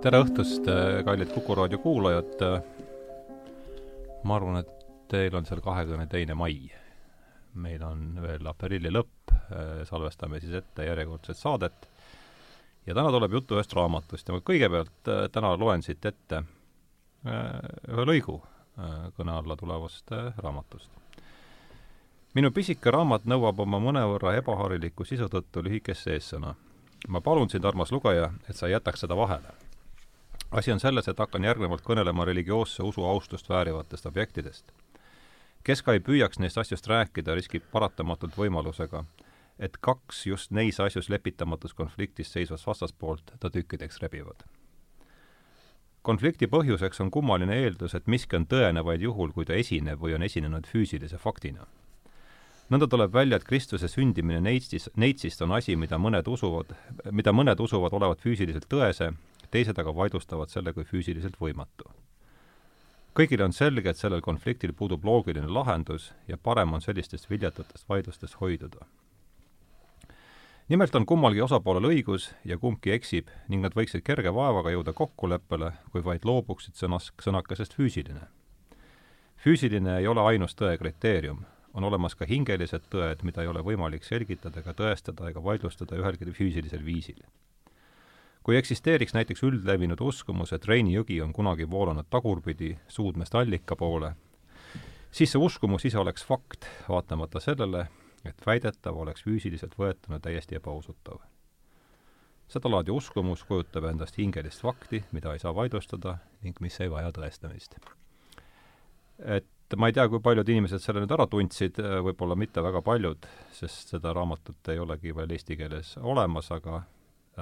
tere õhtust, äh, kallid Kuku raadio kuulajad. ma arvan, et teil on seal kahekümne teine mai. meil on veel aprilli lõpp, äh, salvestame siis ette järjekordset saadet. ja täna tuleb juttu ühest raamatust ja ma kõigepealt äh, täna loen siit ette ühe lõigu kõne alla tulevast raamatust. minu pisike raamat nõuab oma mõnevõrra ebahariliku sisu tõttu lühikest eessõna. ma palun sind, armas lugeja, et sa ei jätaks seda vahele asi on selles, et hakkan järgnevalt kõnelema religioosse usu austust väärivatest objektidest. kes ka ei püüaks neist asjust rääkida, riskib paratamatult võimalusega, et kaks just neis asjus lepitamatus konfliktis seisvast vastaspoolt ta tükkideks rebivad. konflikti põhjuseks on kummaline eeldus, et miski on tõene vaid juhul, kui ta esineb või on esinenud füüsilise faktina nõnda tuleb välja, et Kristuse sündimine neitsis, neitsist on asi, mida mõned usuvad, mida mõned usuvad olevat füüsiliselt tõese teised aga vaidlustavad selle kui füüsiliselt võimatu. kõigile on selge, et sellel konfliktil puudub loogiline lahendus ja parem on sellistest viljatutest vaidlustest hoiduda. nimelt on kummalgi osapoolel õigus ja kumbki eksib ning nad võiksid kerge vaevaga jõuda kokkuleppele, kui vaid loobuksid sõnas, sõnakesest füüsiline. füüsiline ei ole ainus tõe kriteerium, on olemas ka hingelised tõed, mida ei ole võimalik selgitada ega tõestada ega vaidlustada ühelgi füüsilisel viisil kui eksisteeriks näiteks üldlevinud uskumus, et Reini jõgi on kunagi voolanud tagurpidi suudmest allika poole, siis see uskumus ise oleks fakt, vaatamata sellele, et väidetav oleks füüsiliselt võetuna täiesti ebausutav. sedalaadi uskumus kujutab endast hingelist fakti, mida ei saa vaidlustada ning mis ei vaja tõestamist. et ma ei tea, kui paljud inimesed selle nüüd ära tundsid, võib-olla mitte väga paljud, sest seda raamatut ei olegi veel eesti keeles olemas, aga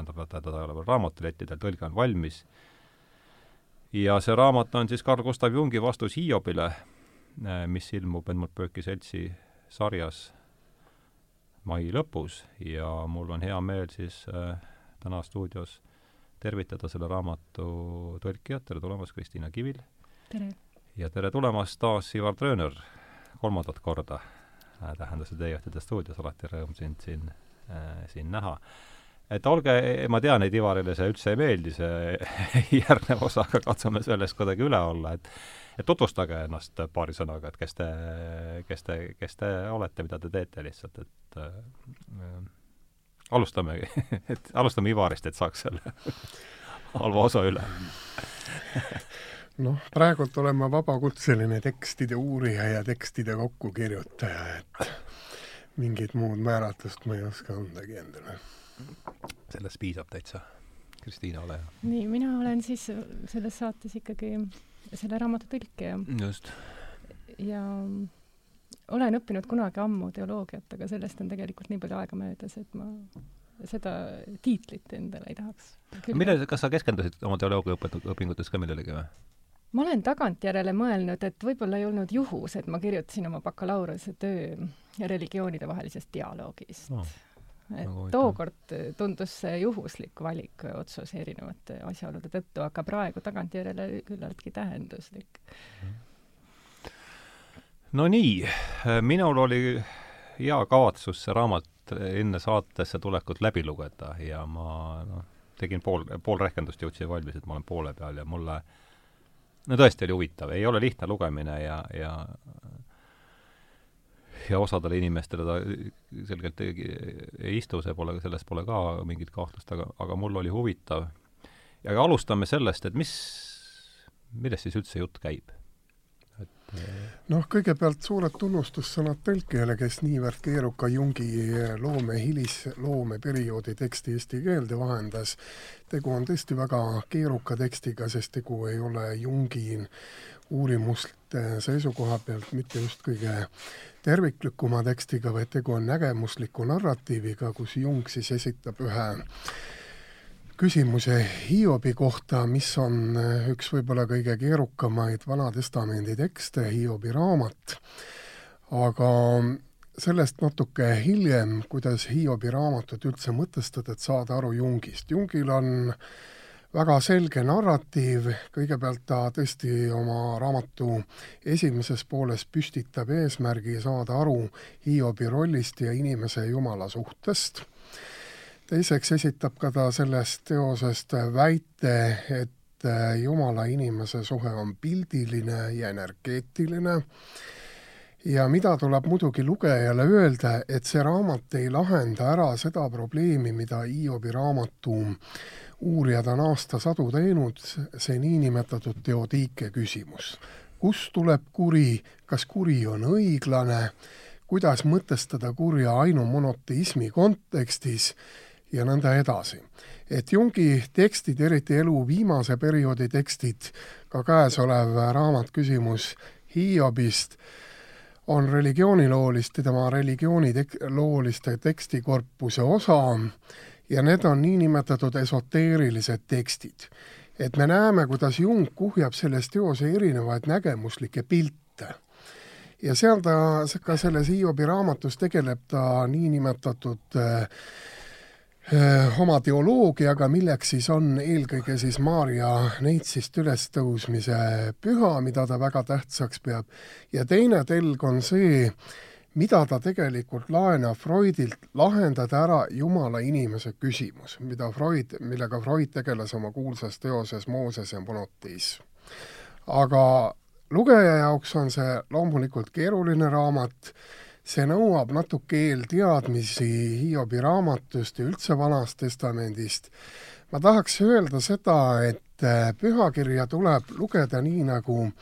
tähendab, teda ei ole veel raamatulettidel, tõlge on valmis. ja see raamat on siis Carl Gustav Jungi vastus Hiiobile, eh, mis ilmub Edmund Burke'i seltsi sarjas mai lõpus ja mul on hea meel siis äh, täna stuudios tervitada selle raamatu tõlkijat, tere tulemast, Kristiina Kivil! tere! ja tere tulemast taas, Ivar Trööner, kolmandat korda äh, tähendas see Teie-Juhtide stuudios, alati rõõm sind siin äh,, siin näha et olge, ma tean, et Ivarile see üldse ei meeldi, see järgnev osa, aga katsume sellest kuidagi üle olla, et et tutvustage ennast paari sõnaga, et kes te, kes te, kes te olete, mida te teete lihtsalt, et äh, alustamegi et alustame Ivarist, et saaks selle halva osa üle. Noh, praegult olen ma vabakutseline tekstide uurija ja tekstide kokkukirjutaja, et mingit muud määratlust ma ei oska andagi endale sellest piisab täitsa. Kristiina, ole hea. nii, mina olen siis selles saates ikkagi selle raamatu tõlkija. just. ja olen õppinud kunagi ammu teoloogiat, aga sellest on tegelikult nii palju aega möödas, et ma seda tiitlit endale ei tahaks. millele, kas sa keskendusid oma teoloogiaõpingutes ka millelegi või? ma olen tagantjärele mõelnud, et võib-olla ei olnud juhus, et ma kirjutasin oma bakalaureuse töö religioonide vahelisest dialoogist no et tookord tundus see juhuslik valik, otsus erinevate asjaolude tõttu, aga praegu tagantjärele küllaltki tähenduslik. no nii, minul oli hea kavatsus see raamat enne saatesse tulekut läbi lugeda ja ma noh, tegin pool, pool rehkendust jõudsin valmis, et ma olen poole peal ja mulle no tõesti oli huvitav, ei ole lihtne lugemine ja, ja ja osadele inimestele ta selgelt ei, ei istu, see pole, selles pole ka mingit kahtlust, aga, aga mul oli huvitav. ja alustame sellest, et mis, millest siis üldse jutt käib? et noh, kõigepealt suured tunnustussõnad tõlkijale, kes niivõrd keeruka Jungi loome, hilisloomeperioodi teksti eesti keelde vahendas. tegu on tõesti väga keeruka tekstiga, sest tegu ei ole Jungi uurimuste seisukoha pealt mitte just kõige terviklikuma tekstiga, vaid tegu on nägemusliku narratiiviga, kus Jung siis esitab ühe küsimuse Hiobi kohta, mis on üks võib-olla kõige keerukamaid Vana Testamendi tekste, Hiobi raamat. aga sellest natuke hiljem, kuidas Hiobi raamatut üldse mõtestada, et saada aru Jungist. Jungil on äh, väga selge narratiiv, kõigepealt ta tõesti oma raamatu esimeses pooles püstitab eesmärgi saada aru Hiobi rollist ja inimese ja Jumala suhtest. teiseks esitab ka ta sellest teosest väite, et Jumala inimese suhe on pildiline ja energeetiline ja mida tuleb muidugi lugejale öelda, et see raamat ei lahenda ära seda probleemi, mida Hiobi raamatu uurijad on aastasadu teinud, see niinimetatud teodiike küsimus. kust tuleb kuri, kas kuri on õiglane, kuidas mõtestada kurja ainumonoteismi kontekstis ja nõnda edasi. et Jungi tekstid, eriti elu viimase perioodi tekstid, ka käesolev raamat Küsimus Hiiobist, on religioonilooliste, tema religioonilooliste tekstikorpuse osa ja need on niinimetatud esoteerilised tekstid. et me näeme, kuidas Jung kuhjab selles teos erinevaid nägemuslikke pilte. ja seal ta, ka selles Hiobi raamatus tegeleb ta niinimetatud äh, oma teoloogiaga, milleks siis on eelkõige siis Maarja neitsist ülestõusmise püha, mida ta väga tähtsaks peab, ja teine telg on see, mida ta tegelikult laenab Freudilt, lahendada ära Jumala inimese küsimus, mida Freud, millega Freud tegeles oma kuulsas teoses Mooses ja monoteism. aga lugeja jaoks on see loomulikult keeruline raamat, see nõuab natuke eelteadmisi Hiobi raamatust ja üldse Vanast Testamendist. ma tahaks öelda seda, et pühakirja tuleb lugeda nii, nagu äh,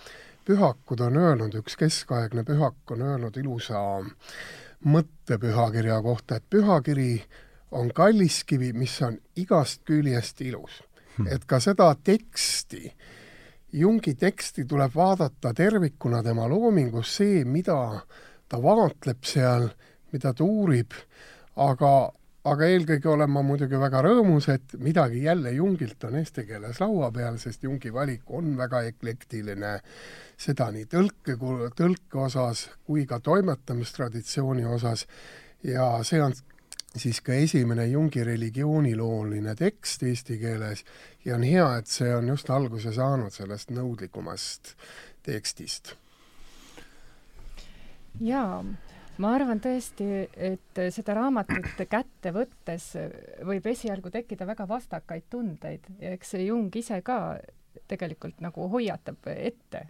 pühakud on öelnud, üks keskaegne pühak on öelnud ilusa mõtte pühakirja kohta, et pühakiri on kalliskivi, mis on igast küljest ilus. Hmm.. et ka seda teksti, Jungi teksti tuleb vaadata tervikuna tema loomingus, see, mida ta vaatleb seal, mida ta uurib, aga aga eelkõige olen ma muidugi väga rõõmus, et midagi jälle Jungilt on eesti keeles laua peal, sest Jungi valik on väga eklektiline, seda nii tõlke, tõlke osas kui ka toimetamistraditsiooni osas. Ja see on siis ka esimene Jungi religioonilooline tekst eesti keeles. Ja on hea, et see on just alguse saanud sellest nõudlikumast tekstist. jaa ma arvan tõesti, et seda raamatut kätte võttes võib esialgu tekkida väga vastakaid tundeid ja eks see Jung ise ka tegelikult nagu hoiatab ette,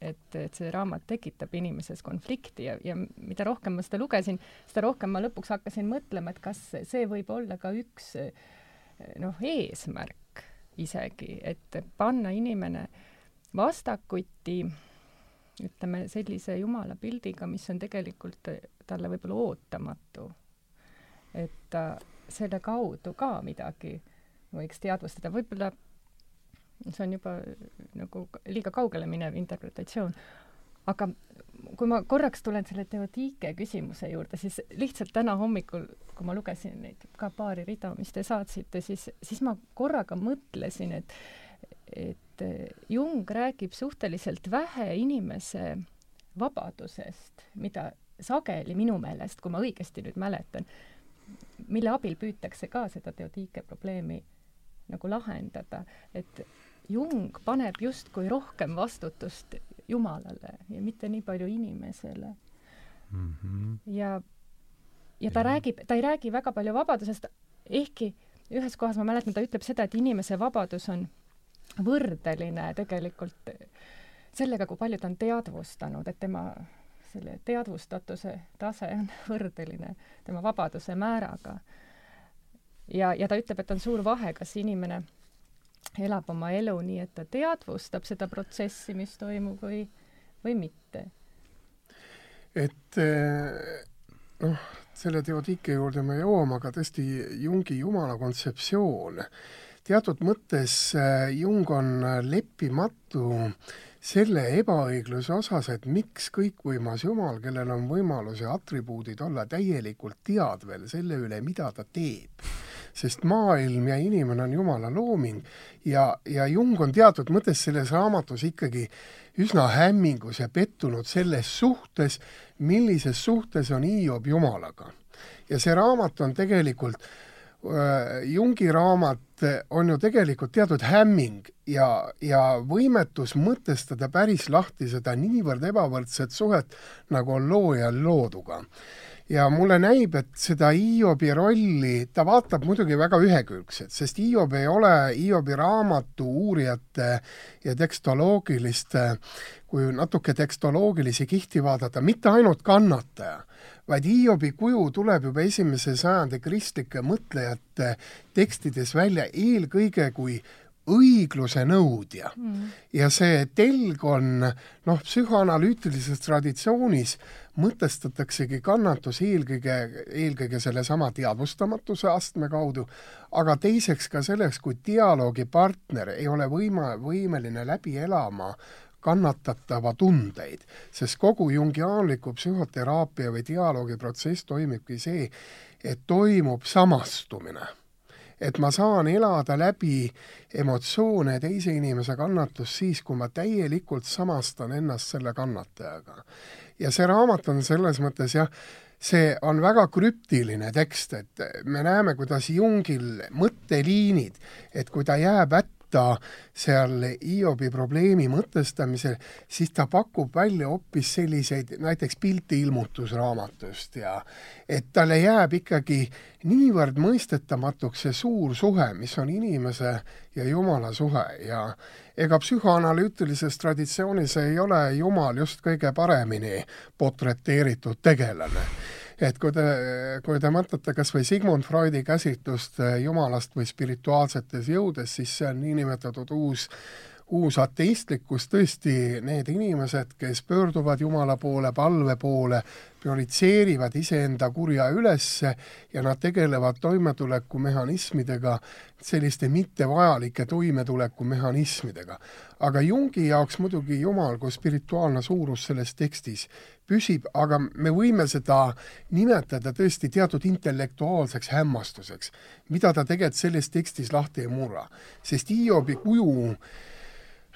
et, et see raamat tekitab inimeses konflikti ja, ja mida rohkem ma seda lugesin, seda rohkem ma lõpuks hakkasin mõtlema, et kas see võib olla ka üks noh, eesmärk isegi, et panna inimene vastakuti ütleme, sellise jumala pildiga, mis on tegelikult talle võib-olla ootamatu. et ta selle kaudu ka midagi võiks teadvustada, võib-olla see on juba nagu liiga kaugele minev interpretatsioon, aga kui ma korraks tulen selle Teodike küsimuse juurde, siis lihtsalt täna hommikul, kui ma lugesin neid ka paari rida, mis te saatsite, siis, siis ma korraga mõtlesin, et et Jung räägib suhteliselt vähe inimese vabadusest, mida sageli minu meelest, kui ma õigesti nüüd mäletan, mille abil püütakse ka seda teodiike probleemi nagu lahendada, et Jung paneb justkui rohkem vastutust Jumalale ja mitte nii palju inimesele mm. -hmm. ja, ja ta ja. räägib, ta ei räägi väga palju vabadusest, ehkki ühes kohas ma mäletan, ta ütleb seda, et inimese vabadus on võrdeline tegelikult sellega, kui palju ta on teadvustanud, et tema selle teadvustatuse tase on võrdeline tema vabaduse määraga. ja, ja ta ütleb, et on suur vahe, kas inimene elab oma elu nii, et ta teadvustab seda protsessi, mis toimub, või, või mitte. et eh, noh, selle teodiike juurde me jõuame, aga tõesti Jungi jumala kontseptsioon teatud mõttes äh, Jung on äh, leppimatu selle ebaõigluse osas, et miks kõikvõimas Jumal, kellel on võimalus ja atribuudid olla täielikult teadvel selle üle, mida ta teeb, sest maailm ja inimene on Jumala looming ja, ja Jung on teatud mõttes selles raamatus ikkagi üsna hämmingus ja pettunud selles suhtes, millises suhtes on Hiob Jumalaga. ja see raamat on tegelikult äh, Jungi raamat on ju tegelikult teatud hämming ja, ja võimetus mõtestada päris lahti seda niivõrd ebavõrdset suhet, nagu on loojal looduga. ja mulle näib, et seda Hiobi rolli, ta vaatab muidugi väga ühekülgselt, sest Hiob ei ole Hiobi raamatu uurijate ja tekstoloogiliste, kui natuke tekstoloogilisi kihti vaadata, mitte ainult kannataja, vaid Hiobi kuju tuleb juba esimese sajandi kristlike mõtlejate tekstides välja eelkõige kui õigluse nõudja. Mm.. ja see telg on noh, psühhoanalüütilises traditsioonis mõtestataksegi kannatus eelkõige, eelkõige sellesama teadvustamatuse astme kaudu, aga teiseks ka selleks, kui dialoogipartner ei ole võima, võimeline läbi elama kannatatava tundeid, sest kogu jungiaanliku psühhoteraapia või dialoogiprotsess toimibki see, et toimub samastumine et ma saan elada läbi emotsioone teise inimese kannatust siis, kui ma täielikult samastan ennast selle kannatajaga. ja see raamat on selles mõttes jah, see on väga krüptiline tekst, et me näeme, kuidas Jungil mõtteliinid, et kui ta jääb hätta, võtta seal Hiobi probleemi mõtestamisel, siis ta pakub välja hoopis selliseid näiteks pilti ilmutusraamatust ja et talle jääb ikkagi niivõrd mõistetamatuks see suur suhe, mis on inimese ja Jumala suhe ja ega psühhoanalüütilises traditsioonis ei ole Jumal just kõige paremini portreteeritud tegelane et kui te, kui te mõtlete kas või Sigmund Freudi käsitlust eh, Jumalast või spirituaalsetes jõudes, siis see on niinimetatud uus uus ateistlikkus, tõesti need inimesed, kes pöörduvad Jumala poole, palve poole, prioritseerivad iseenda kurja ülesse ja nad tegelevad toimetulekumehhanismidega, selliste mittevajalike toimetulekumehhanismidega. aga Jungi jaoks muidugi Jumal kui spirituaalne suurus selles tekstis püsib, aga me võime seda nimetada tõesti teatud intellektuaalseks hämmastuseks, mida ta tegelikult selles tekstis lahti ei murra. sest Hiobi kuju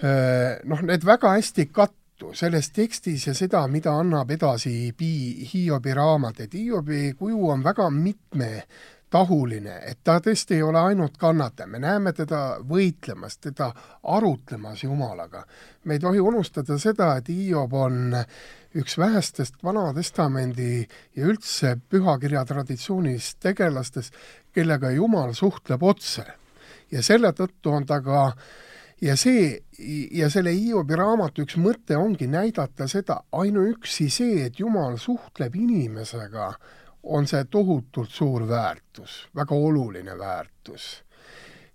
noh, need väga hästi kattu selles tekstis ja seda, mida annab edasi Pi-, Hiobi raamat, et Hiobi kuju on väga mitmetahuline, et ta tõesti ei ole ainult kannataja, me näeme teda võitlemas, teda arutlemas Jumalaga. me ei tohi unustada seda, et Hiob on üks vähestest Vana Testamendi ja üldse pühakirja traditsioonist tegelastest, kellega Jumal suhtleb otse. ja selle tõttu on ta ka äh, ja see, ja selle Hiobi raamatu üks mõte ongi näidata seda, ainuüksi see, et Jumal suhtleb inimesega, on see tohutult suur väärtus, väga oluline väärtus.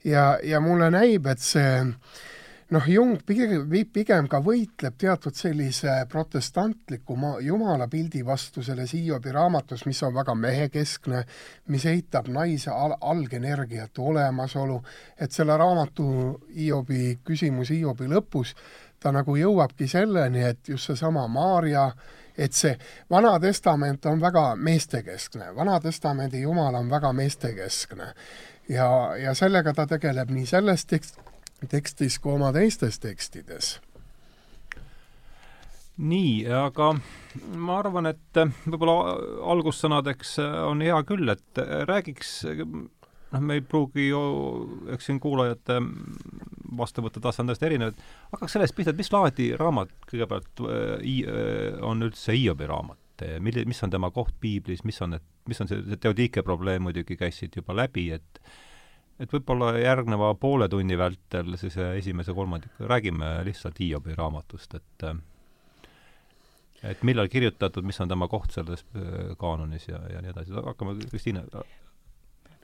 ja, ja mulle näib, et see noh, Jung pigem, pigem ka võitleb teatud sellise protestantliku ma-, jumalapildi vastu selles Hiobi raamatus, mis on väga mehekeskne, mis eitab naise al-, algenergiate olemasolu, et selle raamatu Hiobi küsimus Hiobi lõpus, ta nagu jõuabki selleni, et just seesama Maarja, et see Vana Testament on väga meestekeskne, Vana Testamendi Jumal on väga meestekeskne. ja, ja sellega ta tegeleb nii selles tekst-, tekstis kui oma teistes tekstides. nii, aga ma arvan, et võib-olla algussõnadeks on hea küll, et räägiks, noh, me ei pruugi ju, eks siin kuulajate vastuvõtutase on täiesti erinev, et hakkaks sellest pihta, et mis laadi raamat kõigepealt äh, on üldse Hiobi raamat? milli-, mis on tema koht piiblis, mis on need, mis on see, see teodiike probleem muidugi käis siit juba läbi, et et võib-olla järgneva poole tunni vältel siis esimese kolmandiku räägime lihtsalt Hiobi raamatust, et et millal kirjutatud, mis on tema koht selles äh, kaanonis ja, ja nii edasi, hakkame, Kristiine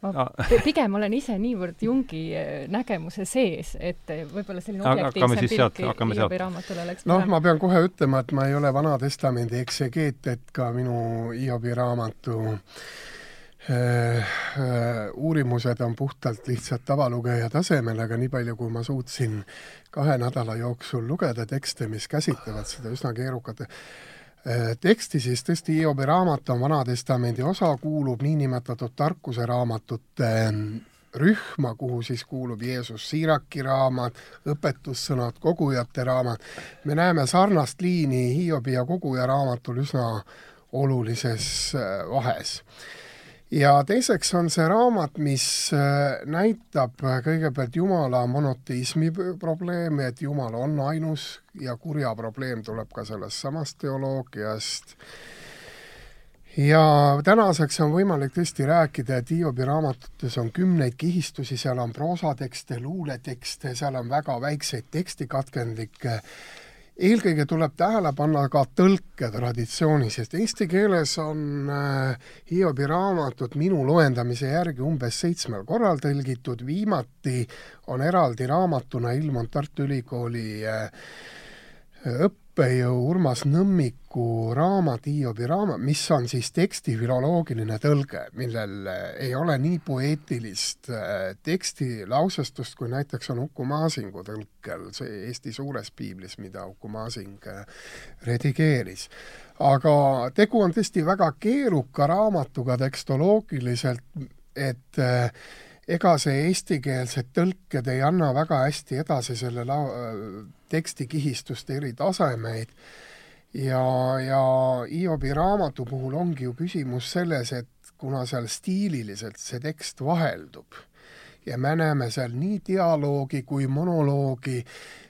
ma pigem olen ise niivõrd Jungi äh, nägemuse sees, et äh, võib-olla selline objektiivsem pilk Hiobi raamatule oleks noh, ma pean kohe ütlema, et ma ei ole Vana Testamendi eksegeet, et ka minu Hiobi raamatu äh, Äh, äh, uurimused on puhtalt lihtsalt tavalugeja tasemel, aga nii palju, kui ma suutsin kahe nädala jooksul lugeda tekste, mis käsitlevad seda üsna keerukat äh, teksti, siis tõesti Hiobi raamat on Vana-testamendi osa, kuulub niinimetatud tarkuseraamatute rühma, kuhu siis kuulub Jeesus Siiraki raamat, õpetussõnad, kogujate raamat. me näeme sarnast liini Hiobi ja koguja raamatul üsna olulises vahes ja teiseks on see raamat, mis äh, näitab äh, kõigepealt Jumala monoteismi probleemi, et Jumal on ainus ja kurja probleem tuleb ka sellest samast teoloogiast. ja tänaseks on võimalik tõesti rääkida, et Hiobi raamatutes on kümneid kihistusi, seal on proosatekste, luuletekste, seal on väga väikseid tekstikatkendikke, eelkõige tuleb tähele panna ka tõlketraditsiooni, sest eesti keeles on äh, Hiobi raamatud minu loendamise järgi umbes seitsmel korral tõlgitud, viimati on eraldi raamatuna ilmunud Tartu Ülikooli äh, õppejõu Urmas Nõmmiku raamat, Hiobi raamat, mis on siis teksti filoloogiline tõlge, millel ei ole nii poeetilist äh, tekstilausestust, kui näiteks on Uku Masingu tõlkel, see Eesti suures piiblis, mida Uku Masing äh, redigeeris. aga tegu on tõesti väga keeruka raamatuga tekstoloogiliselt, et äh, ega see eestikeelsed tõlked ei anna väga hästi edasi selle lao-, tekstikihistuste eri tasemeid. Ja, ja Hiobi raamatu puhul ongi ju küsimus selles, et kuna seal stiililiselt see tekst vaheldub ja me näeme seal nii dialoogi kui monoloogi,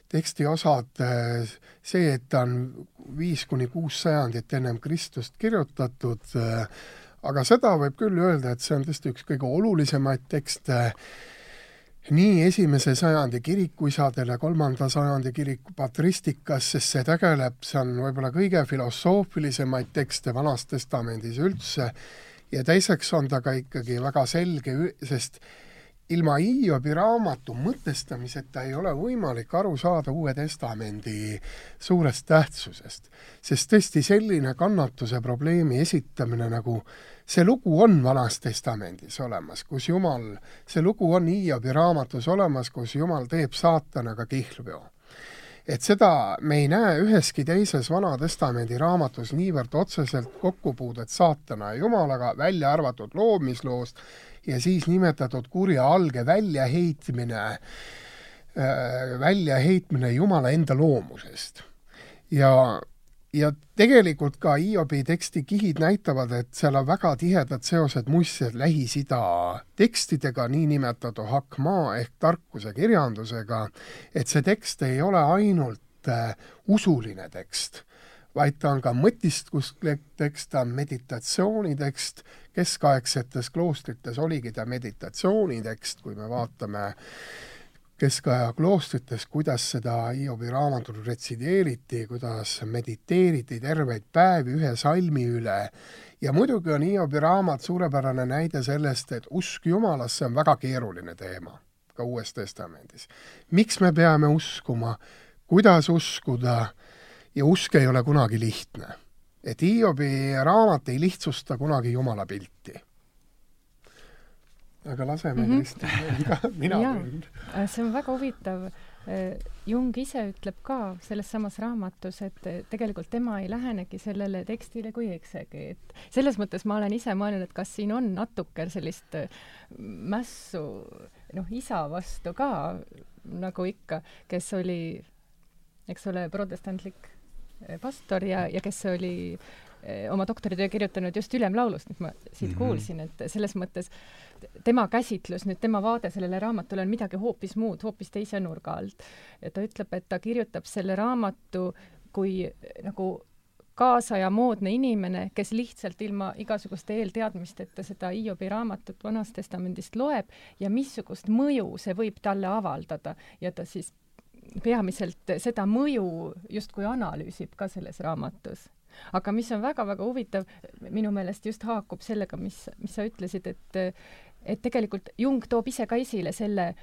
tekstiosad, see, et ta on viis kuni kuus sajandit ennem Kristust kirjutatud, aga seda võib küll öelda, et see on tõesti üks kõige olulisemaid tekste nii esimese sajandi kirikuisadele, kolmanda sajandi kiriku patristikas, sest see tegeleb, see on võib-olla kõige filosoofilisemaid tekste Vanas Testamendis üldse, ja teiseks on ta ka ikkagi väga selge, sest ilma Hiobi raamatu mõtestamiseta ei ole võimalik aru saada Uue Testamendi suurest tähtsusest. sest tõesti selline kannatuse probleemi esitamine, nagu see lugu on Vanas Testamendis olemas, kus Jumal, see lugu on Hiobi raamatus olemas, kus Jumal teeb saatanaga kihlveo et seda me ei näe üheski teises Vana Testamendi raamatus niivõrd otseselt kokkupuudet saatana ja Jumalaga, välja arvatud loomisloost, ja siis nimetatud kurja alge väljaheitmine, äh, väljaheitmine Jumala enda loomusest. ja, ja tegelikult ka Hiobi teksti kihid näitavad, et seal on väga tihedad seosed muistselt Lähis-Ida tekstidega, niinimetatud hakmaa ehk tarkuse kirjandusega, et see tekst ei ole ainult äh, usuline tekst, vaid ta on ka mõtiskuslik tekst, ta on meditatsioonitekst, keskaegsetes kloostrites oligi ta meditatsioonitekst, kui me vaatame keskaja kloostrites, kuidas seda Hiobi raamatut retsideeriti, kuidas mediteeriti terveid päevi ühe salmi üle. Ja muidugi on Hiobi raamat suurepärane näide sellest, et usk Jumalasse on väga keeruline teema, ka Uues Testamendis. miks me peame uskuma, kuidas uskuda ja usk ei ole kunagi lihtne. et Hiobi raamat ei lihtsusta kunagi Jumala pilti. aga laseme mm -hmm. Kristin ka, mina küll. Äh, see on väga huvitav. Äh, Jung ise ütleb ka selles samas raamatus, et tegelikult tema ei lähenegi sellele tekstile kui eksegi, et selles mõttes ma olen ise mõelnud, et kas siin on natuke sellist äh, mässu noh, isa vastu ka, nagu ikka, kes oli, eks ole, protestantlik pastor ja, ja kes oli eh, oma doktoritöö kirjutanud just ülemlaulust, mis ma siit mm -hmm. kuulsin, et selles mõttes tema käsitlus, nüüd tema vaade sellele raamatule on midagi hoopis muud, hoopis teise nurga alt. ja ta ütleb, et ta kirjutab selle raamatu kui nagu kaasaja moodne inimene, kes lihtsalt ilma igasuguste eelteadmisteta seda Hiobi raamatut Vanast Testamendist loeb ja missugust mõju see võib talle avaldada ja ta siis peamiselt seda mõju justkui analüüsib ka selles raamatus. aga mis on väga-väga huvitav, minu meelest just haakub sellega, mis, mis sa ütlesid, et et tegelikult Jung toob ise ka esile selle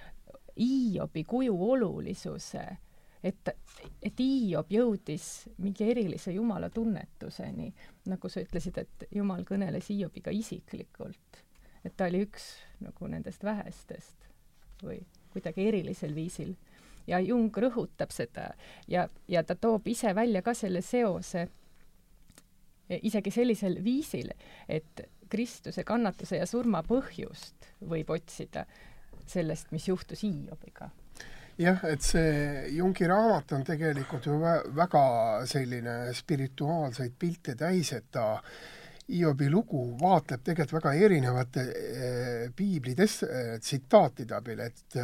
Hiobi kuju olulisuse, et, et Hiob jõudis mingi erilise Jumala tunnetuseni, nagu sa ütlesid, et Jumal kõneles Hiobiga isiklikult. et ta oli üks nagu nendest vähestest või kuidagi erilisel viisil ja Jung rõhutab seda. Ja, ja ta toob ise välja ka selle seose e, isegi sellisel viisil, et Kristuse kannatuse ja surma põhjust võib otsida sellest, mis juhtus Hiobiga. Jah, et see Jungi raamat on tegelikult ju väga selline spirituaalseid pilte täis, et ta Hiobi lugu vaatleb tegelikult väga erinevate eh, piibli tes-, eh, tsitaatide abil, et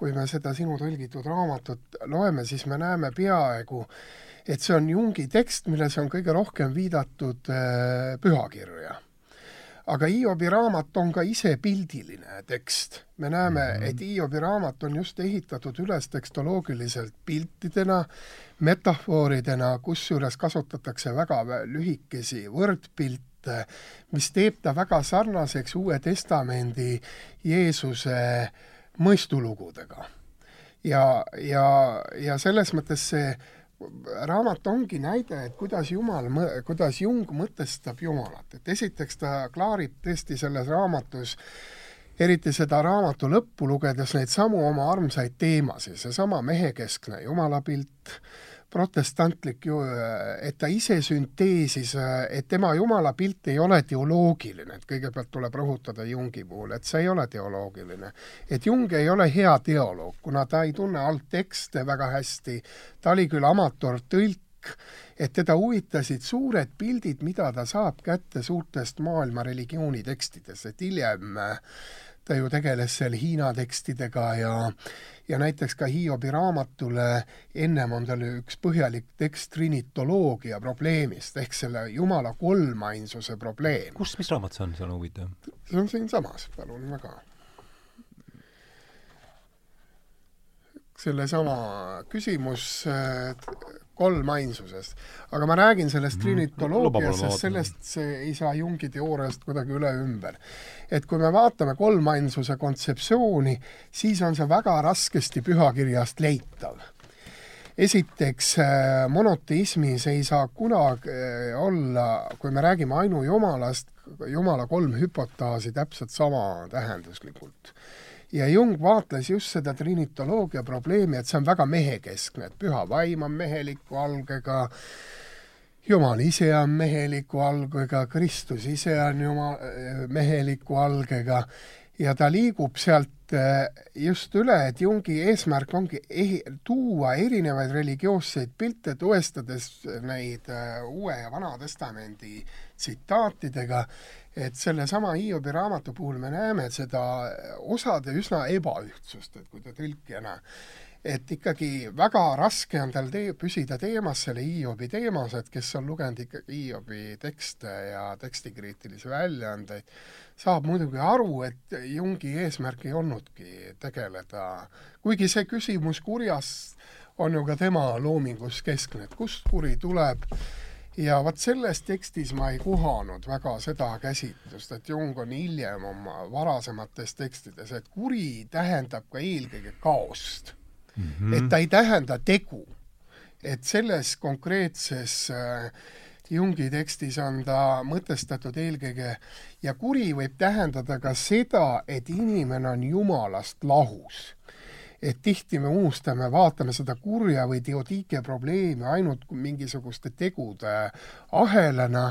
kui me seda sinu tõlgitud raamatut loeme, siis me näeme peaaegu et see on Jungi tekst, milles on kõige rohkem viidatud äh, pühakirja. aga Hiobi raamat on ka ise pildiline tekst. me näeme mm, -hmm. et Hiobi raamat on just ehitatud üles tekstoloogiliselt piltidena, metafooridena, kusjuures kasutatakse väga lühikesi võrdpilte, mis teeb ta väga sarnaseks Uue Testamendi Jeesuse mõistulugudega. ja, ja, ja selles mõttes see raamat ongi näide, et kuidas Jumal, kuidas Jung mõtestab Jumalat, et esiteks ta klaarib tõesti selles raamatus eriti seda raamatu lõppu lugedes neid samu oma armsaid teemasid, seesama mehekeskne jumalapilt, protestantlik ju, et ta ise sünteesis, et tema jumalapilt ei ole teoloogiline, et kõigepealt tuleb rõhutada Jungi puhul, et see ei ole teoloogiline. et Jung ei ole hea teoloog, kuna ta ei tunne alttekste väga hästi, ta oli küll amatöörtõlk, et teda huvitasid suured pildid, mida ta saab kätte suurtest maailma religioonitekstidest, et hiljem äh, ta ju tegeles seal Hiina tekstidega ja ja näiteks ka Hiobi raamatule ennem on tal üks põhjalik tekst trinitoloogia probleemist ehk selle Jumala kolmainsuse probleem. kus, mis raamat see on, see on huvitav? see on siinsamas, palun väga. sellesama küsimus kolmainsusest. aga ma räägin sellest mm trinitoloogiast, sellest see ei saa Jungi teooriast kuidagi üle ümber. et kui me vaatame kolmainsuse kontseptsiooni, siis on see väga raskesti pühakirjast leitav esiteks, äh, monoteismis ei saa kunagi äh, olla, kui me räägime ainujumalast, Jumala kolm hüpotaasi täpselt sama tähenduslikult ja Jung vaatles just seda trinitoloogia probleemi, et see on väga mehekeskne, et püha vaim on meheliku algega, Jumal ise on meheliku algega, Kristus ise on Jumal, meheliku algega. Ja ta liigub sealt eh, just üle, et Jungi eesmärk ongi ehi-, tuua erinevaid religioosseid pilte, tõestades neid eh, Uue ja Vana Testamendi tsitaatidega et sellesama Hiobi raamatu puhul me näeme seda osade üsna ebaühtsust, et kui te tõlkijana et ikkagi väga raske on tal tee-, püsida teemas, selle Hiobi teemas, et kes on lugenud ikkagi Hiobi tekste ja tekstikriitilisi väljaandeid, saab muidugi aru, et Jungi eesmärk ei olnudki tegeleda, kuigi see küsimus kurjast on ju ka tema loomingus keskne, et kust kuri tuleb ja vot selles tekstis ma ei kohanud väga seda käsitlust, et Jung on hiljem oma varasemates tekstides, et kuri tähendab ka eelkõige kaost mm. -hmm. et ta ei tähenda tegu. et selles konkreetses äh, Jungi tekstis on ta mõtestatud eelkõige ja kuri võib tähendada ka seda, et inimene on Jumalast lahus et tihti me unustame, vaatame seda kurja või teodiike probleemi ainult mingisuguste tegude ahelana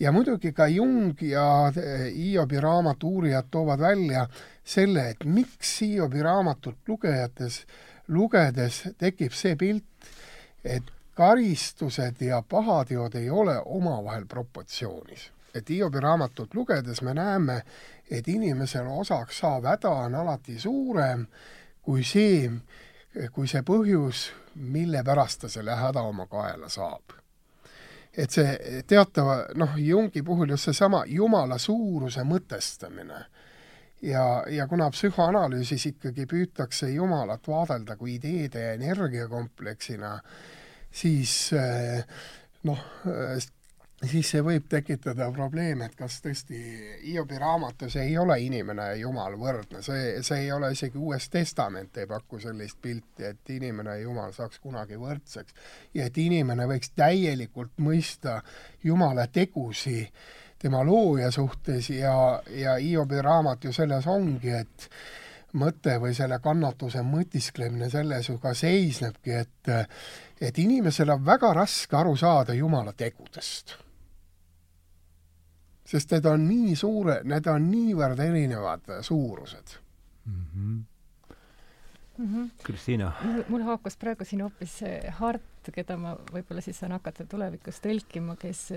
ja muidugi ka Jung ja Hiobi raamatu uurijad toovad välja selle, et miks Hiobi raamatut lugejates, lugedes tekib see pilt, et karistused ja pahateod ei ole omavahel proportsioonis. et Hiobi raamatut lugedes me näeme, et inimesele osaks saav häda on alati suurem kui see, kui see põhjus, mille pärast ta selle häda oma kaela saab. et see teatava, noh, Jungi puhul just seesama Jumala suuruse mõtestamine ja, ja kuna psühhoanalüüsis ikkagi püütakse Jumalat vaadelda kui ideede ja energiakompleksina, siis noh, siis see võib tekitada probleeme, et kas tõesti Hiobi raamatus ei ole inimene ja Jumal võrdne, see, see ei ole isegi Uues Testament ei paku sellist pilti, et inimene ja Jumal saaks kunagi võrdseks. ja et inimene võiks täielikult mõista Jumala tegusi tema looja suhtes ja, ja Hiobi raamat ju selles ongi, et mõte või selle kannatuse mõtisklemine selles ju ka seisnebki, et et inimesel on väga raske aru saada Jumala tegudest sest need on nii suure, need on niivõrd erinevad suurused mm. -hmm. Mm -hmm. Kristiina? mul haakus praegu siin hoopis Hart, keda ma võib-olla siis saan hakata tulevikus tõlkima, kes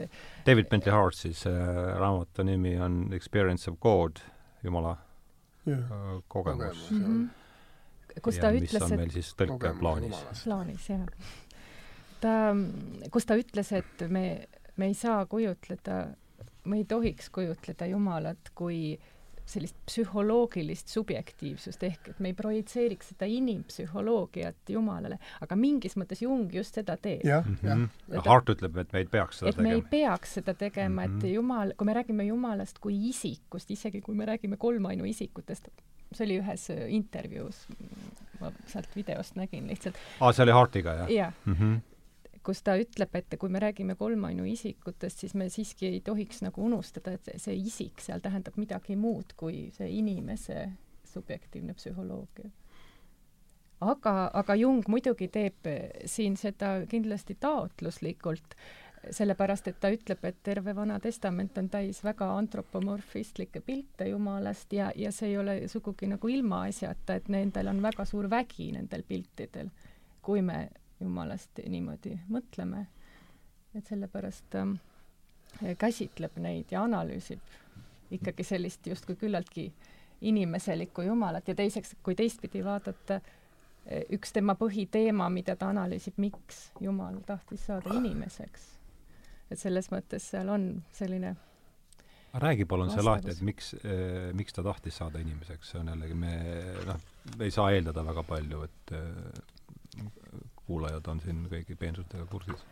David Bentley Hart siis äh,, raamatu nimi on Experience of God, Jumala yeah. äh, kogemus. Mm -hmm. kus ta ja ütles, et mis on meil siis tõlkeplaanis. plaanis, jah ta, kus ta ütles, et me, me ei saa kujutleda, me ei tohiks kujutleda Jumalat kui sellist psühholoogilist subjektiivsust ehk et me ei projitseeriks seda inimpsühholoogiat Jumalale, aga mingis mõttes Jung just seda teeb. jah, jah. Hart ütleb, et me ei peaks seda et tegema. me ei peaks seda tegema, et mhm. Jumal, kui me räägime Jumalast kui isikust, isegi kui me räägime kolmainu isikutest, see oli ühes intervjuus, ma sealt videost nägin lihtsalt. aa, see oli Hartiga, jah? jah mm. -hmm kus ta ütleb, et kui me räägime kolmainu isikutest, siis me siiski ei tohiks nagu unustada, et see isik seal tähendab midagi muud kui see inimese subjektiivne psühholoogia. aga, aga Jung muidugi teeb siin seda kindlasti taotluslikult, sellepärast et ta ütleb, et terve Vana Testament on täis väga antropomorfistlikke pilte Jumalast ja, ja see ei ole sugugi nagu ilmaasjata, et nendel on väga suur vägi, nendel piltidel, kui me Jumalast niimoodi mõtleme. et sellepärast äh, käsitleb neid ja analüüsib ikkagi sellist justkui küllaltki inimeselikku Jumalat ja teiseks, kui teistpidi vaadata, äh, üks tema põhiteema, mida ta analüüsib, miks Jumal tahtis saada inimeseks et selles mõttes seal on selline räägi palun see lahti, et miks eh,, miks ta tahtis saada inimeseks, see on jällegi, me noh, ei saa eeldada väga palju, et eh, kuulajad on siin kõigi peensustega kursis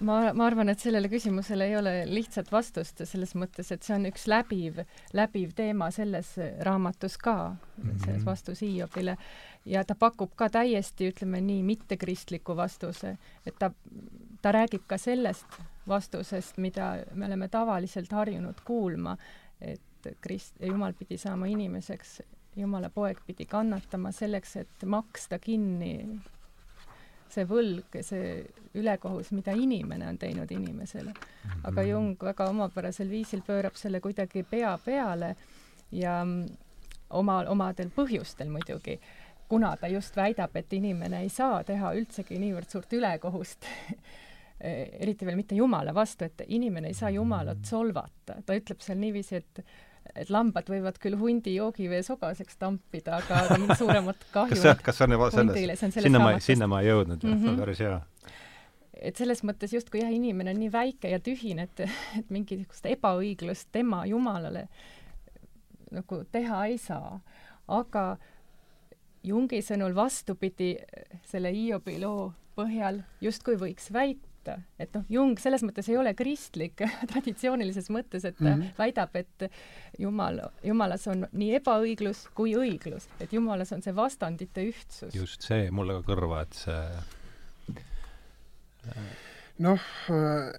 ma, ma arvan, et sellele küsimusele ei ole lihtsat vastust selles mõttes, et see on üks läbiv, läbiv teema selles raamatus ka mm, -hmm. selles vastus Hiiobile. ja ta pakub ka täiesti, ütleme nii, mittekristliku vastuse, et ta, ta räägib ka sellest, vastusest, mida me oleme tavaliselt harjunud kuulma, et Krist-, Jumal pidi saama inimeseks, Jumala poeg pidi kannatama selleks, et maksta kinni see võlg, see ülekohus, mida inimene on teinud inimesele. aga mhm. Jung väga omapärasel viisil pöörab selle kuidagi pea peale ja oma, omadel põhjustel muidugi, kuna ta just väidab, et inimene ei saa teha üldsegi niivõrd suurt ülekohust eriti veel mitte Jumala vastu, et inimene ei saa Jumalat solvata. ta ütleb seal niiviisi, et et lambad võivad küll hundi joogivee sogaseks tampida, aga, suuremat kahju kas see, kas see on juba selles, sinna ma, sinna ma ei jõudnud mm, -hmm. päris hea. et selles mõttes justkui jah, inimene on nii väike ja tühine, et, et mingisugust ebaõiglust tema Jumalale nagu teha ei saa. aga Jungi sõnul vastupidi, selle Hiobi loo põhjal justkui võiks väita, kohta. et noh, Jung selles mõttes ei ole kristlik traditsioonilises mõttes, et ta mm -hmm. väidab, et Jumal, Jumalas on nii ebaõiglus kui õiglus, et Jumalas on see vastandite ühtsus. just see mulle ka kõrva, et see noh,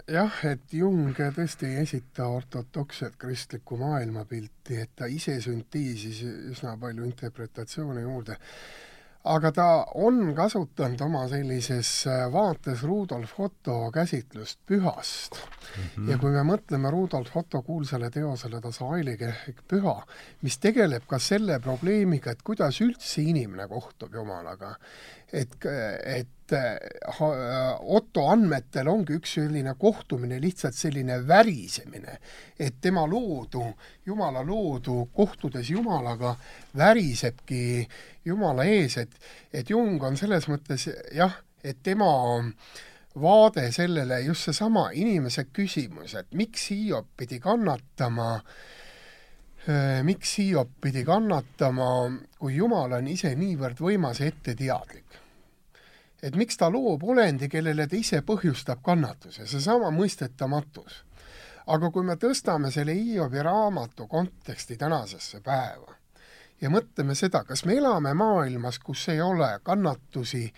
jah, et Jung tõesti ei esita ortodokset kristlikku maailmapilti, et ta ise sünteesis üsna palju interpretatsioone juurde aga ta on kasutanud oma sellises äh, vaates Rudolf Otto käsitlust pühast mm. -hmm. ja kui me mõtleme Rudolf Otto kuulsale teosele Das Heilige ehk püha, mis tegeleb ka selle probleemiga, et kuidas üldse inimene kohtub Jumalaga, et, et äh, Otto andmetel ongi üks selline kohtumine lihtsalt selline värisemine, et tema loodu, Jumala loodu, kohtudes Jumalaga, värisebki Jumala ees, et, et Jung on selles mõttes jah, et tema vaade sellele just seesama inimese küsimus, et miks Hiiop pidi kannatama äh, miks Hiiop pidi kannatama, kui Jumal on ise niivõrd võimas ja etteteadlik? et miks ta loob olendi, kellele ta ise põhjustab kannatuse, seesama mõistetamatus. aga kui me tõstame selle Hiobi raamatu konteksti tänasesse päeva ja mõtleme seda, kas me elame maailmas, kus ei ole kannatusi,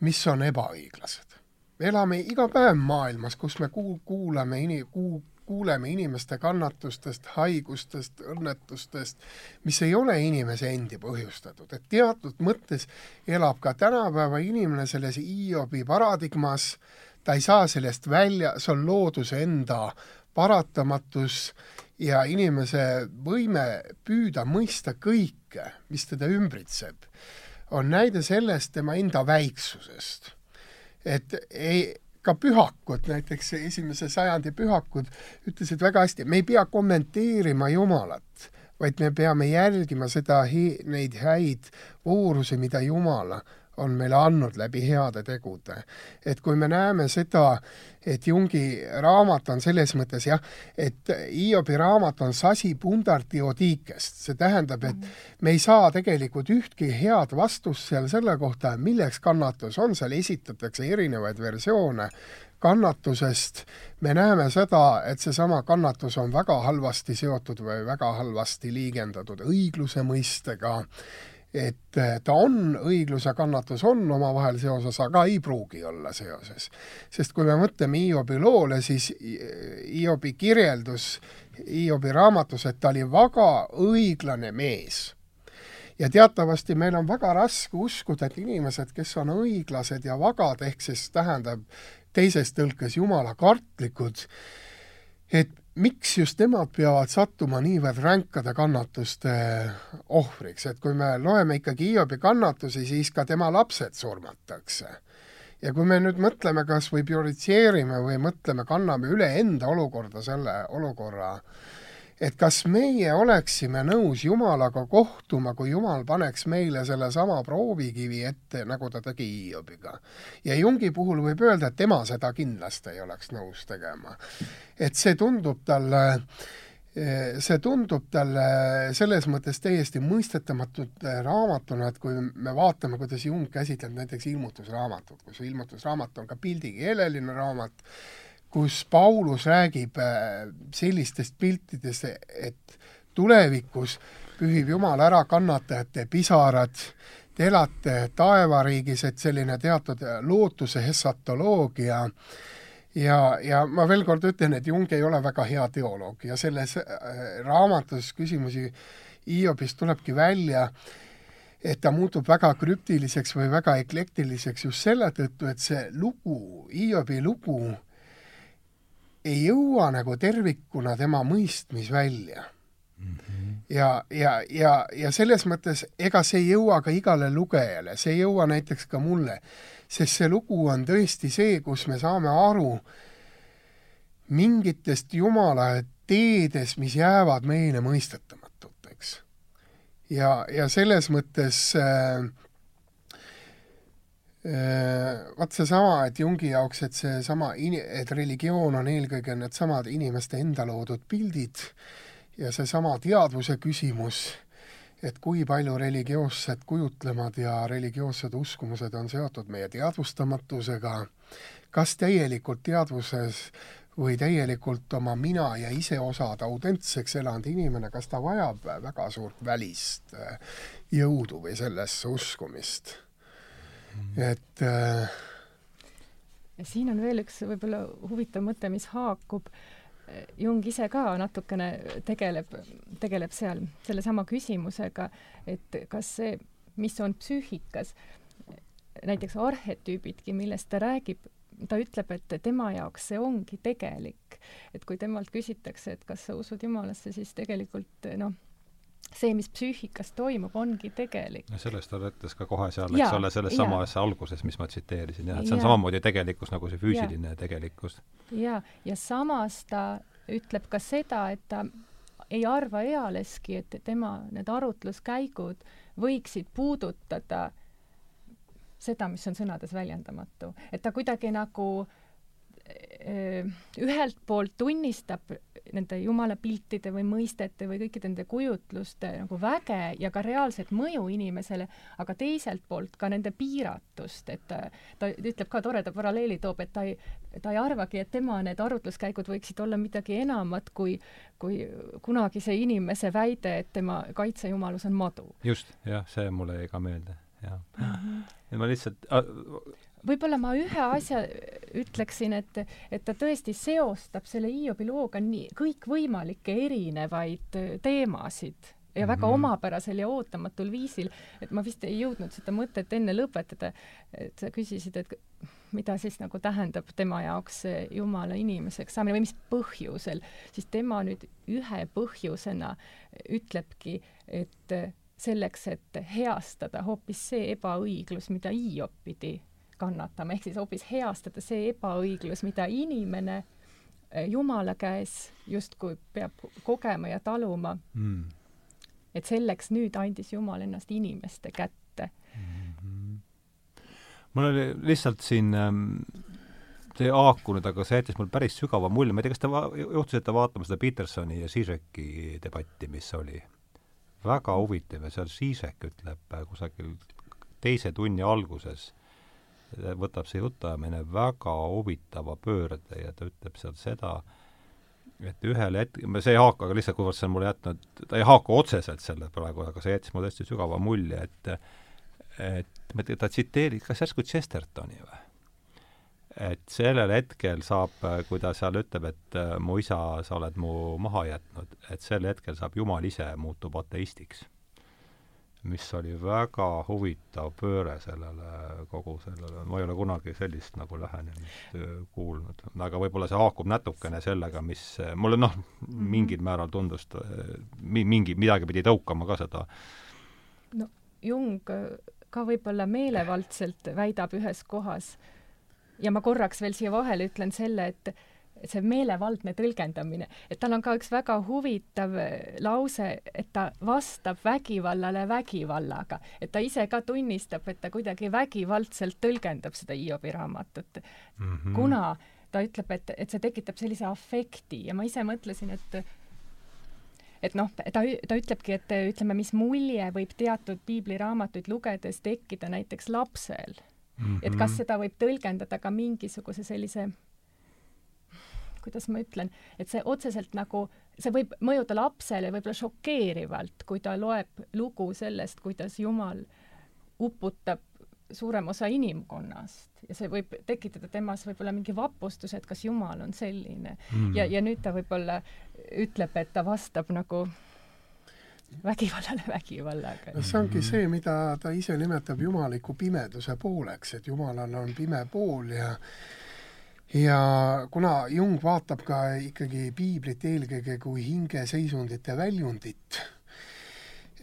mis on ebaõiglased. me elame iga päev maailmas, kus me kuul-, kuulame ini-, kuul-, kuuleme inimeste kannatustest, haigustest, õnnetustest, mis ei ole inimese endi põhjustatud, et teatud mõttes elab ka tänapäeva inimene selles Hiobi paradigmas, ta ei saa sellest välja, see on looduse enda paratamatus ja inimese võime püüda mõista kõike, mis teda ümbritseb, on näide sellest tema enda väiksusest. et ei, ka pühakud, näiteks esimese sajandi pühakud ütlesid väga hästi, me ei pea kommenteerima Jumalat, vaid me peame jälgima seda, neid häid voorusi, mida Jumala on meile andnud läbi heade tegude. et kui me näeme seda, et Jungi raamat on selles mõttes jah, et Hiobi raamat on sasi pundardiodiikest, see tähendab, et me ei saa tegelikult ühtki head vastust seal selle kohta, milleks kannatus on, seal esitatakse erinevaid versioone kannatusest, me näeme seda, et seesama kannatus on väga halvasti seotud või väga halvasti liigendatud õigluse mõistega et eh, ta on, õiglus ja kannatus on omavahel seoses, aga ei pruugi olla seoses. sest kui me mõtleme Hiobi loole, siis Hiobi kirjeldus Hiobi raamatus, et ta oli väga õiglane mees. ja teatavasti meil on väga raske uskuda, et inimesed, kes on õiglased ja vagad, ehk siis tähendab teises tõlkes jumala kartlikud, et miks just nemad peavad sattuma niivõrd ränkade kannatuste ohvriks, et kui me loeme ikkagi Hiobi kannatusi, siis ka tema lapsed surmatakse. ja kui me nüüd mõtleme kas või prioritseerime või mõtleme, kanname üle enda olukorda selle olukorra äh, et kas meie oleksime nõus Jumalaga kohtuma, kui Jumal paneks meile sellesama proovikivi ette, nagu ta tegi Hiobiga. ja Jungi puhul võib öelda, et tema seda kindlasti ei oleks nõus tegema. et see tundub talle see tundub talle selles mõttes täiesti mõistetamatu raamatuna, et kui me vaatame, kuidas Jung käsitleb näiteks ilmutusraamatut, kus ilmutusraamat on ka pildikeeleline raamat, kus Paulus räägib äh, sellistest piltidest, et tulevikus pühib Jumal ära kannatajate pisarad, te elate taevariigis, et selline teatud lootuse hessatoloogia ja, ja ma veel kord ütlen, et Jung ei ole väga hea teoloog ja selles äh, raamatus küsimusi Hiobist tulebki välja, et ta muutub väga krüptiliseks või väga eklektiliseks just selle tõttu, et see lugu, Hiobi lugu, ei jõua nagu tervikuna tema mõistmisvälja mm. -hmm. ja, ja, ja, ja selles mõttes ega see ei jõua ka igale lugejale, see ei jõua näiteks ka mulle, sest see lugu on tõesti see, kus me saame aru mingitest Jumala teedes, mis jäävad meile mõistetamatuks. ja, ja selles mõttes Äh, vaat seesama, et Jungi jaoks, et seesama, et religioon on eelkõige needsamad inimeste enda loodud pildid ja seesama teadvuse küsimus, et kui palju religioossed kujutlemad ja religioossed uskumused on seotud meie teadvustamatusega, kas täielikult teadvuses või täielikult oma mina ja iseosad autentseks elanud inimene, kas ta vajab väga suurt välist äh, jõudu või sellesse uskumist et äh, ja siin on veel üks võib-olla huvitav mõte, mis haakub. Jung ise ka natukene tegeleb, tegeleb seal sellesama küsimusega, et kas see, mis on psüühikas, näiteks arhetüübidki, millest ta räägib, ta ütleb, et tema jaoks see ongi tegelik. et kui temalt küsitakse, et kas sa usud Jumalasse, siis tegelikult noh, see, mis psüühikas toimub, ongi tegelik. no sellest ta ütles ka kohe seal, eks ole, selles samas alguses, mis ma tsiteerisin, jah, et see on ja. samamoodi tegelikkus nagu see füüsiline ja. tegelikkus. jaa, ja samas ta ütleb ka seda, et ta ei arva ealeski, et tema need arutluskäigud võiksid puudutada seda, mis on sõnades väljendamatu. et ta kuidagi nagu öö, ühelt poolt tunnistab nende jumala piltide või mõistete või kõikide nende kujutluste nagu väge ja ka reaalset mõju inimesele, aga teiselt poolt ka nende piiratust, et ta, ta ütleb ka toreda paralleeli toob, et ta ei, ta ei arvagi, et tema need arutluskäigud võiksid olla midagi enamat kui, kui kunagise inimese väide, et tema kaitsejumalus on madu. just, jah, see mulle jäi ka meelde, jah mm. -hmm. ja ma lihtsalt võib-olla ma ühe asja ütleksin, et, et ta tõesti seostab selle Hiobi looga nii kõikvõimalikke erinevaid teemasid ja väga mm -hmm. omapärasel ja ootamatul viisil, et ma vist ei jõudnud seda mõtet enne lõpetada, et sa küsisid, et mida siis nagu tähendab tema jaoks Jumala inimeseks saamine või mis põhjusel, siis tema nüüd ühe põhjusena ütlebki, et selleks, et heastada hoopis see ebaõiglus, mida Hiop pidi kannatama, ehk siis hoopis heastada see ebaõiglus, mida inimene eh, Jumala käes justkui peab kogema ja taluma mm.. et selleks nüüd andis Jumal ennast inimeste kätte mm. -hmm. mul oli lihtsalt siin ähm, see ei haakunud, aga see jättis mul päris sügava mulje, ma ei tea, kas te va-, juhtusite vaatama seda Petersoni ja Zizeki debatti, mis oli? väga huvitav ja seal Zizek ütleb äh, kusagil teise tunni alguses, võtab see jutuajamine väga huvitava pöörde ja ta ütleb seal seda, et ühel hetkel, see ei haaka, aga lihtsalt kuivõrd see on mulle jätnud, ta ei haaku otseselt selle praegu, aga see jättis mulle tõesti sügava mulje, et et ta tsiteerib kas järsku Chestertoni või? et sellel hetkel saab, kui ta seal ütleb, et mu isa, sa oled mu maha jätnud, et sel hetkel saab Jumal ise, muutub ateistiks. Mis oli väga huvitav pööre sellele, kogu sellele, ma ei ole kunagi sellist nagu lähenemist äh, kuulnud. aga võib-olla see haakub natukene sellega, mis mulle noh, mingil määral tundus, mingi, midagi pidi tõukama ka seda. no Jung ka võib-olla meelevaldselt väidab ühes kohas, ja ma korraks veel siia vahele ütlen selle, et see meelevaldne tõlgendamine, et tal on ka üks väga huvitav äh, lause, et ta vastab vägivallale vägivallaga, et ta ise ka tunnistab, et ta kuidagi vägivaldselt tõlgendab seda Hiobi raamatut mm, -hmm. kuna ta ütleb, et, et see tekitab sellise afekti ja ma ise mõtlesin, et et noh, ta, ta ütlebki, et ütleme, mis mulje võib teatud piibliraamatuid lugedes tekkida näiteks lapsel mm. -hmm. et kas mhm. seda võib tõlgendada ka mingisuguse sellise kuidas ma ütlen, et see otseselt nagu, see võib mõjuda lapsele võib-olla šokeerivalt, kui ta loeb lugu sellest, kuidas Jumal uputab suurem osa inimkonnast ja see võib tekitada temas võib-olla mingi vapustuse, et kas Jumal on selline mm. ja, ja nüüd ta võib-olla ütleb, et ta vastab nagu vägivallale vägivallaga. no see ongi see, mida ta ise nimetab jumaliku pimeduse pooleks, et jumalal on pime pool ja ja kuna Jung vaatab ka ikkagi piiblit eelkõige kui hingeseisundite väljundit,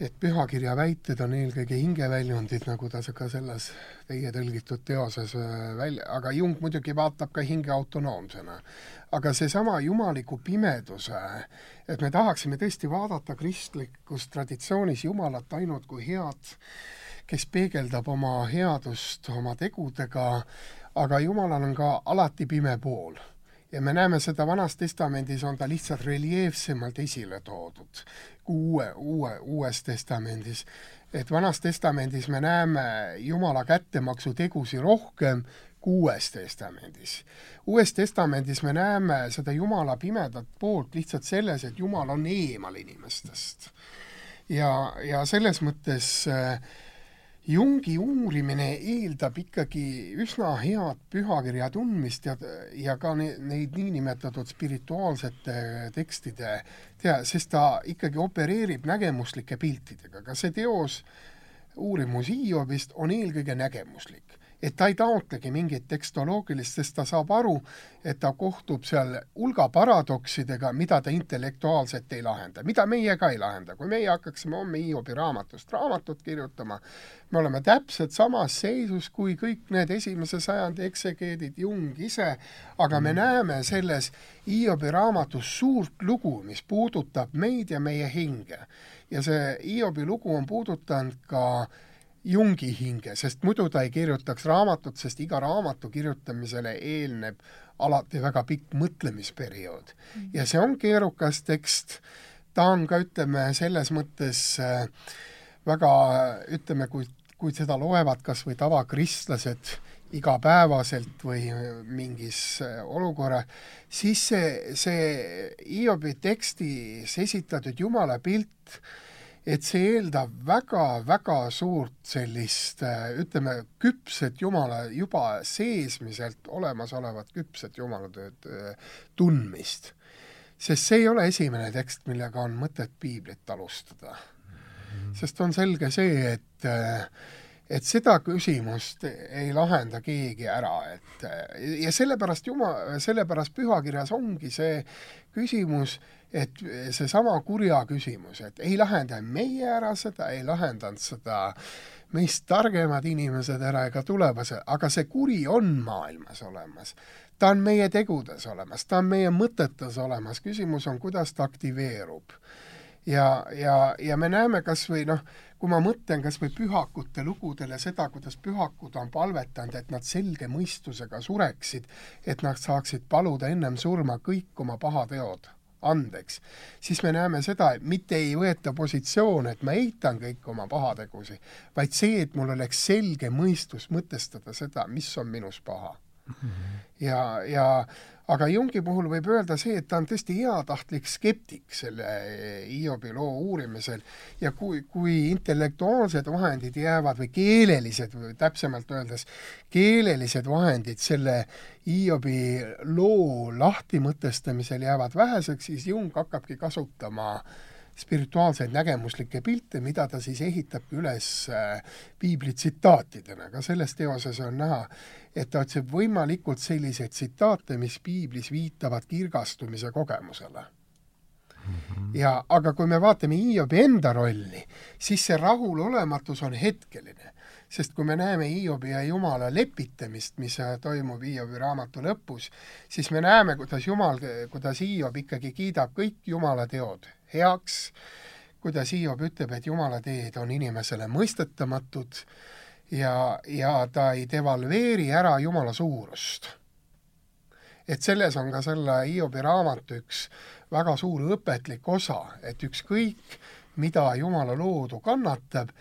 et pühakirja väited on eelkõige hingeväljundid, nagu ta ka selles teie tõlgitud teoses äh, välja, aga Jung muidugi vaatab ka hinge autonoomsena. aga seesama jumaliku pimeduse, et me tahaksime tõesti vaadata kristlikus traditsioonis Jumalat ainult kui head, kes peegeldab oma headust oma tegudega, aga Jumalal on ka alati pime pool ja me näeme seda Vanas Testamendis on ta lihtsalt reljeefsemalt esile toodud kui uue, uue, Uues Testamendis. et Vanas Testamendis me näeme Jumala kättemaksu tegusi rohkem kui Uues Testamendis. Uues Testamendis me näeme seda Jumala pimedat poolt lihtsalt selles, et Jumal on eemal inimestest. ja, ja selles mõttes äh, Jungi uurimine eeldab ikkagi üsna head pühakirja tundmist ja, ja ka ne, neid niinimetatud spirituaalsete tekstide tea, sest ta ikkagi opereerib nägemuslike piltidega, ka see teos uurimus Hiiobist on eelkõige nägemuslik et ta ei taotlegi mingit tekstoloogilist, sest ta saab aru, et ta kohtub seal hulga paradoksidega, mida ta intellektuaalselt ei lahenda, mida meie ka ei lahenda. kui meie hakkaksime homme Hiobi raamatust raamatut kirjutama, me oleme täpselt samas seisus kui kõik need esimese sajandi eksegeedid, Jung ise, aga me näeme selles Hiobi raamatus suurt lugu, mis puudutab meid ja meie hinge. ja see Hiobi lugu on puudutanud ka äh, Jungi hinge, sest muidu ta ei kirjutaks raamatut, sest iga raamatu kirjutamisele eelneb alati väga pikk mõtlemisperiood. Mm.. ja see on keerukas tekst, ta on ka, ütleme, selles mõttes äh, väga, ütleme, kui, kui seda loevad kas või tavakristlased igapäevaselt või mingis äh, olukorra, siis see, see Hiobi tekstis esitatud Jumala pilt et see eeldab väga-väga suurt sellist ütleme, küpset Jumala, juba seesmiselt olemasolevat küpset Jumalatööd tundmist. sest see ei ole esimene tekst, millega on mõtet piiblit alustada. sest on selge see, et et seda küsimust ei lahenda keegi ära, et ja sellepärast Jumal, sellepärast pühakirjas ongi see küsimus, et seesama kurja küsimus, et ei lahenda meie ära seda, ei lahendanud seda meist targemad inimesed ära ega tulevased, aga see kuri on maailmas olemas. ta on meie tegudes olemas, ta on meie mõtetes olemas, küsimus on, kuidas ta aktiveerub. ja, ja, ja me näeme kas või noh, kui ma mõtlen kas või pühakute lugudele seda, kuidas pühakud on palvetanud, et nad selge mõistusega sureksid, et nad saaksid paluda ennem surma kõik oma pahateod andeks, siis me näeme seda, et mitte ei võeta positsioone, et ma eitan kõik oma pahategusid, vaid see, et mul oleks selge mõistus mõtestada seda, mis on minus paha. Ja, ja aga Jungi puhul võib öelda see, et ta on tõesti heatahtlik skeptik selle Hiobi loo uurimisel. Ja kui, kui intellektuaalsed vahendid jäävad või keelelised või täpsemalt öeldes, keelelised vahendid selle Hiobi loo lahtimõtestamisel jäävad väheseks, siis Jung hakkabki kasutama spirituaalseid nägemuslikke pilte, mida ta siis ehitabki üles äh, piibli tsitaatidena, ka selles teoses on näha, et ta otsib võimalikult selliseid tsitaate, mis piiblis viitavad kirgastumise kogemusele. -hmm. ja aga kui me vaatame Hiobi enda rolli, siis see rahulolematus on hetkeline. sest kui me näeme Hiobi ja Jumala lepitamist, mis toimub Hiobi raamatu lõpus, siis me näeme, kuidas Jumal, kuidas Hiob ikkagi kiidab kõik Jumala teod heaks, kuidas Hiob ütleb, et Jumala teed on inimesele mõistetamatud ja, ja ta ei devalveeri ära Jumala suurust. et selles on ka selle Hiobi raamatu üks väga suur õpetlik osa, et ükskõik, mida Jumala loodu kannatab,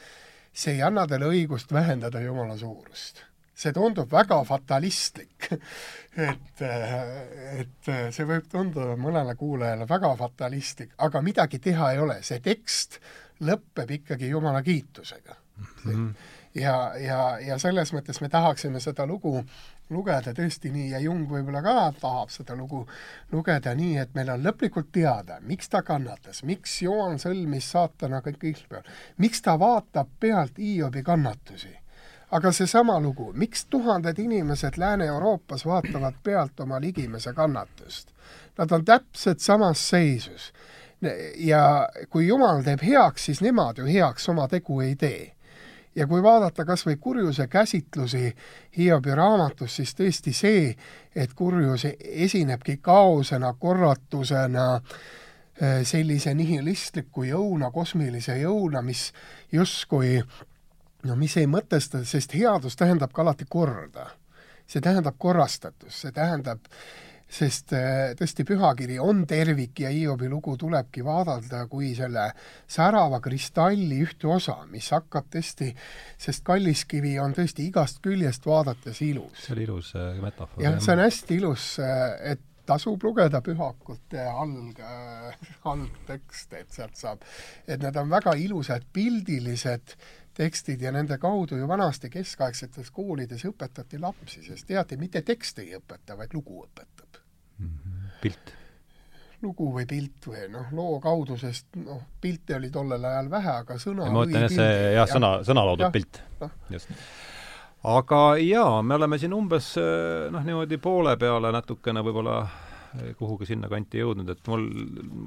see ei anna talle õigust vähendada Jumala suurust. See tundub väga fatalistlik et, et see võib tunduda mõnele kuulajale väga fatalistlik, aga midagi teha ei ole, see tekst lõpeb ikkagi Jumala kiitusega mm. -hmm ja, ja, ja selles mõttes me tahaksime seda lugu lugeda tõesti nii ja Jung võib-olla ka tahab seda lugu lugeda nii, et meil on lõplikult teada, miks ta kannatas, miks Joon sõlmis saatanaga kõik peal, miks ta vaatab pealt Hiobi kannatusi. Aga seesama lugu, miks tuhanded inimesed Lääne-Euroopas vaatavad pealt oma ligimese kannatust? Nad on täpselt samas seisus. ja kui Jumal teeb heaks, siis nemad ju heaks oma tegu ei tee ja kui vaadata kas või kurjuse käsitlusi Hiobi raamatus, siis tõesti see, et kurjus esinebki kaosena, korratusena, äh, sellise nihilistliku jõuna, kosmilise jõuna, mis justkui no mis ei mõtesta, sest headus tähendab ka alati korda. see tähendab korrastatust, see tähendab äh, sest äh, tõesti pühakiri on tervik ja Hiobi lugu tulebki vaadelda kui selle särava kristalli ühte osa, mis hakkab tõesti, sest kalliskivi on tõesti igast küljest vaadates ilus. see oli ilus äh, metafoor. jah, see on hästi ilus, äh, et tasub lugeda pühakute alg äh,, algtekste, et sealt saab, et need on väga ilusad pildilised tekstid ja nende kaudu ju vanasti keskaegsetes koolides õpetati lapsi, sest teati, mitte tekst ei õpeta, vaid lugu õpetab. Pilt? lugu või pilt või noh, loo kaudu, sest noh, pilte oli tollel ajal vähe, aga sõna ma mõtlen jah, see jah, sõna, sõnaloodud pilt, just. aga jaa, me oleme siin umbes noh, niimoodi poole peale natukene võib-olla kuhugi sinnakanti jõudnud, et mul,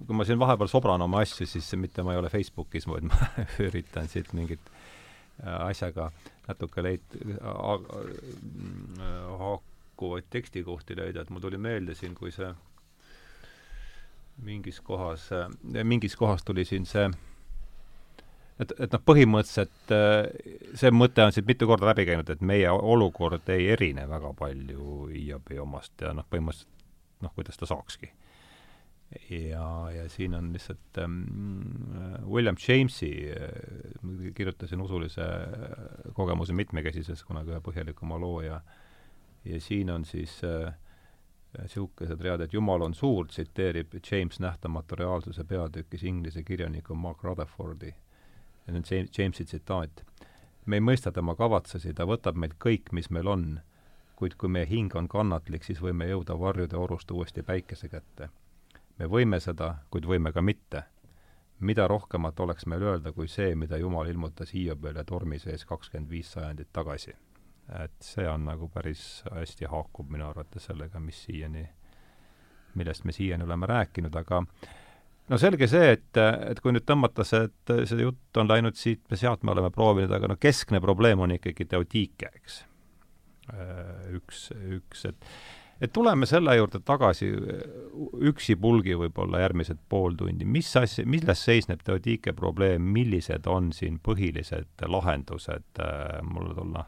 kui ma siin vahepeal sobran oma asju, siis mitte ma ei ole Facebookis, vaid ma üritan siit mingit asjaga natuke leid-, haakuvaid tekstikohti leida, et mul tuli meelde siin, kui see mingis kohas, mingis kohas tuli siin see et, et noh, põhimõtteliselt äh, see mõte on siit mitu korda läbi käinud, et meie olukord ei erine väga palju Hiobi omast ja noh, põhimõtteliselt noh, kuidas ta saakski. Ja, ja siin on lihtsalt ähm, William Jamesi äh,, kirjutasin usulise kogemuse mitmekesises kunagi ühe põhjalikuma loo ja ja siin on siis äh, niisugused read, et Jumal on suur, tsiteerib James Nähtamatu reaalsuse peatükis inglise kirjaniku Mark Rutherfordi. see on Jamesi tsitaat. me ei mõista tema kavatsusi, ta võtab meilt kõik, mis meil on, kuid kui meie hing on kannatlik, siis võime jõuda varjude orust uuesti päikese kätte. Me võime seda, kuid võime ka mitte. mida rohkemat oleks meil öelda kui see, mida Jumal ilmutas Hiiobile tormi sees kakskümmend viis sajandit tagasi et see on nagu päris hästi haakub minu arvates sellega, mis siiani, millest me siiani oleme rääkinud, aga no selge see, et, et kui nüüd tõmmata see, et see jutt on läinud siit ja sealt me oleme proovinud, aga no keskne probleem on ikkagi teotiike, eks. Üks, üks, et et tuleme selle juurde tagasi üksipulgi võib-olla järgmised pool tundi, mis asja, milles seisneb Teodike probleem, millised on siin põhilised lahendused äh, mulle tulla?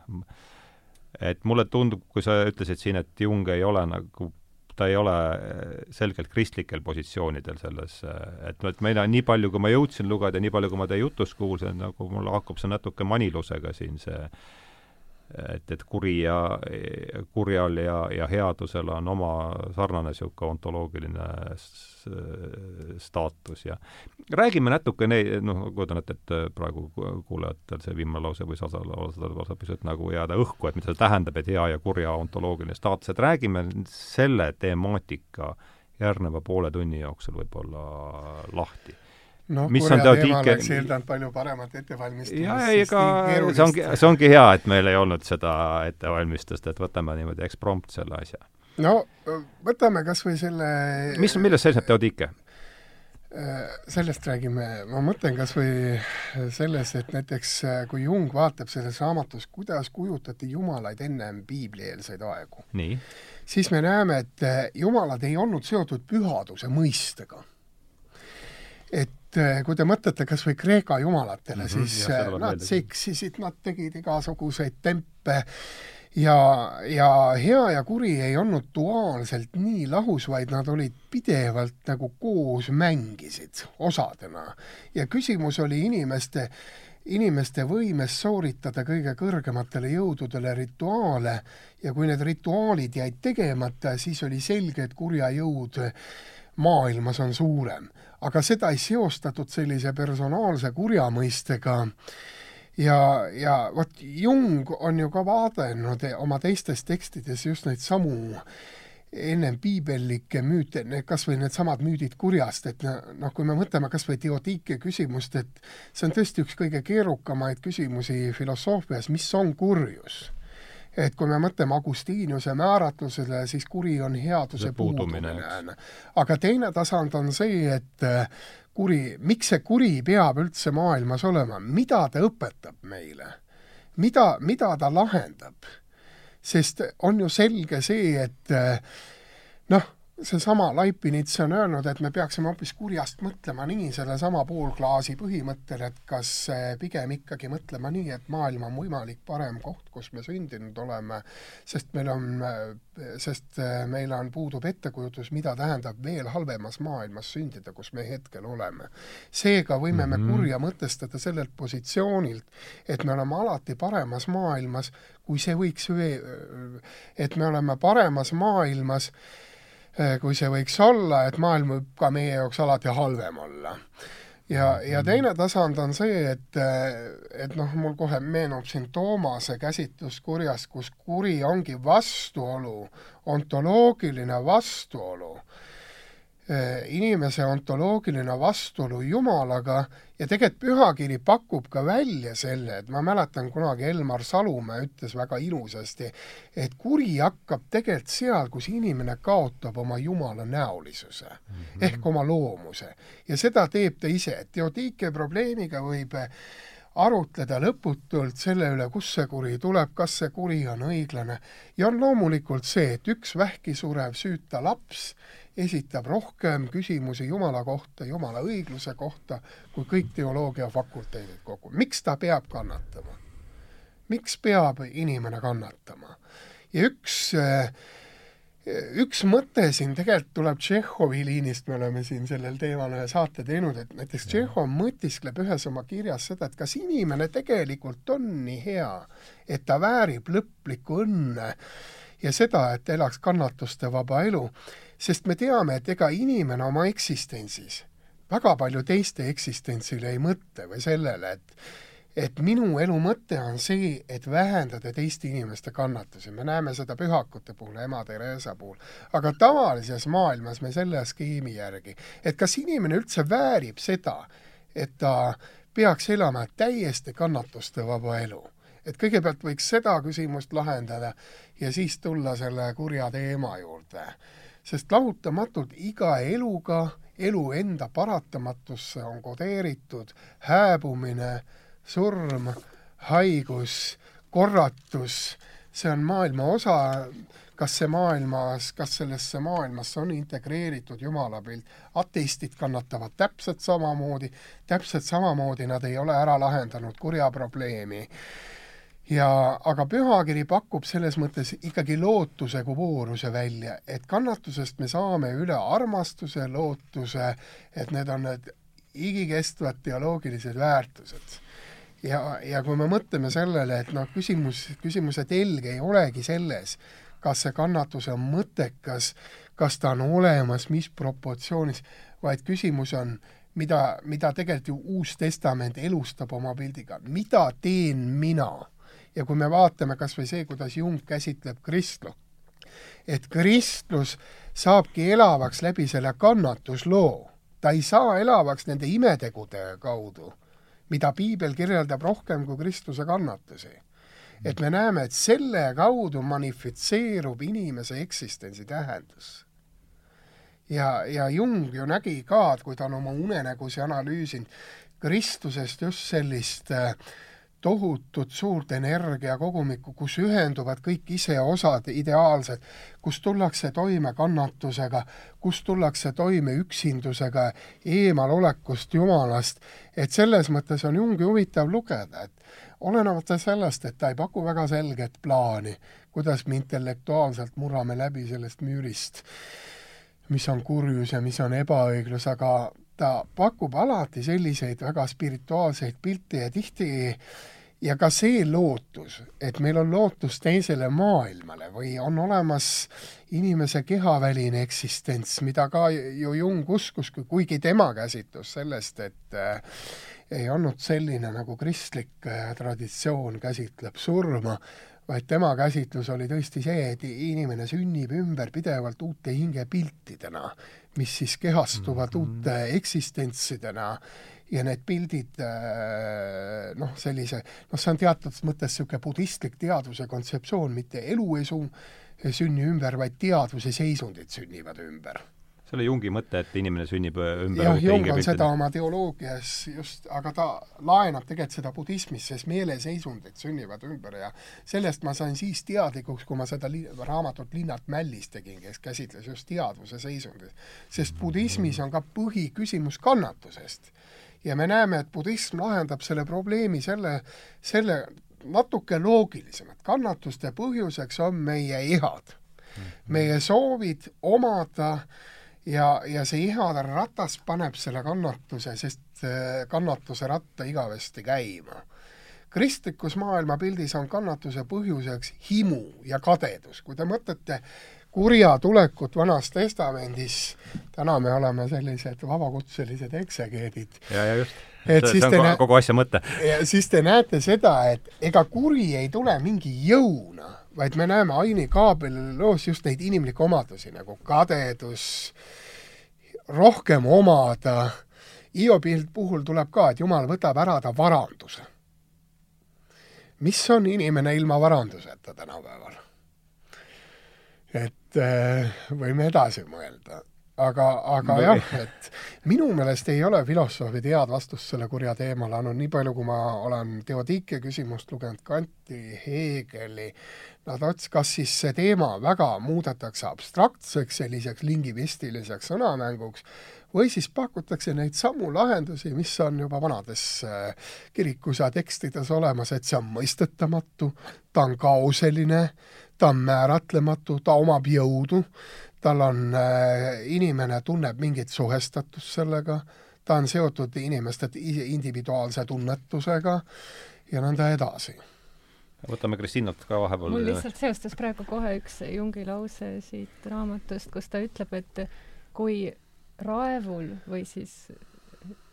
et mulle tundub, kui sa ütlesid siin, et Jung ei ole nagu ta ei ole selgelt kristlikel positsioonidel selles, et, et meil on nii palju, kui ma jõudsin lugeda, nii palju, kui ma teie jutust kuulsin, nagu mul hakkab see natuke manilusega siin see et, et kuri ja, kurjal ja, ja headusel on oma sarnane niisugune ontoloogiline staatus ja räägime natuke neid, noh, kujutan ette, et praegu kuulajatel see viimane lause võis osaliselt pisut nagu jääda õhku, et mida see tähendab, et hea ja kurja ontoloogiline staatus, et räägime selle temaatika järgneva poole tunni jooksul võib-olla lahti noh, kurja teema oleks eeldanud palju paremat ettevalmistust. jaa, ega see ongi, see ongi hea, et meil ei olnud seda ettevalmistust, et võtame niimoodi eksprompt selle asja. no võtame kas või selle mis, milles seisneb teodiike? Äh, sellest räägime, ma mõtlen kas või selles, et näiteks äh, kui Jung vaatab selles raamatus, kuidas kujutati jumalaid ennem piiblieelseid aegu, siis me näeme, et äh, jumalad ei olnud seotud pühaduse mõistega. et et eh, kui te mõtlete kas või Kreeka jumalatele mm, -hmm, siis ja, nad seksisid, nad tegid igasuguseid tempe ja, ja hea ja kuri ei olnud duaalselt nii lahus, vaid nad olid pidevalt nagu koos mängisid osadena. ja küsimus oli inimeste, inimeste võimes sooritada kõige kõrgematele jõududele rituaale ja kui need rituaalid jäid tegemata, siis oli selge, et kurja jõud maailmas on suurem aga seda ei seostatud sellise personaalse kurja mõistega. Ja, ja vot Jung on ju ka vaadelnud oma teistes tekstides just neid samu ennem piibellikke müüte, kas või needsamad müüdid kurjast, et noh, kui me mõtleme kas või Teodike küsimust, et see on tõesti üks kõige keerukamaid küsimusi filosoofias, mis on kurjus et kui me mõtleme Agustiiniuse määratlusele, siis kuri on headuse puudumine, puudumine. aga teine tasand on see, et äh, kuri, miks see kuri peab üldse maailmas olema, mida ta õpetab meile? mida, mida ta lahendab? sest on ju selge see, et äh, noh, seesama Leibniz on öelnud, et me peaksime hoopis kurjast mõtlema nii sellesama poolklaasi põhimõttel, et kas pigem ikkagi mõtlema nii, et maailm on võimalik parem koht, kus me sündinud oleme, sest meil on, sest meil on, puudub ettekujutus, mida tähendab veel halvemas maailmas sündida, kus me hetkel oleme. seega võime mm -hmm. me mhm. kurja mõtestada sellelt positsioonilt, et me oleme alati paremas maailmas, kui see võiks, et me oleme paremas maailmas, Eh, kui see võiks olla, et maailm võib ka meie jaoks alati halvem olla. ja, ja teine tasand on see, et, eh, et noh, mul kohe meenub siin Toomase käsitlus kurjast, kus kuri ongi vastuolu, ontoloogiline vastuolu Äh, inimese ontoloogiline vastuolu Jumalaga ja tegelikult pühakiri pakub ka välja selle, et ma mäletan kunagi Elmar Salumäe ütles väga ilusasti, et kuri hakkab tegelikult seal, kus inimene kaotab oma jumala näolisuse mm -hmm. ehk oma loomuse. ja seda teeb ta ise, et Teodike probleemiga võib arutleda lõputult selle üle, kust see kuri tuleb, kas see kuri on õiglane ja on loomulikult see, et üks vähki surev süüta laps esitab rohkem küsimusi Jumala kohta, Jumala õigluse kohta, kui kõik teoloogia fakulteedid kokku. miks ta peab kannatama? miks peab inimene kannatama? ja üks üks mõte siin tegelikult tuleb Tšehhovi liinist, me oleme siin sellel teemal ühe saate teinud, et näiteks Tšehhov mõtiskleb ühes oma kirjas seda, et kas inimene tegelikult on nii hea, et ta väärib lõplikku õnne ja seda, et elaks kannatustevaba elu sest me teame, et ega inimene oma eksistentsis väga palju teiste eksistentsile ei mõtle või sellele, et et minu elu mõte on see, et vähendada teiste inimeste kannatusi, me näeme seda pühakute puhul, ema Theresa puhul, aga tavalises maailmas me selle skeemi järgi, et kas inimene üldse väärib seda, et ta peaks elama täiesti kannatustevaba elu. et kõigepealt võiks seda küsimust lahendada ja siis tulla selle kurja teema juurde sest lahutamatult iga eluga, elu enda paratamatusse on kodeeritud hääbumine, surm, haigus, korratus, see on maailma osa, kas see maailmas, kas sellesse maailmasse on integreeritud Jumala pilt. ateistid kannatavad täpselt samamoodi, täpselt samamoodi nad ei ole ära lahendanud kurja probleemi. Ja aga pühakiri pakub selles mõttes ikkagi lootuse kui vooruse välja, et kannatusest me saame üle armastuse, lootuse, et need on need igikestvad teoloogilised väärtused ja, ja kui me mõtleme sellele, et noh, küsimus, küsimuse telg ei olegi selles, kas see kannatus on mõttekas, kas ta on olemas, mis proportsioonis, vaid küsimus on, mida, mida tegelikult ju Uus Testament elustab oma pildiga, mida teen mina? Ja kui me vaatame kas või see, kuidas Jung käsitleb kristlust, et kristlus saabki elavaks läbi selle kannatusloo, ta ei saa elavaks nende imetegude kaudu mida piibel kirjeldab rohkem kui Kristuse kannatusi. et me näeme, et selle kaudu manifitseerub inimese eksistentsi tähendus. ja, ja Jung ju nägi ka, et kui ta on oma unenägusi analüüsinud, Kristusest just sellist äh, tohutut suurt energiakogumikku, kus ühenduvad kõik iseosad ideaalsed, kus tullakse toime kannatusega, kus tullakse toime üksindusega, eemalolekust Jumalast, et selles mõttes on Jungi huvitav lugeda, et olenemata sellest, et ta ei paku väga selget plaani, kuidas me intellektuaalselt murrame läbi sellest müürist, mis on kurjus ja mis on ebaõiglus, aga ta pakub alati selliseid väga spirituaalseid pilte ja tihti ja ka see lootus, et meil on lootus teisele maailmale või on olemas inimese kehaväline eksistents, mida ka ju Jung uskus, kuigi tema käsitlus sellest, et äh, ei olnud selline, nagu kristlik äh, traditsioon käsitleb surma, vaid tema käsitlus oli tõesti see, et inimene sünnib ümber pidevalt uute hingepiltidena, mis siis kehastuvad mm -hmm. uute eksistentsidena ja need pildid äh, noh, sellise, noh, see on teatud mõttes niisugune budistlik teadvuse kontseptsioon, mitte elu ei su-, sünni ümber, vaid teadvuse seisundid sünnivad ümber see oli Jungi mõte, et inimene sünnib äh, ümber jah, Jung on seda oma teoloogias just, aga ta laenab tegelikult seda budismis, sest meeleseisundid sünnivad ümber ja sellest ma sain siis teadlikuks, kui ma seda li raamatut Linnart Mällis tegin, kes käsitles just teadvuse seisundit. sest budismis on ka põhiküsimus kannatusest. Ja me näeme, et budism lahendab selle probleemi selle, selle natuke loogilisemalt. kannatuste põhjuseks on meie ihad, meie soovid omada äh, ja, ja see ihade ratas paneb selle kannatuse, sest kannatuse ratta igavesti käima. kristlikus maailmapildis on kannatuse põhjuseks himu ja kadedus. kui te mõtlete kurja tulekut Vanas Testamendis, täna me oleme sellised vabakutselised eksegeedid. ja, ja just. et see, siis see on kogu asja mõte. siis te näete seda, et ega kuri ei tule mingi jõuna, vaid me näeme Aini Kaabeli loos just neid inimlikke omadusi nagu kadedus, rohkem omada. Hiobi puhul tuleb ka, et Jumal võtab ära ta varanduse. mis on inimene ilma varanduseta tänapäeval? Et äh, võime edasi mõelda. Aga, aga no, jah, et minu meelest ei ole filosoofid head vastust selle kurja teemale andnud, nii palju, kui ma olen Theodike küsimust lugenud, Kanti, Heegeli, nad ots-, kas siis see teema väga muudetakse abstraktseks, selliseks lingvistiliseks sõnamänguks, või siis pakutakse neid samu lahendusi, mis on juba vanades kirikus ja tekstides olemas, et see on mõistetamatu, ta on kaoseline, ta on määratlematu, ta omab jõudu, tal on äh,, inimene tunneb mingit suhestatust sellega, ta on seotud inimeste individuaalse tunnetusega ja nõnda edasi võtame Kristinalt ka vahepeal. mul lihtsalt seostus praegu kohe üks Jungi lause siit raamatust, kus ta ütleb, et kui raevul või siis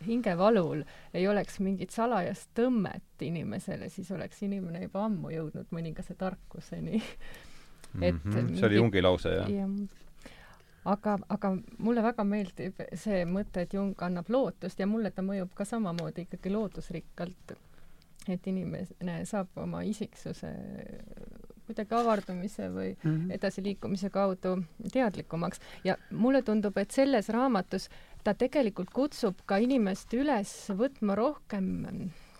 hingevalul ei oleks mingit salajast tõmmet inimesele, siis oleks inimene juba ammu jõudnud mõningase tarkuseni et mm -hmm. see oli Jungi lause, jah ja.? aga, aga mulle väga meeldib see mõte, et Jung annab lootust ja mulle ta mõjub ka samamoodi ikkagi lootusrikkalt. et inimene saab oma isiksuse kuidagi avardumise või mm -hmm. edasiliikumise kaudu teadlikumaks ja mulle tundub, et selles raamatus ta tegelikult kutsub ka inimest üles võtma rohkem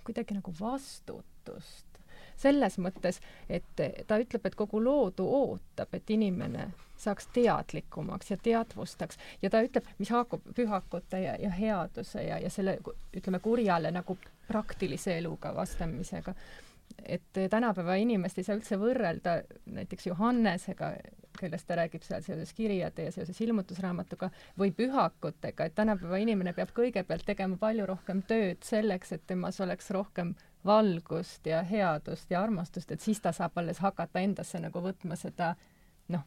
kuidagi nagu vastutust. Selles mõttes, et ta ütleb, et kogu loodu ootab, et inimene saaks teadlikumaks ja teadvustaks. Ja ta ütleb, mis haakub pühakute ja, ja headuse ja, ja selle ütleme kurjale nagu praktilise eluga vastamisega. Et tänapäeva inimest ei saa üldse võrrelda näiteks Johannesega, kellest ta räägib seal seoses kirjade ja seoses ilmutusraamatuga, või pühakutega, et tänapäeva inimene peab kõigepealt tegema palju rohkem tööd selleks, et temas oleks rohkem valgust ja headust ja armastust, et siis ta saab alles hakata endasse nagu võtma seda noh,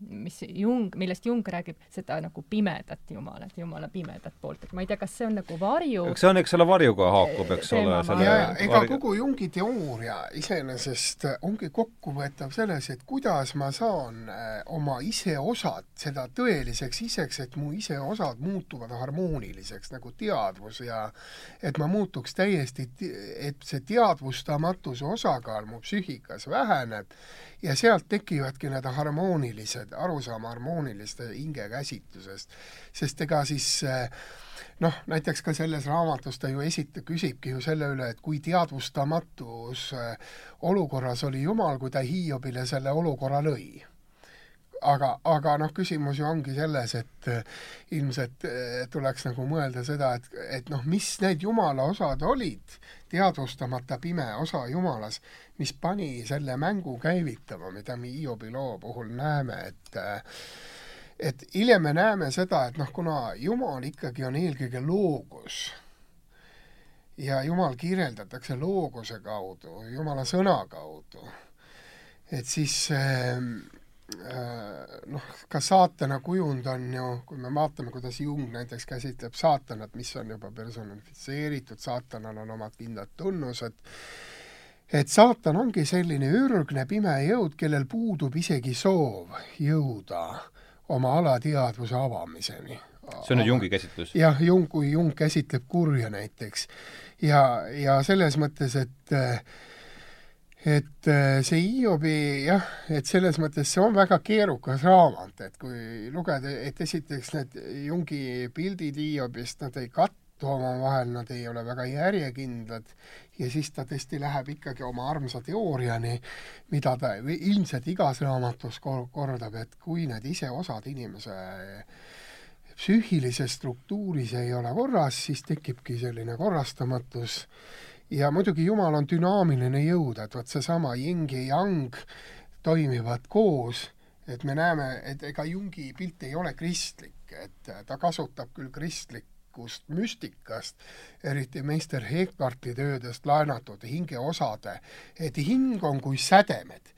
mis Jung, millest Jung räägib, seda nagu pimedat Jumalat, Jumala pimedat poolt, et ma ei tea, kas see on nagu varju eks see on, eks selle varjuga haakub, eks ole, selle ja, ega varju... kogu Jungi teooria iseenesest ongi kokkuvõetav selles, et kuidas ma saan äh, oma iseosad, seda tõeliseks iseks, et mu iseosad muutuvad harmooniliseks nagu teadvus ja et ma muutuks täiesti, et see teadvustamatuse osakaal mu psüühikas väheneb ja sealt tekivadki need harmoonilised, arusaam harmooniliste hingekäsitlusest. sest ega siis eh, noh, näiteks ka selles raamatus ta ju esita-, küsibki ju selle üle, et kui teadvustamatus eh, olukorras oli Jumal, kui ta Hiiobile selle olukorra lõi aga, aga noh, küsimus ju ongi selles, et äh, ilmselt äh, tuleks nagu mõelda seda, et, et noh, mis need jumala osad olid, teadvustamata pime osa jumalas, mis pani selle mängu käivitama, mida me Hiobi loo puhul näeme, et äh, et hiljem me näeme seda, et noh, kuna Jumal ikkagi on eelkõige loogus ja Jumal kirjeldatakse looguse kaudu, Jumala sõna kaudu, et siis Äh, noh, ka saatana kujund on ju, kui me vaatame, kuidas Jung näiteks käsitleb saatanat, mis on juba personifitseeritud, saatanal on omad kindlad tunnused, et saatan ongi selline ürgne pime jõud, kellel puudub isegi soov jõuda oma alateadvuse avamiseni. see on nüüd Jungi käsitlus? jah, Jung, kui Jung käsitleb kurja näiteks. ja, ja selles mõttes, et äh, et äh, see Hiobi jah, et selles mõttes see on väga keerukas raamat, et kui lugeda, et esiteks need Jungi pildid Hiobist, nad ei kattu omavahel, nad ei ole väga järjekindlad ja siis ta tõesti läheb ikkagi oma armsa teooriani, mida ta ilmselt igas raamatus kor-, kordab, et kui need iseosad inimese psüühilises struktuuris ei ole korras, siis tekibki selline korrastamatus ja muidugi Jumal on dünaamiline jõud, et vot seesama yin ja yang toimivad koos, et me näeme, et ega Jungi pilt ei ole kristlik, et ta kasutab küll kristlikust müstikast, eriti meister Hekarti töödest laenatud hingeosade, et hing on kui sädemed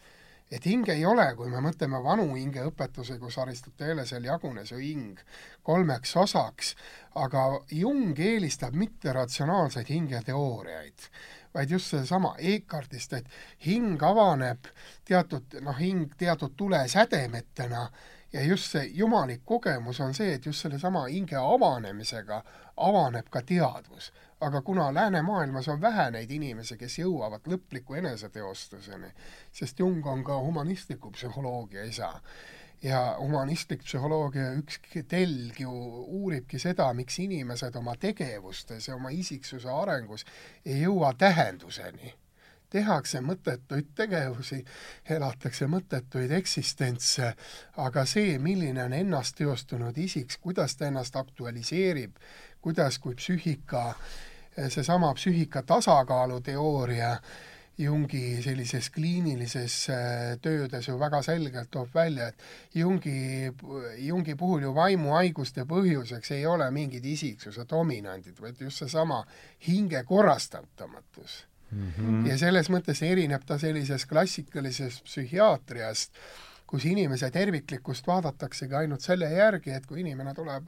et hing ei ole, kui me mõtleme vanu hingeõpetusi, kus Aristotelesel jagunes ju hing kolmeks osaks, aga Jung eelistab mitteratsionaalseid hingeteooriaid, vaid just sedasama Ekartist, et hing avaneb teatud, noh, hing teatud tulesädemetena ja just see jumalik kogemus on see, et just sellesama hinge avanemisega avaneb ka teadvus aga kuna läänemaailmas on vähe neid inimesi, kes jõuavad lõpliku eneseteostuseni, sest Jung on ka humanistliku psühholoogia isa, ja humanistlik psühholoogia üks telg ju uuribki seda, miks inimesed oma tegevustes ja oma isiksuse arengus ei jõua tähenduseni. Tehakse mõttetuid tegevusi, elatakse mõttetuid eksistentse, aga see, milline on ennast teostunud isik, kuidas ta ennast aktualiseerib, kuidas kui psüühika seesama psüühika tasakaalu teooria Jungi sellises kliinilises äh, töödes ju väga selgelt toob välja, et Jungi, Jungi puhul ju vaimuhaiguste põhjuseks ei ole mingid isiksuse dominandid, vaid just seesama hinge korrastatamatus mm. -hmm. ja selles mõttes erineb ta sellisest klassikalisest psühhiaatriast, kus inimese terviklikkust vaadataksegi ainult selle järgi, et kui inimene tuleb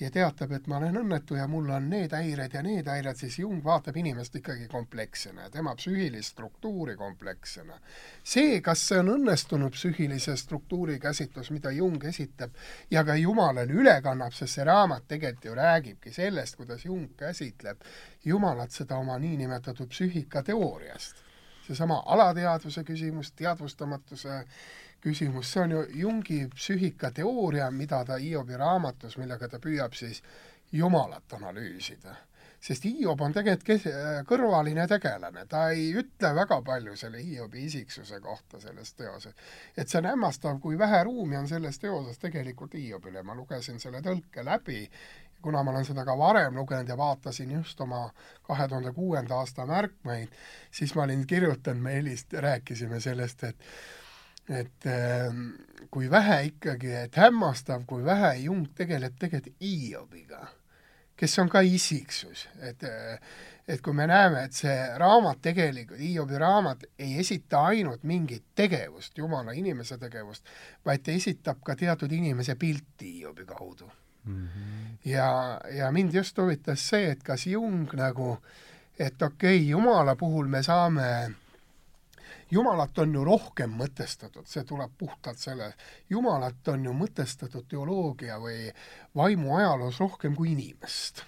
ja teatab, et ma olen õnnetu ja mul on need häired ja need häired, siis Jung vaatab inimest ikkagi komplekssena ja tema psüühilist struktuuri komplekssena. see, kas see on õnnestunud psüühilise struktuuri käsitlus, mida Jung esitab ja ka Jumalale üle kannab, sest see raamat tegelikult ju räägibki sellest, kuidas Jung käsitleb Jumalat seda oma niinimetatud psüühikateooriast. seesama alateadvuse küsimus, teadvustamatuse küsimus, see on ju Jungi psüühikateooria, mida ta Hiobi raamatus, millega ta püüab siis Jumalat analüüsida. sest Hiob on tegelikult kes-, kõrvaline tegelane, ta ei ütle väga palju selle Hiobi isiksuse kohta selles teoses. et see on hämmastav, kui vähe ruumi on selles teoses tegelikult Hiobile, ma lugesin selle tõlke läbi kuna ma olen seda ka varem lugenud ja vaatasin just oma kahe tuhande kuuenda aasta märkmeid, siis ma olin kirjutanud, me helist-, rääkisime sellest, et et ähm, kui vähe ikkagi, et hämmastav, kui vähe Jung tegeleb tegelikult Hiobiga, kes on ka isiksus, et et kui me näeme, et see raamat tegelikult, Hiobi raamat ei esita ainult mingit tegevust, Jumala inimese tegevust, vaid ta esitab ka teatud inimese pilti Hiobi kaudu mm. -hmm. ja, ja mind just huvitas see, et kas Jung nagu, et okei okay,, Jumala puhul me saame Jumalat on ju rohkem mõtestatud, see tuleb puhtalt selle, Jumalat on ju mõtestatud teoloogia või vaimuajaloos rohkem kui inimest.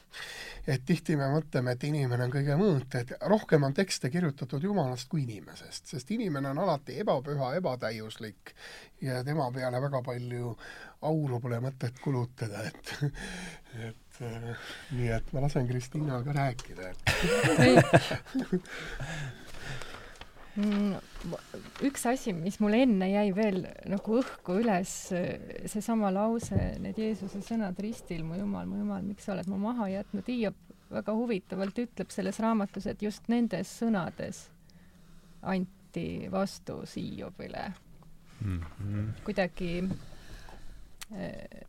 et tihti me mõtleme, et inimene on kõige mõõt, et rohkem on tekste kirjutatud Jumalast kui inimesest, sest inimene on alati ebapüha, ebatäiuslik ja tema peale väga palju auru pole mõtet kulutada, et et nii et ma lasen Kristiinal ka rääkida, üks asi, mis mul enne jäi veel nagu õhku üles, seesama lause, need Jeesuse sõnad ristil, mu jumal, mu jumal, miks sa oled mu maha jätnud, Hiiop väga huvitavalt ütleb selles raamatus, et just nendes sõnades anti vastus Hiiobile mm. -hmm. kuidagi eh,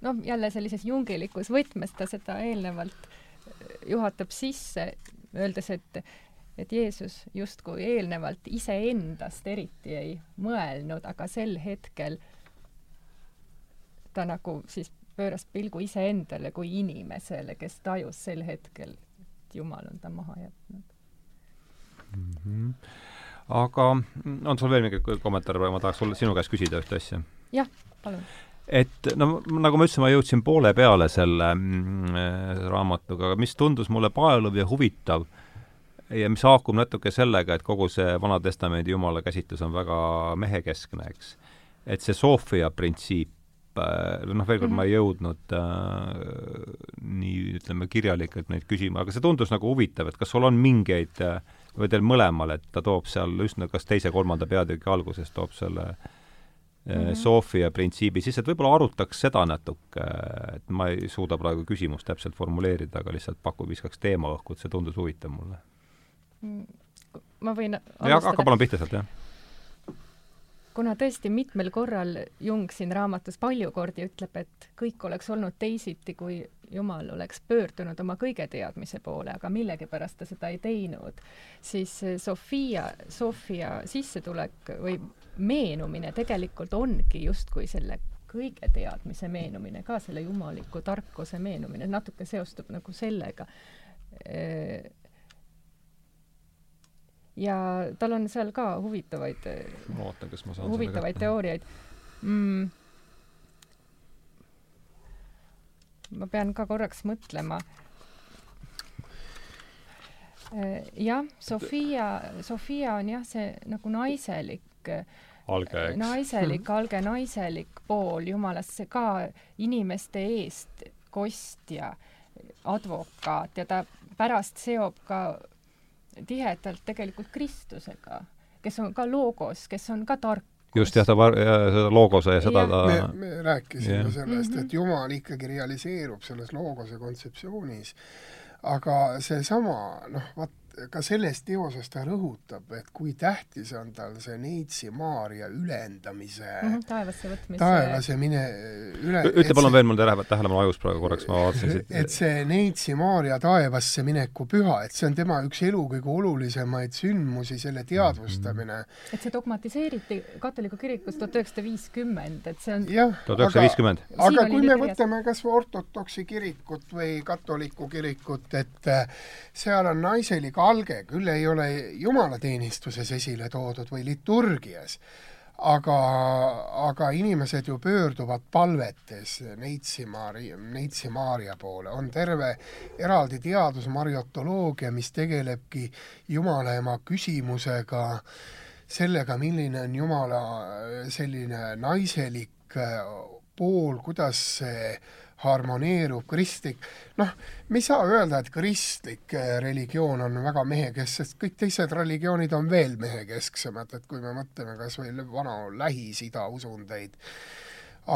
noh, jälle sellises jungilikus võtmes ta seda eelnevalt juhatab sisse, öeldes, et et Jeesus justkui eelnevalt iseendast eriti ei mõelnud, aga sel hetkel ta nagu siis pööras pilgu iseendale kui inimesele, kes tajus sel hetkel, et Jumal on ta maha jätnud mm. -hmm. aga on sul veel mingi kommentaar või ma tahaks sulle, sinu käest küsida ühte asja? jah, palun et no nagu ma ütlesin, ma jõudsin poole peale selle mm, raamatuga, mis tundus mulle paeluv ja huvitav ja mis haakub natuke sellega, et kogu see Vana-testamendi jumala käsitlus on väga mehekeskne, eks. et see Sofia printsiip, äh, noh, veel kord mm -hmm. ma ei mhm. jõudnud äh, nii, ütleme, kirjalikult neid küsima, aga see tundus nagu huvitav, et kas sul on mingeid äh, või teil mõlemal, et ta toob seal üsna, kas teise-kolmanda peatüki alguses toob selle Mm -hmm. Sofia printsiibi siis, et võib-olla arutaks seda natuke, et ma ei suuda praegu küsimust täpselt formuleerida, aga lihtsalt paku, viskaks teema õhku, et see tundus huvitav mulle ma võin jah, hakka palun pihta sealt, jah. Kuna tõesti mitmel korral Jung siin raamatus palju kordi ütleb, et kõik oleks olnud teisiti, kui Jumal oleks pöördunud oma kõige teadmise poole, aga millegipärast ta seda ei teinud, siis Sofia, Sofia sissetulek või meenumine tegelikult ongi justkui selle kõige teadmise meenumine, ka selle jumaliku tarkuse meenumine, natuke seostub nagu sellega ja tal on seal ka huvitavaid ma vaatan, kas ma saan huvitavaid teooriaid mm.. ma pean ka korraks mõtlema. Äh, jah, Sofia, Sofia on jah, see nagu naiselik alge, eks. naiselik, alge naiselik pool Jumalast, see ka inimeste eest kostja, advokaat ja ta pärast seob ka tihedalt tegelikult Kristusega, kes on ka loogos, kes on ka tark. just jah, ta var-, seda loogose ja seda ta me, me rääkisime yeah. sellest, et mhm. Jumal ikkagi realiseerub selles loogose kontseptsioonis, aga seesama, noh, vaat ka selles teoses ta rõhutab, et kui tähtis on tal see Neitsi Maarja ülendamise mm, -hmm, taevasse võtmise taevasse mine üle ütle palun veel, mul läheb tähelepanu ajus praegu korraks, ma vaatasin siit et see Neitsi Maarja taevasse mineku püha, et see on tema üks elu kõige olulisemaid sündmusi, selle teadvustamine mm. -hmm. et see dogmatiseeriti katoliku kirikus tuhat üheksasada viiskümmend, et see on tuhat üheksasada viiskümmend. aga kui me võtame kas või ortodoksi kirikut või katoliku kirikut, et äh, seal on naiselik alge küll ei ole jumalateenistuses esile toodud või liturgias, aga, aga inimesed ju pöörduvad palvetes Neitsi Maarja, Neitsi Maarja poole, on terve eraldi teadus, mariotoloogia, mis tegelebki Jumala ema küsimusega, sellega, milline on Jumala selline naiselik pool, kuidas see harmoneerub, kristlik, noh, me ei saa öelda, et kristlik äh, religioon on väga mehekeskne, sest kõik teised religioonid on veel mehekesksemad, et kui me mõtleme kas või vana Lähis-Ida usundeid,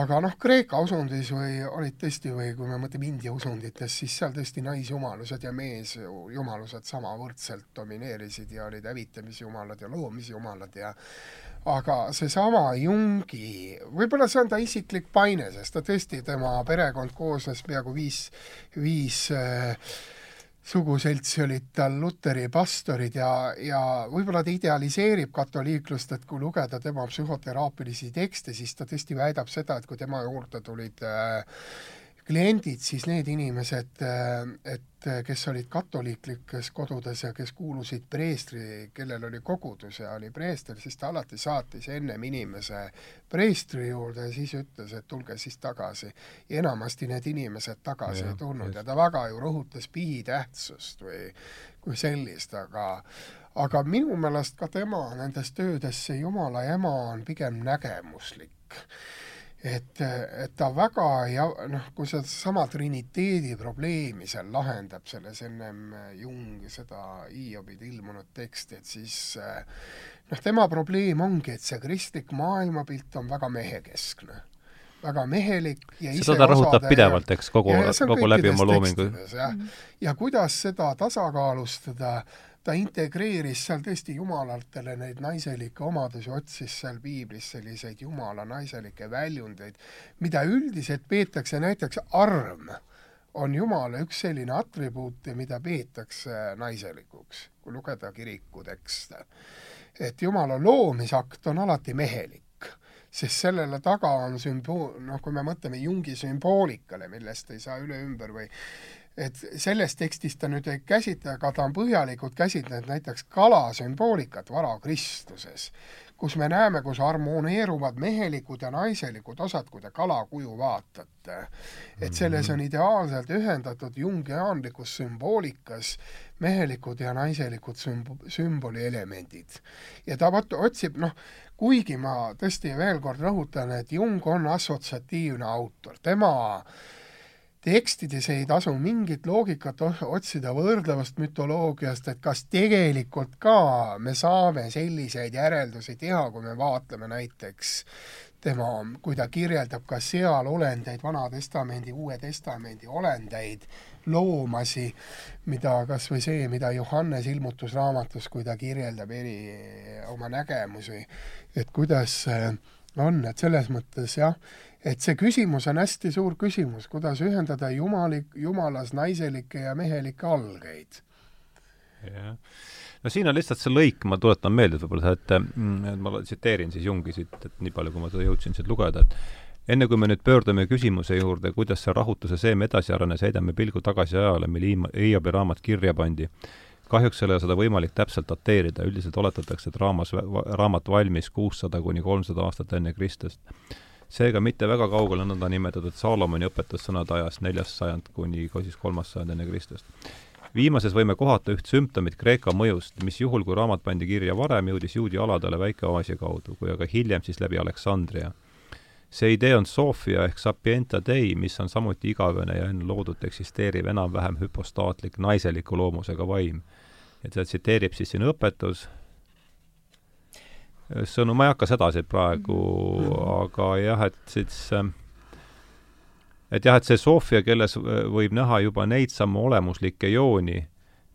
aga noh, Kreeka usundis või olid tõesti, või kui me mõtleme India usundites, siis seal tõesti naisjumalused ja meesjumalused samavõrdselt domineerisid ja olid hävitamisjumalad ja loomisjumalad ja aga seesama Jungi, võib-olla see on ta isiklik paine, sest ta tõesti, tema perekond koosnes peaaegu viis, viis äh, suguseltsi olid tal luteri pastorid ja, ja võib-olla ta idealiseerib katoliiklust, et kui lugeda tema psühhoteraapilisi tekste, siis ta tõesti väidab seda, et kui tema juurde tulid äh, kliendid, siis need inimesed, äh, et äh, kes olid katoliiklikes kodudes ja kes kuulusid preestri, kellel oli kogudus ja oli preester, siis ta alati saatis ennem inimese preestri juurde ja siis ütles, et tulge siis tagasi. ja enamasti need inimesed tagasi ja, ei tulnud ja ta väga ju rõhutas pihi tähtsust või kui sellist, aga aga minu meelest ka tema nendes töödes, see Jumala ema on pigem nägemuslik et, et ta väga ja noh, kui sedasama triniteedi probleemi seal lahendab selles ennem Jung seda Hiobid ilmunud teksti, et siis noh, tema probleem ongi, et see kristlik maailmapilt on väga mehekeskne. Väga mehelik ja seda ta rõhutab pidevalt, eks, kogu, kogu läbi oma loomingu. jah, ja kuidas seda tasakaalustada äh, ta integreeris seal tõesti jumalatele neid naiselikke omadusi, otsis seal piiblis selliseid jumala naiselikke väljundeid, mida üldiselt peetakse näiteks arm on Jumala üks selline atribuute, mida peetakse naiselikuks, kui lugeda kiriku tekste. et Jumala loomisakt on alati mehelik, sest sellele taga on sümbool, noh, kui me mõtleme Jungi sümboolikale, millest ei saa üle ümber või et selles tekstis ta nüüd ei käsitle, aga ta on põhjalikult käsitlenud näiteks kala sümboolikat varakristluses, kus me näeme, kus harmoneeruvad mehelikud ja naiselikud osad, kui te kala kuju vaatate. et selles on ideaalselt ühendatud jungiaanlikus sümboolikas mehelikud ja naiselikud sümb-, sümboli elemendid. ja ta vot otsib, noh, kuigi ma tõesti veel kord rõhutan, et Jung on assotsiatiivne autor, tema äh, tekstides ei tasu mingit loogikat otsida võrdlevast mütoloogiast, et kas tegelikult ka me saame selliseid järeldusi teha, kui me vaatleme näiteks tema, kui ta kirjeldab ka seal olendeid, Vana Testamendi, Uue Testamendi olendeid, loomasi, mida kas või see, mida Johannes ilmutusraamatus, kui ta kirjeldab eri oma nägemusi, et kuidas on, et selles mõttes jah, et see küsimus on hästi suur küsimus, kuidas ühendada jumalik, jumalas naiselikke ja mehelikke algeid. jah. no siin on lihtsalt see lõik, ma tuletan meelde võib-olla, et, et ma tsiteerin siis Jungi siit, et nii palju, kui ma seda jõudsin siit lugeda, et enne kui me nüüd pöördume küsimuse juurde, kuidas see rahutuse seem edasi arenes, heidame pilgu tagasi ajale, mil Hiobi raamat kirja pandi. kahjuks ei ole seda võimalik täpselt dateerida, üldiselt oletatakse, et raamas, raamat valmis kuussada kuni kolmsada aastat enne Kristust seega mitte väga kaugel on nõndanimetatud Saalomoni õpetussõnade ajast neljas sajand kuni siis kolmas sajand enne Kristust. viimases võime kohata üht sümptomit Kreeka mõjust, mis juhul, kui raamat pandi kirja varem, jõudis juudi aladele Väike-Aasia kaudu, kui aga hiljem, siis läbi Aleksandria. see idee on Sofia ehk sapienta dei, mis on samuti igavene ja enne loodut eksisteeriv enam-vähem hüpostaatlik naiseliku loomusega vaim. et ta tsiteerib siis siin õpetus, sõnu, ma ei hakka seda siit praegu mm, -hmm. aga jah, et siis et jah, et see Sofia, kelles võib näha juba neid samu olemuslikke jooni,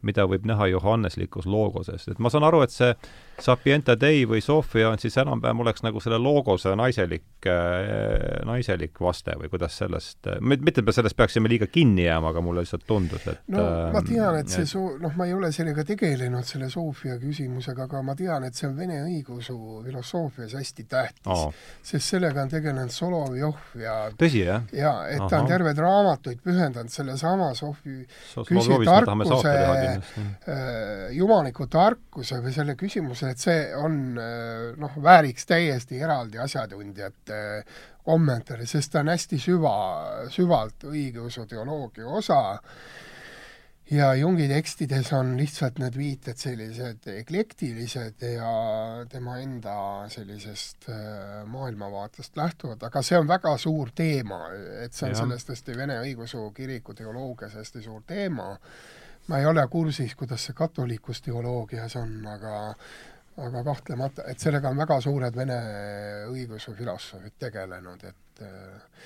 mida võib näha johanneslikus loogoses, et ma saan aru, et see Sapienta Dei või Sofia on siis enam-vähem oleks nagu selle loogose naiselik äh,, naiselik vaste või kuidas sellest, mitte et me sellest peaksime liiga kinni jääma, aga mulle lihtsalt tundus, et no ma ähm, tean, et see soo-, noh, ma ei ole sellega tegelenud, selle Sofia küsimusega, aga ma tean, et see on vene õigeusu filosoofias hästi tähtis oh.. sest sellega on tegelenud Solovjov ja tõsi, jah? jaa, et Aha. ta on terveid raamatuid pühendanud sellesama Sofi küsitarkuse, äh, jumaliku tarkuse või selle küsimuse et see on noh, vääriks täiesti eraldi asjatundjate kommentaari, sest ta on hästi süva, süvalt õigeusu teoloogia osa ja Jungi tekstides on lihtsalt need viited sellised eklektilised ja tema enda sellisest äh, maailmavaatest lähtuvad, aga see on väga suur teema, et see on ja. sellest hästi Vene õigeusu kiriku teoloogias hästi suur teema. ma ei ole kursis, kuidas see katolikus teoloogias on, aga aga kahtlemata, et sellega on väga suured Vene õigeusu filosoofid tegelenud, et äh,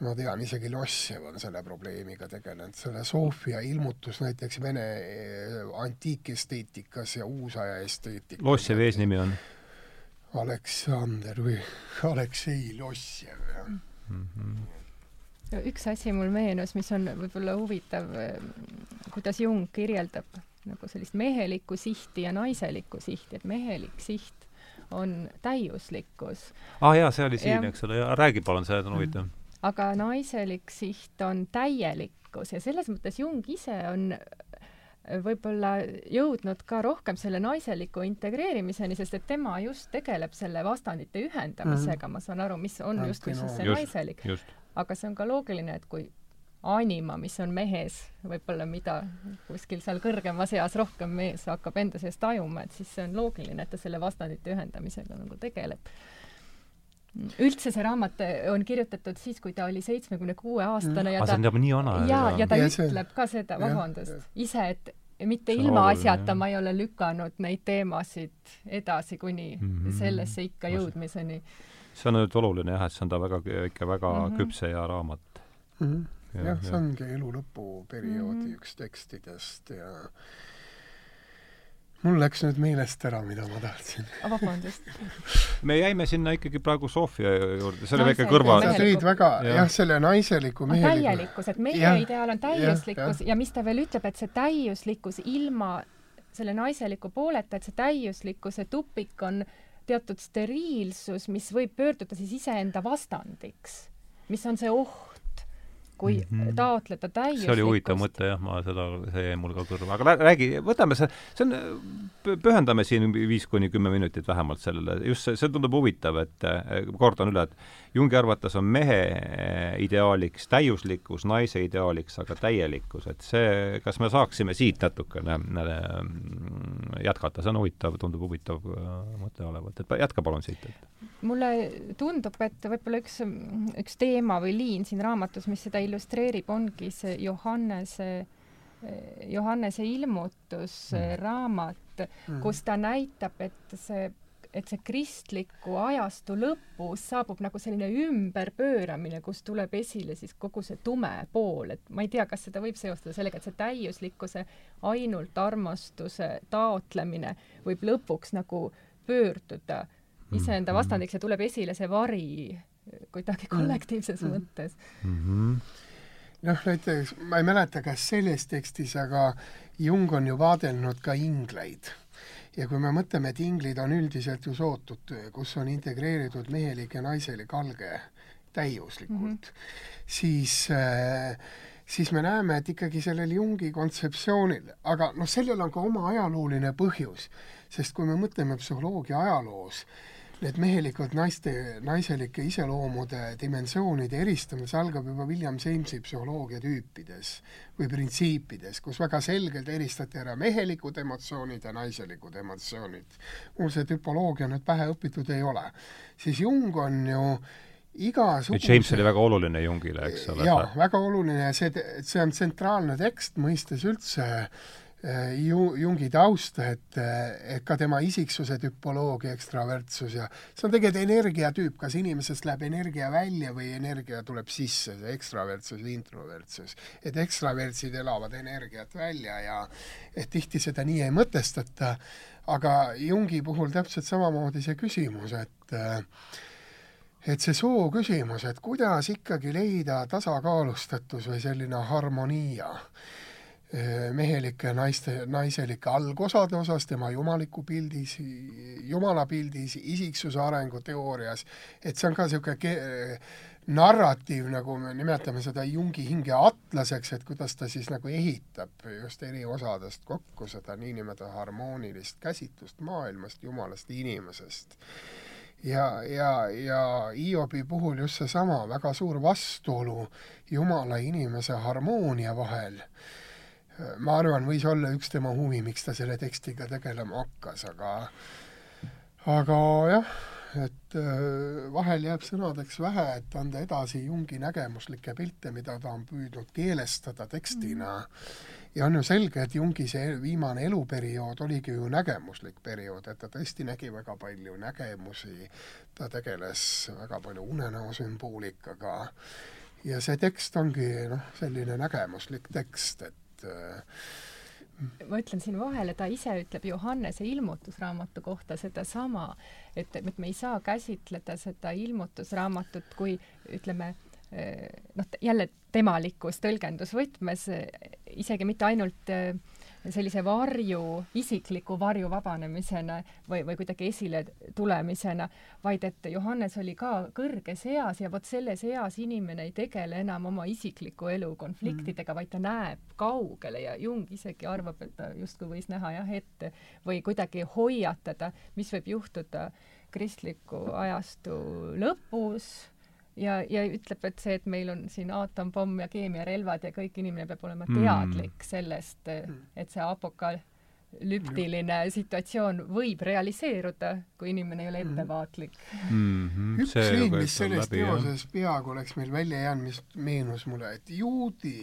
ma tean, isegi Lossjev on selle probleemiga tegelenud, selle Sofia ilmutus näiteks Vene eh, antiikesteetikas ja uusaja esteetikas. Lossjevi eesnimi on? Aleksander või Aleksei Lossjev, jah mm. -hmm. üks asi mul meenus, mis on võib-olla huvitav, eh, kuidas Jung kirjeldab nagu sellist mehelikku sihti ja naiselikku sihti, et mehelik siht on täiuslikkus. aa ah, jaa, see oli siin, eks ole, räägi palun, see on huvitav mm aga naiselik siht on täielikkus ja selles mõttes Jung ise on võib-olla jõudnud ka rohkem selle naiseliku integreerimiseni, sest et tema just tegeleb selle vastandite ühendamisega mm., ma saan aru, mis on justkui just see just, naiselik. aga see on ka loogiline, et kui anima, mis on mehes, võib-olla mida kuskil seal kõrgemas eas rohkem mees hakkab enda sees tajuma, et siis see on loogiline, et ta selle vastandite ühendamisega nagu tegeleb üldse see raamat on kirjutatud siis, kui ta oli seitsmekümne kuue aastane ja ta see on nii vana. jaa, ja ta ja ütleb see, ka seda, vabandust, ise, et mitte ilmaasjata ma ei ole lükanud neid teemasid edasi kuni mm -hmm. sellesse ikka jõudmiseni. see on nüüd oluline jah, et see on ta väga, ikka väga mm -hmm. küpse ja raamat mm. -hmm. Jah ja,, see ongi elu lõpuperioodi mm -hmm. üks tekstidest ja mul läks nüüd meelest ära, mida ma tahtsin oh,. vabandust me jäime sinna ikkagi praegu Sofia juurde, see oli väike kõrva. sa tõid väga ja. jah, selle naiseliku meheliku. täielikkus, et mehe ja. ideaal on täiuslikkus ja, ja. ja mis ta veel ütleb, et see täiuslikkus ilma selle naiseliku pooleta, et see täiuslikkuse tupik on teatud steriilsus, mis võib pöörduda siis iseenda vastandiks, mis on see oht kui mm -hmm. taotleda täiuslikkust. see oli huvitav mõte jah, ma seda, see jäi mul ka kõrva, aga räägi, võtame see, see on, pühendame siin viis kuni kümme minutit vähemalt sellele, just see, see tundub huvitav, et kordan üle, et Jungi arvates on mehe ideaaliks täiuslikkus, naise ideaaliks aga täielikkus, et see, kas me saaksime siit natukene mm, jätkata, see on huvitav, tundub huvitav äh, mõte olevat, et jätka palun siit, et mulle tundub, et võib-olla üks, üks teema või liin siin raamatus, mis seda illustreerib, ongi see Johannese, Johannese ilmutusraamat mm., kus ta näitab, et see et see kristliku ajastu lõpus saabub nagu selline ümberpööramine, kus tuleb esile siis kogu see tume pool, et ma ei tea, kas seda võib seostada sellega, et see täiuslikkuse ainult armastuse taotlemine võib lõpuks nagu pöörduda iseenda mm-hmm. vastandiks ja tuleb esile see vari kuidagi mm-hmm. kollektiivses mõttes mm. -hmm. noh, näiteks ma ei mäleta, kas selles tekstis, aga Jung on ju vaadelnud ka ingleid ja kui me mõtleme, et inglid on üldiselt ju sootud, kus on integreeritud mehelik ja naiselik alge täiuslikult mm, -hmm. siis äh, siis me näeme, et ikkagi sellel Jungi kontseptsioonil, aga noh, sellel on ka oma ajalooline põhjus, sest kui me mõtleme psühholoogia ajaloos, need mehelikult naiste, naiselike iseloomude dimensioonide eristamine, see algab juba William Jamesi psühholoogia tüüpides või printsiipides, kus väga selgelt eristati ära mehelikud emotsioonid ja naiselikud emotsioonid. mul see tüpoloogia nüüd pähe õpitud ei ole. siis Jung on ju igasuguse James oli väga oluline Jungile, eks ole? jaa, väga oluline ja see, see on tsentraalne tekst, mõistes üldse Äh, Ju-, Jungi tausta, et, äh, et ka tema isiksuse tüpoloogia, ekstravertsus ja see on tegelikult energiatüüp, kas inimesest läheb energia välja või energia tuleb sisse, see ekstravertsus, introvertsus. et ekstravertsid elavad energiat välja ja et tihti seda nii ei mõtestata, aga Jungi puhul täpselt samamoodi see küsimus, et äh, et see soo küsimus, et kuidas ikkagi leida tasakaalustatus või selline harmonia mehelike naiste, naiselike algosade osas tema jumaliku pildis, jumala pildis, isiksuse arenguteoorias, et see on ka niisugune narratiiv, nagu me nimetame seda Jungi hinge atlaseks, et kuidas ta siis nagu ehitab just eri osadest kokku seda niinimetatud harmoonilist käsitlust maailmast, jumalast, inimesest. ja, ja, ja Hiobi puhul just seesama väga suur vastuolu jumala ja inimese harmoonia vahel ma arvan, võis olla üks tema huvi, miks ta selle tekstiga tegelema hakkas, aga aga jah, et äh, vahel jääb sõnadeks vähe, et anda edasi Jungi nägemuslikke pilte, mida ta on püüdnud keelestada tekstina. Mm. Ja on ju selge, et Jungi see viimane eluperiood oligi ju nägemuslik periood, et ta tõesti nägi väga palju nägemusi, ta tegeles väga palju unenäosümboolikaga. Ja see tekst ongi noh, selline nägemuslik tekst, et äh, ma ütlen siin vahele, ta ise ütleb Johannese ilmutusraamatu kohta sedasama, et, et me ei saa käsitleda seda ilmutusraamatut kui ütleme, noh, jälle temalikus tõlgendusvõtmes, isegi mitte ainult äh, sellise varju, isikliku varju vabanemisena või, või kuidagi esile tulemisena, vaid et Johannes oli ka kõrges eas ja vot selles eas inimene ei tegele enam oma isikliku elu konfliktidega mm., vaid ta näeb kaugele ja Jung isegi arvab, et ta justkui võis näha jah ette või kuidagi hoiatada, mis võib juhtuda kristliku ajastu lõpus ja, ja ütleb, et see, et meil on siin aatompomm ja keemiarelvad ja kõik inimene peab olema mm. teadlik mm. sellest, et see apokalüptiline situatsioon võib realiseeruda, kui inimene ei ole mm. ettevaatlik mm. -hmm. üks liin, mis selles teoses peaaegu oleks meil välja jäänud, mis meenus mulle, et juudi,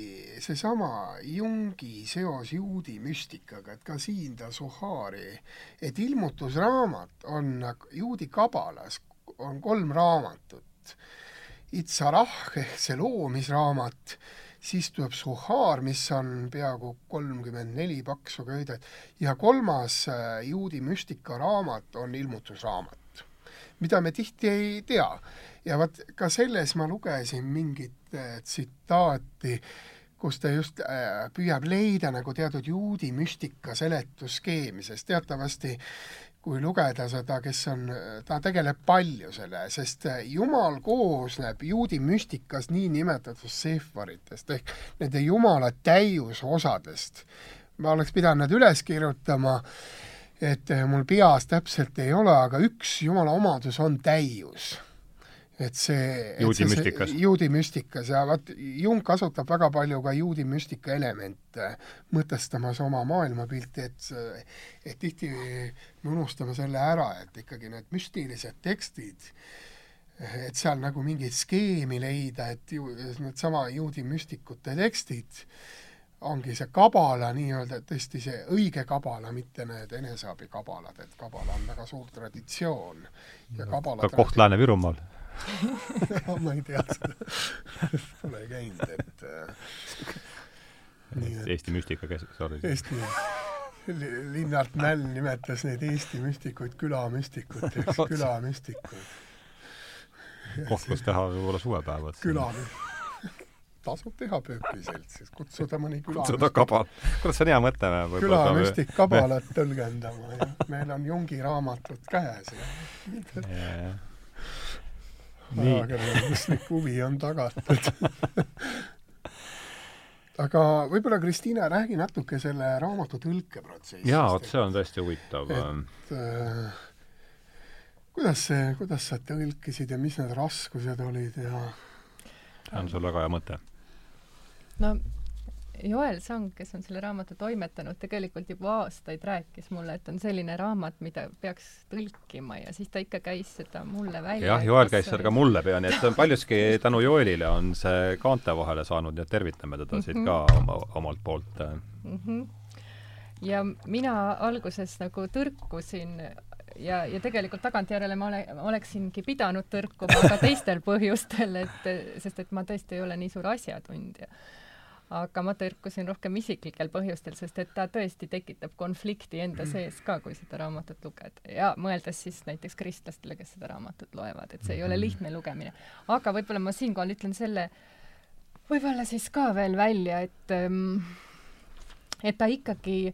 seesama Jungi seos juudi müstikaga, et ka siin ta Suhari, et ilmutusraamat on juudi kabalas, on kolm raamatut Itzarah ehk see loomisraamat, siis tuleb Suhar, mis on peaaegu kolmkümmend neli paksu köidet, ja kolmas äh, juudi müstikaraamat on ilmutusraamat, mida me tihti ei tea. ja vot ka selles ma lugesin mingit äh, tsitaati, kus ta just äh, püüab leida nagu teatud juudi müstika seletusskeemi, sest teatavasti kui lugeda seda, kes on, ta tegeleb palju selle, sest Jumal koosneb juudi müstikas niinimetatud seefaritest ehk nende Jumala täiusosadest. ma oleks pidanud need üles kirjutama, et mul peas täpselt ei ole, aga üks Jumala omadus on täius et see juudi müstikas. juudi müstikas ja vot Jung kasutab väga palju ka juudi müstika elemente, mõtestamas oma maailmapilti, et et tihti me unustame selle ära, et ikkagi need müstilised tekstid, et seal nagu mingit skeemi leida, et ju needsama juudi müstikute tekstid ongi see kabala nii-öelda, tõesti see õige kabala, mitte need eneseabikabalad, et kabala on väga suur traditsioon ja kabala ka koht Lääne-Virumaal ma ei tea seda pole käinud, et äh, nii et Eesti müstikakeskus oli Eesti Linnart Mäll nimetas neid Eesti müstikuid külamüstikuteks, külamüstikud. koht, kus teha võib-olla suvepäevad. küla, tasub teha pöökiseltsis, kutsuda mõni küla kutsuda kabal, kurat, see on hea mõte. külamüstik kabalat tõlgendama ja meil on Jungi raamatud käes ja ajakirjanduslik huvi on tagatud aga võib-olla, Kristiina, räägi natuke selle raamatu tõlkeprotsessist. jaa, vot see on tõesti huvitav. et äh, kuidas see, kuidas sa tõlkisid ja mis need raskused olid ja see on sul väga hea mõte. no Joel Sang, kes on selle raamatu toimetanud, tegelikult juba aastaid rääkis mulle, et on selline raamat, mida peaks tõlkima ja siis ta ikka käis seda mulle välja. jah, Joel käis seda ka mulle peale, nii et paljuski tänu Joelile on see kaante vahele saanud, nii et tervitame teda mm -hmm. siit ka oma, omalt poolt mm. -hmm. ja mina alguses nagu tõrkusin ja, ja tegelikult tagantjärele ma ole, oleksingi pidanud tõrkuma, aga teistel põhjustel, et sest et ma tõesti ei ole nii suur asjatundja aga ma tõrkusin rohkem isiklikel põhjustel, sest et ta tõesti tekitab konflikti enda mm. sees ka, kui seda raamatut lugeda ja mõeldes siis näiteks kristlastele, kes seda raamatut loevad, et see ei ole mm-hmm. lihtne lugemine. aga võib-olla ma siinkohal ütlen selle võib-olla siis ka veel välja, et ähm, et ta ikkagi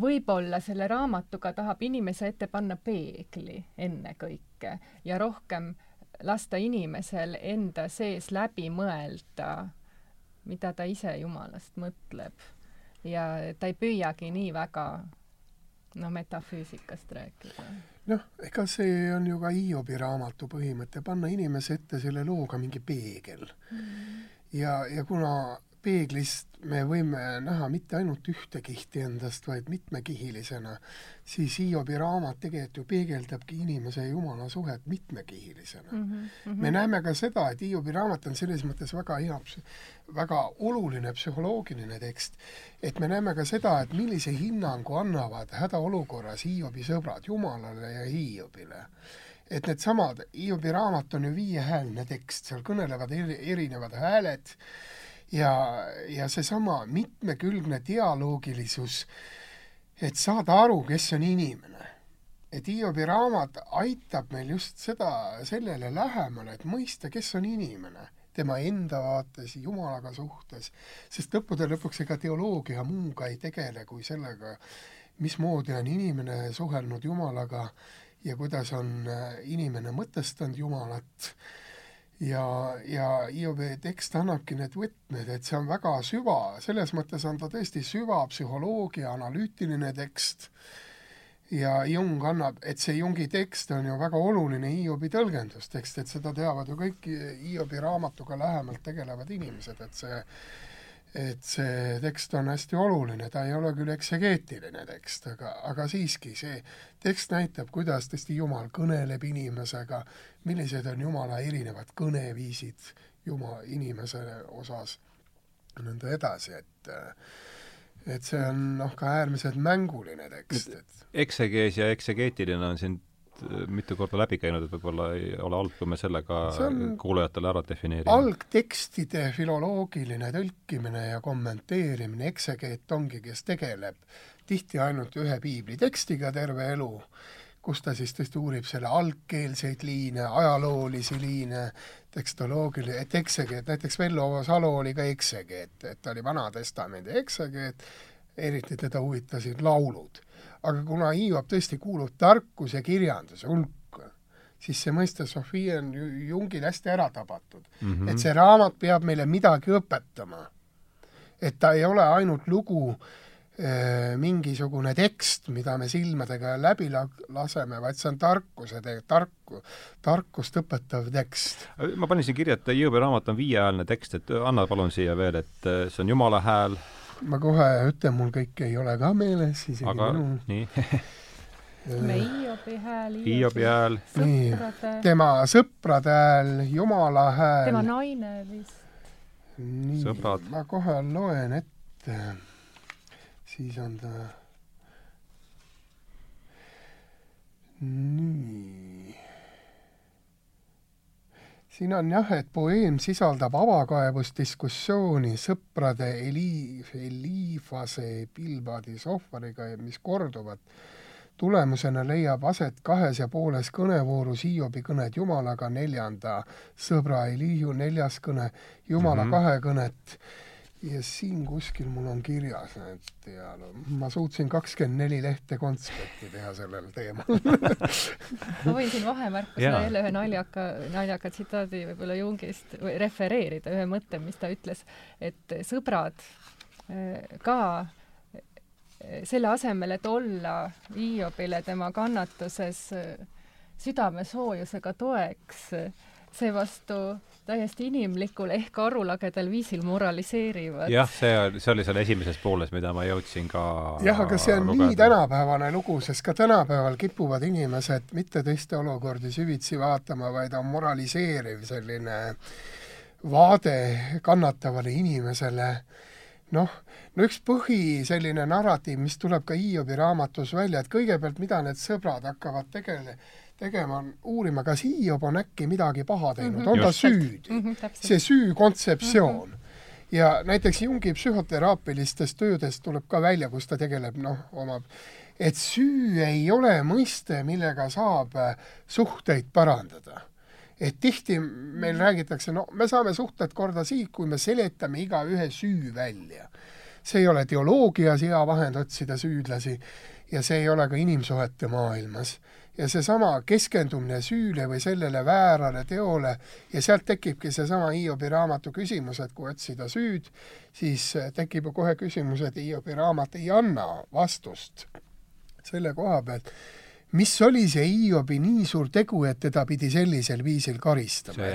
võib-olla selle raamatuga tahab inimese ette panna peegli ennekõike ja rohkem lasta inimesel enda sees läbi mõelda mida ta ise Jumalast mõtleb. ja ta ei püüagi nii väga noh, metafüüsikast rääkida. noh, ega see on ju ka Hiobi raamatu põhimõte, panna inimese ette selle looga mingi peegel mm. -hmm. ja, ja kuna peeglist me võime näha mitte ainult ühte kihti endast, vaid mitmekihilisena, siis Hiobi raamat tegelikult ju peegeldabki inimese ja Jumala suhet mitmekihilisena mm. -hmm. me näeme ka seda, et Hiobi raamat on selles mõttes väga hea, väga oluline psühholoogiline tekst, et me näeme ka seda, et millise hinnangu annavad hädaolukorras Hiobi sõbrad Jumalale ja Hiobile et needsamad, Hiobi raamat on ju viiehäälne tekst, seal kõnelevad eri, erinevad hääled ja, ja seesama mitmekülgne dialoogilisus, et saada aru, kes on inimene. et Hiobi raamat aitab meil just seda, sellele lähemale, et mõista, kes on inimene tema enda vaates, Jumalaga suhtes, sest lõppude lõpuks ega teoloogia muuga ei tegele kui sellega, mismoodi on inimene suhelnud Jumalaga ja kuidas on äh, inimene mõtestanud Jumalat ja, ja Hiobi tekst annabki need võtmed, et see on väga süva, selles mõttes on ta tõesti süvapsühholoogia analüütiline tekst. Ja Jung annab, et see Jungi tekst on ju väga oluline Hiobi tõlgendustekst, et seda teavad ju kõik Hiobi raamatuga lähemalt tegelevad inimesed, et see et see tekst on hästi oluline, ta ei ole küll eksegeetiline tekst, aga, aga siiski see tekst näitab, kuidas tõesti Jumal kõneleb inimesega, millised on Jumala erinevad kõneviisid Jumala inimese osas, nõnda edasi, et et see on noh, ka äärmiselt mänguline tekst, et eksegees ja eksegeetiline on siin mitu korda läbi käinud, et võib-olla ei ole halb, kui me selle ka kuulajatele ära defineerime. algtekstide filoloogiline tõlkimine ja kommenteerimine, eksegeet ongi, kes tegeleb tihti ainult ühe piiblitekstiga terve elu, kus ta siis tõesti uurib selle algkeelseid liine, ajaloolisi liine, tekstoloogiline, et eksegeet, näiteks Vello Salo oli ka eksegeet, et ta oli Vana-testamendi eksegeet, eriti teda huvitasid laulud aga kuna Hiob tõesti kuulub tarkus ja kirjanduse hulka, siis see mõiste Sofia on Jungil hästi ära tabatud mm. -hmm. et see raamat peab meile midagi õpetama. et ta ei ole ainult lugu äh, mingisugune tekst, mida me silmadega läbi la-, laseme, vaid see on tarkuse, tarku, tarkust õpetav tekst. ma panin siin kirja, et Hiobi raamat on viieajalne tekst, et anna palun siia veel, et äh, see on Jumala hääl, ma kohe ütlen, mul kõik ei ole ka meeles, isegi aga minu. nii Hiobi hääl, Hiobi hääl. tema sõprade hääl, Jumala hääl. tema naine vist. nii, ma kohe loen ette. siis on ta. nii siin on jah, et poeem sisaldab avakaebusdiskussiooni sõprade Eli-, Elifase Pilbadi Sohvariga, mis korduvad. tulemusena leiab aset kahes ja pooles kõnevoorus Hiobi kõned Jumalaga, neljanda sõbra Elihu neljas kõne, Jumala mm -hmm. kahekõnet ja siin kuskil mul on kirjas need dialoog, ma suutsin kakskümmend neli lehte konspekti teha sellel teemal. Ma võin siin vahemärkusena jälle ühe naljaka, naljaka tsitaadi võib-olla Jungist või refereerida, ühe mõtte, mis ta ütles, et sõbrad eh, ka eh, selle asemel, et olla Hiiobile tema kannatuses eh, südamesoojusega toeks, seevastu täiesti inimlikul ehk arulagedal viisil moraliseerivad. jah, see, see oli seal esimeses pooles, mida ma jõudsin ka jah, aga see on lugeda. nii tänapäevane lugu, sest ka tänapäeval kipuvad inimesed mitte teiste olukordi süvitsi vaatama, vaid on moraliseeriv selline vaade kannatavale inimesele noh, no üks põhi selline narratiiv, mis tuleb ka Hiobi raamatus välja, et kõigepealt, mida need sõbrad hakkavad tegema, tegema, uurima, kas Hiob on äkki midagi paha teinud mm, -hmm. on ta süüdi mm. -hmm, see süü kontseptsioon mm. -hmm ja näiteks Jungi psühhoteraapilistes töödes tuleb ka välja, kus ta tegeleb, noh, omab, et süü ei ole mõiste, millega saab äh, suhteid parandada. et tihti meil räägitakse, no me saame suhted korda siis, kui me seletame igaühe süü välja. see ei ole teoloogias hea vahend otsida süüdlasi ja see ei ole ka inimsuhete maailmas ja seesama keskendumine süüle või sellele väärale teole ja sealt tekibki seesama Hiobi raamatu küsimus, et kui otsida süüd, siis tekib ju kohe küsimus, et Hiobi raamat ei anna vastust selle koha pealt, mis oli see Hiobi nii suur tegu, et teda pidi sellisel viisil karistama?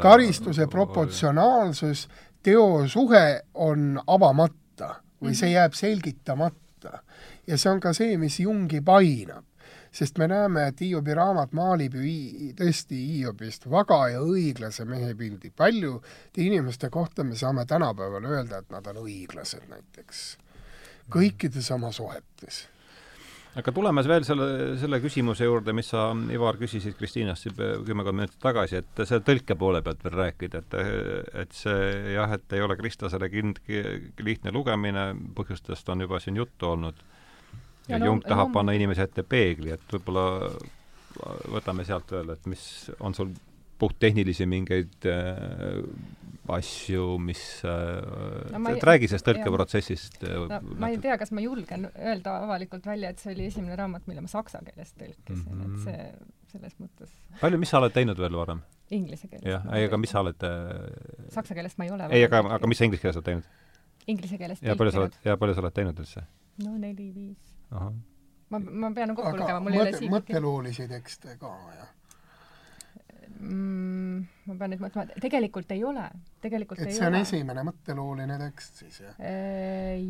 Karistuse proportsionaalsus, teo suhe on avamata või see jääb selgitamata. ja see on ka see, mis Jungi painab sest me näeme, et Hiobi raamat maalib ju tõesti Hiobist vaga ja õiglase mehe pildi. paljude inimeste kohta me saame tänapäeval öelda, et nad on õiglased näiteks, kõikides oma suhetes. Aga tuleme veel selle, selle küsimuse juurde, mis sa, Ivar, küsisid Kristiinast kümmekond minutit tagasi, et selle tõlke poole pealt veel rääkida, et et see jah, et ei ole kristlasele kind-, lihtne lugemine, põhjustest on juba siin juttu olnud ja, ja Jung tahab panna inimese ette peegli, et võib-olla võtame sealt veel, et mis on sul puhttehnilisi mingeid äh, asju, mis äh, no, et räägi sellest tõlkeprotsessist äh,. No, ma ei tea, kas ma julgen öelda avalikult välja, et see oli esimene raamat, mille ma saksa keeles tõlkisin mm, -hmm. et mhm. see selles mõttes palju, mis sa oled teinud veel varem? Inglise keeles. jah, ei, aga mis sa oled äh... saksa keelest ma ei ole. ei, aga, aga mis sa inglise keeles oled teinud? Inglise keeles ja palju sa oled, ja palju sa oled teinud üldse? no neli-viis ma, ma pean kokku lugema, mul ei ole siin mõtteloolisi tekste ka, jah mm,? ma pean nüüd mõtlema, tegelikult ei ole, tegelikult et ei see on ole. esimene mõttelooline tekst siis, jah?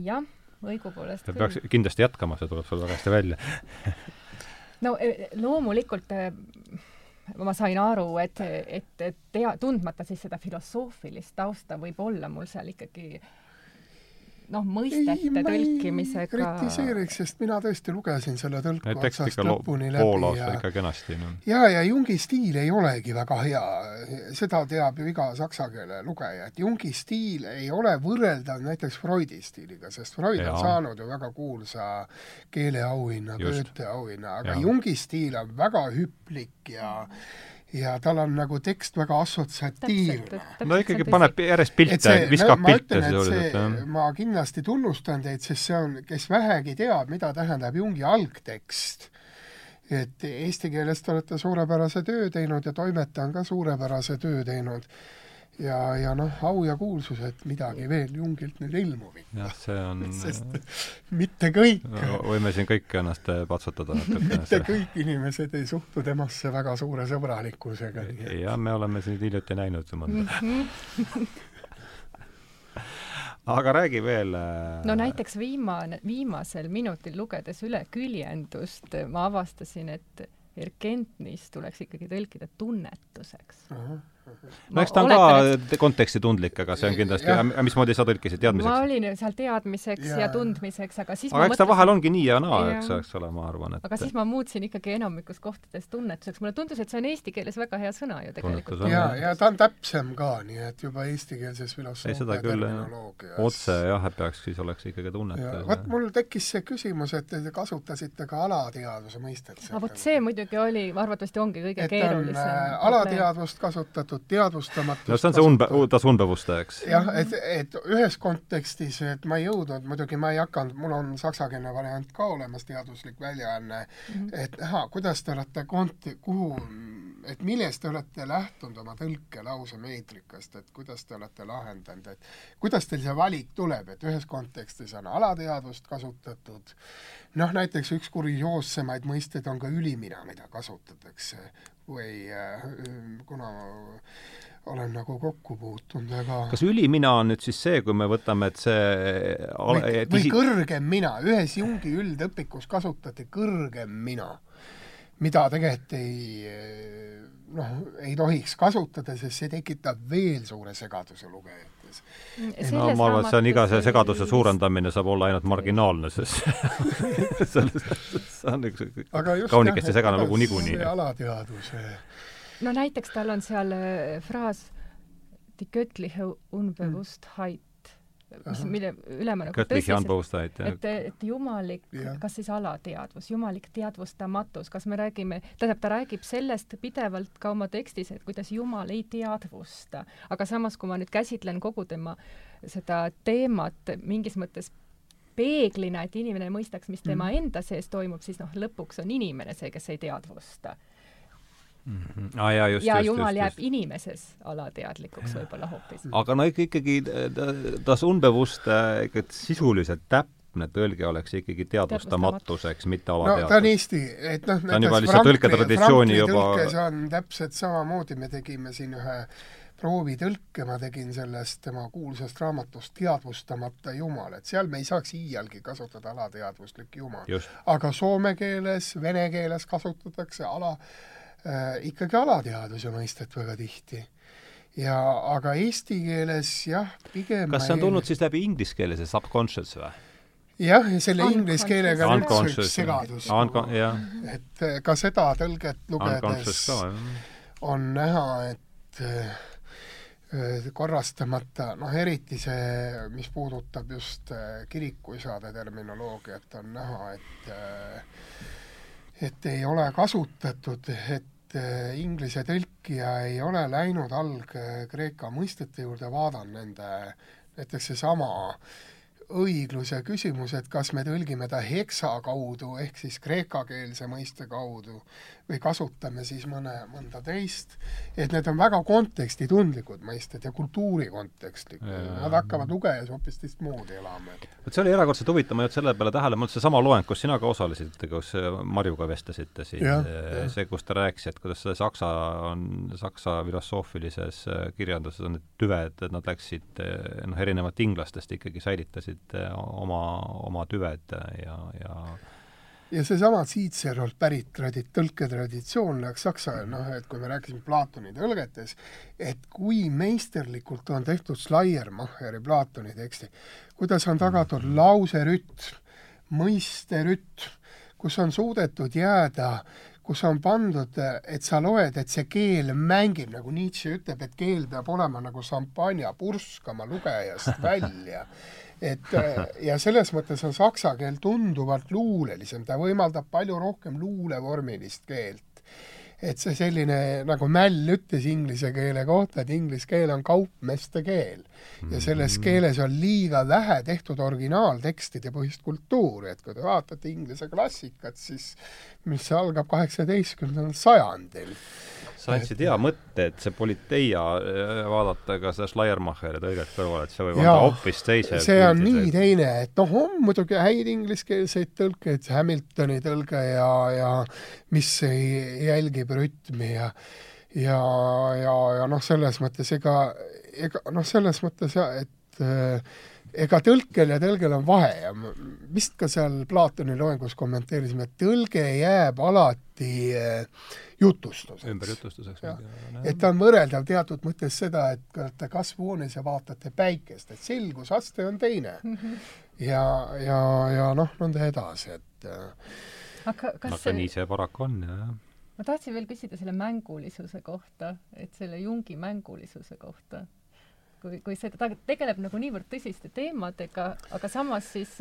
jah, õigupoolest küll. peaks kindlasti jätkama, see tuleb sul väga hästi välja no e, loomulikult e, ma sain aru, et, et, et tea, tundmata siis seda filosoofilist tausta, võib olla mul seal ikkagi äh, noh, mõistete ei, tõlkimisega kritiseeriks, sest mina tõesti lugesin selle tõlku otsast lõpuni läbi ja ikka kenasti, noh. ja, ja Jungi stiil ei olegi väga hea, seda teab ju iga saksa keele lugeja, et Jungi stiil ei ole võrreldav näiteks Freudi stiiliga, sest Freud ja. on saanud ju väga kuulsa keeleauhinna, Goethe auhinna, aga ja. Jungi stiil on väga hüplik ja ja tal on nagu tekst väga assotsiatiivne. no ikkagi paneb järjest pilte, viskab pilte sisuliselt, jah. ma kindlasti tunnustan teid, sest see on, kes vähegi teab, mida tähendab Jungi algtekst, et eesti keeles te olete suurepärase töö teinud ja toimetaja on ka suurepärase töö teinud ja, ja noh, au ja kuulsus, et midagi veel Jungilt nüüd ilmub ikka. jah, see on sest mitte kõik no, võime siin kõik ennast eh, patsutada natukene mitte kõik inimesed ei suhtu temasse väga suure sõbralikkusega. jah, me oleme siin hiljuti näinud mõnda mhm. aga räägi veel. Eh, no näiteks viimane, viimasel minutil lugedes üle küljendust ma avastasin, et Erkentnis tuleks ikkagi tõlkida tunnetuseks uh. -huh no eks ta on oletan, ka kontekstitundlik, aga see on kindlasti, mismoodi sa tõlkisid, teadmiseks? ma olin seal teadmiseks ja, ja tundmiseks, aga siis aga eks ta vahel ongi nii ja naa, eks, eks ole, ma arvan, et aga siis ma muutsin ikkagi enamikus kohtades tunnetuseks, mulle tundus, et see on eesti keeles väga hea sõna ju tegelikult. ja, ja ta on täpsem ka, nii et juba eestikeelses filosoofia terminoloogias. otse jah, et peaks, siis oleks ikkagi tunnetus. vot mul tekkis see küsimus, et te kasutasite ka alateadvuse mõistet. vot see muidugi oli, arvatavasti ongi kõige et keerulisem. Äh, alateadvust kasutatud teatud teadvustamatust no see on see unbe-, taas unbevuste, eks? jah, et, et ühes kontekstis, et ma ei jõudnud, muidugi ma ei hakanud, mul on saksakeelne variant ka olemas, teaduslik väljaanne mm, -hmm. et näha, kuidas te olete kont-, kuhu, et millest te olete lähtunud oma tõlkelause meetrikast, et kuidas te olete lahendanud, et kuidas teil see valik tuleb, et ühes kontekstis on alateadvust kasutatud, noh näiteks üks kurioossemaid mõisteid on ka ülimina, mida kasutatakse või äh, kuna olen nagu kokku puutunud väga kas ülimina on nüüd siis see, kui me võtame, et see või, või kõrgem mina, ühes Jungi üldõpikus kasutati kõrgem mina, mida tegelikult ei noh, ei tohiks kasutada, sest see tekitab veel suure segaduse lugejates. no ma arvan, et see on iga see segaduse suurendamine saab olla ainult marginaalne, sest see on üks kaunikesti segane lugu niikuinii. alateadvuse no näiteks tal on seal äh, fraas Die göttliche Unbewusstheit mis, mille üle ma nagu tõstsin, et, et jumalik, kas siis alateadvus, jumalik teadvustamatus, kas me räägime, tähendab, ta räägib sellest pidevalt ka oma tekstis, et kuidas Jumal ei teadvusta, aga samas, kui ma nüüd käsitlen kogu tema seda teemat mingis mõttes peeglina, et inimene mõistaks, mis tema mm. enda sees toimub, siis noh, lõpuks on inimene see, kes ei teadvusta mm. -hmm. Ah, ja, just, ja just, Jumal just, jääb just. inimeses alateadlikuks võib-olla hoopis. aga no ikka, ikkagi tas unbewusst ikka sisuliselt täpne tõlge oleks ikkagi teadvustamatuseks, mitte alateadvus. no ta on Eesti, et noh, ta on juba lihtsalt tõlketraditsiooni juba see on täpselt samamoodi, me tegime siin ühe proovitõlke, ma tegin sellest tema kuulsast raamatust Teadvustamata Jumal, et seal me ei saaks iialgi kasutada alateadvuslik Jumal. aga soome keeles, vene keeles kasutatakse ala ikkagi alateadvuse mõistet väga tihti. Ja aga eesti keeles jah, pigem kas see on tulnud ei... siis läbi inglise keele, see subconscious või? jah, ja selle inglise keelega on üldse üks segadus. et eh, ka seda tõlget lugedes on näha, et äh, korrastamata, noh eriti see, mis puudutab just äh, kirikuisade terminoloogiat, on näha, et äh, et ei ole kasutatud, et et inglise tõlkija ei ole läinud alg-Kreeka mõistete juurde, vaadanud nende, näiteks seesama õigluse küsimus, et kas me tõlgime ta heksa kaudu ehk siis kreekakeelse mõiste kaudu või kasutame siis mõne, mõnda teist, et need on väga kontekstitundlikud mõisted ja kultuuri kontekstlikud. Nad hakkavad lugejas hoopis teistmoodi elama. vot see oli erakordselt huvitav, ma olnud selle peale tähele, mul seesama loeng, kus sina ka osalesid, kus Marjuga vestlesite siin, see, kus ta rääkis, et kuidas see saksa on, saksa filosoofilises kirjanduses on need tüved, et nad läksid noh, erinevalt inglastest ikkagi säilitasid oma, oma tüved ja, ja ja seesama Cicerolt pärit tradi-, tõlketraditsioon läks saksa, noh, et kui me rääkisime Platoni tõlgetes, et kui meisterlikult on tehtud Schleiermacheri Platoni teksti, kuidas on tagatud mhm. lauserütm, mõisterütm, kus on suudetud jääda kus on pandud, et sa loed, et see keel mängib, nagu Nietzsche ütleb, et keel peab olema nagu šampanja, purskama lugejast välja et äh, ja selles mõttes on saksa keel tunduvalt luulelisem, ta võimaldab palju rohkem luulevormilist keelt. et see selline, nagu Mäll ütles inglise keele kohta, et inglise keel on kaupmeeste keel. Ja selles mm. keeles on liiga vähe tehtud originaaltekstide põhist kultuuri, et kui te vaatate inglise klassikat, siis mis algab kaheksateistkümnendal sajandil. Sa andsid hea mõtte, et see Politeia äh, vaadata ka seda Schleiermacheri tõlget kõrvale, et see võib anda hoopis teise see on nii et... teine, et noh, on muidugi häid ingliskeelseid tõlkeid, Hamiltoni tõlge ja, ja mis ei, jälgib rütmi ja ja, ja, ja noh, selles mõttes ega, ega noh, selles mõttes ja, et äh, ega tõlkel ja tõlgel on vahe ja vist ka seal Platoni loengus kommenteerisime, et tõlge jääb alati äh, jutustuseks. ümberjutustuseks. et ta on võrreldav teatud mõttes seda, et kui olete kasvuhoones ja vaatate päikest, et selgusaste on teine mm. -hmm. ja, ja, ja noh, nõnda edasi, et äh, aga kas aga see... nii see paraku on, jah ma tahtsin veel küsida selle mängulisuse kohta, et selle Jungi mängulisuse kohta. Kui, kui see, ta tegeleb nagu niivõrd tõsiste teemadega, aga samas siis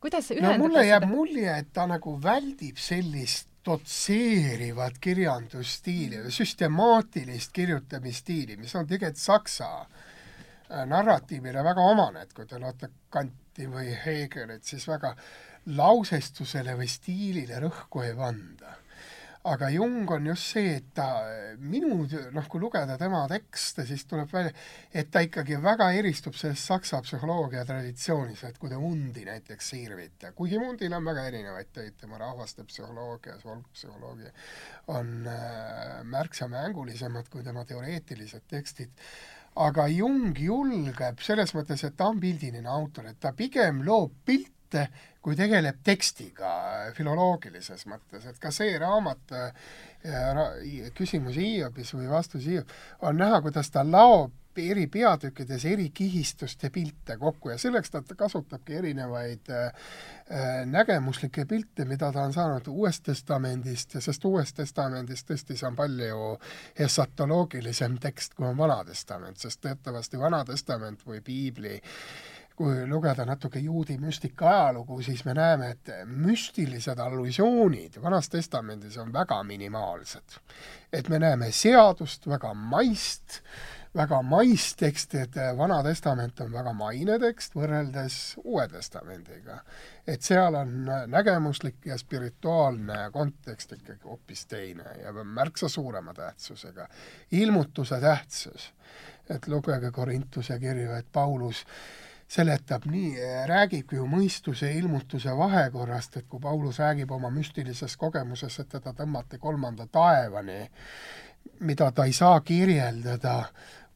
kuidas ühendada no mulle jääb seda... mulje, et ta nagu väldib sellist dotseerivat kirjandusstiili või süstemaatilist kirjutamisstiili, mis on tegelikult saksa äh, narratiivile väga omane, et kui te loete Kanti või Hegelit, siis väga lausestusele või stiilile rõhku ei panda aga Jung on just see, et ta minu, noh, kui lugeda tema tekste, siis tuleb välja, et ta ikkagi väga eristub sellest saksa psühholoogia traditsioonis, et kui te Mundi näiteks siirvite, kuigi Mundil on väga erinevaid töid, tema rahvaste psühholoogia, solgpsühholoogia on äh, märksa mängulisemad kui tema teoreetilised tekstid, aga Jung julgeb selles mõttes, et ta on pildiline autor, et ta pigem loob pilte, pilte, kui tegeleb tekstiga filoloogilises mõttes, et ka see raamat äh, Küsimus Hiiobis või Vastus Hiob on näha, kuidas ta laob eri peatükkides eri kihistuste pilte kokku ja selleks ta kasutabki erinevaid äh, äh, nägemuslikke pilte, mida ta on saanud Uuest Testamendist sest Uuest Testamendist tõesti see on palju esatoloogilisem tekst, kui on Vana Testament, sest teatavasti Vana Testament või piibli äh, kui lugeda natuke juudi müstika ajalugu, siis me näeme, et müstilised allusioonid Vanas Testamendis on väga minimaalsed. et me näeme seadust, väga maist, väga maist teksti, et Vana Testament on väga maine tekst võrreldes Uue Testamendiga. et seal on nägemuslik ja spirituaalne kontekst ikkagi hoopis teine ja märksa suurema tähtsusega. ilmutuse tähtsus, et lugege Korintuse kirju, et Paulus seletab nii, räägibki ju mõistuse ja ilmutuse vahekorrast, et kui Paulus räägib oma müstilisest kogemusest, et teda tõmmati kolmanda taevani, mida ta ei saa kirjeldada,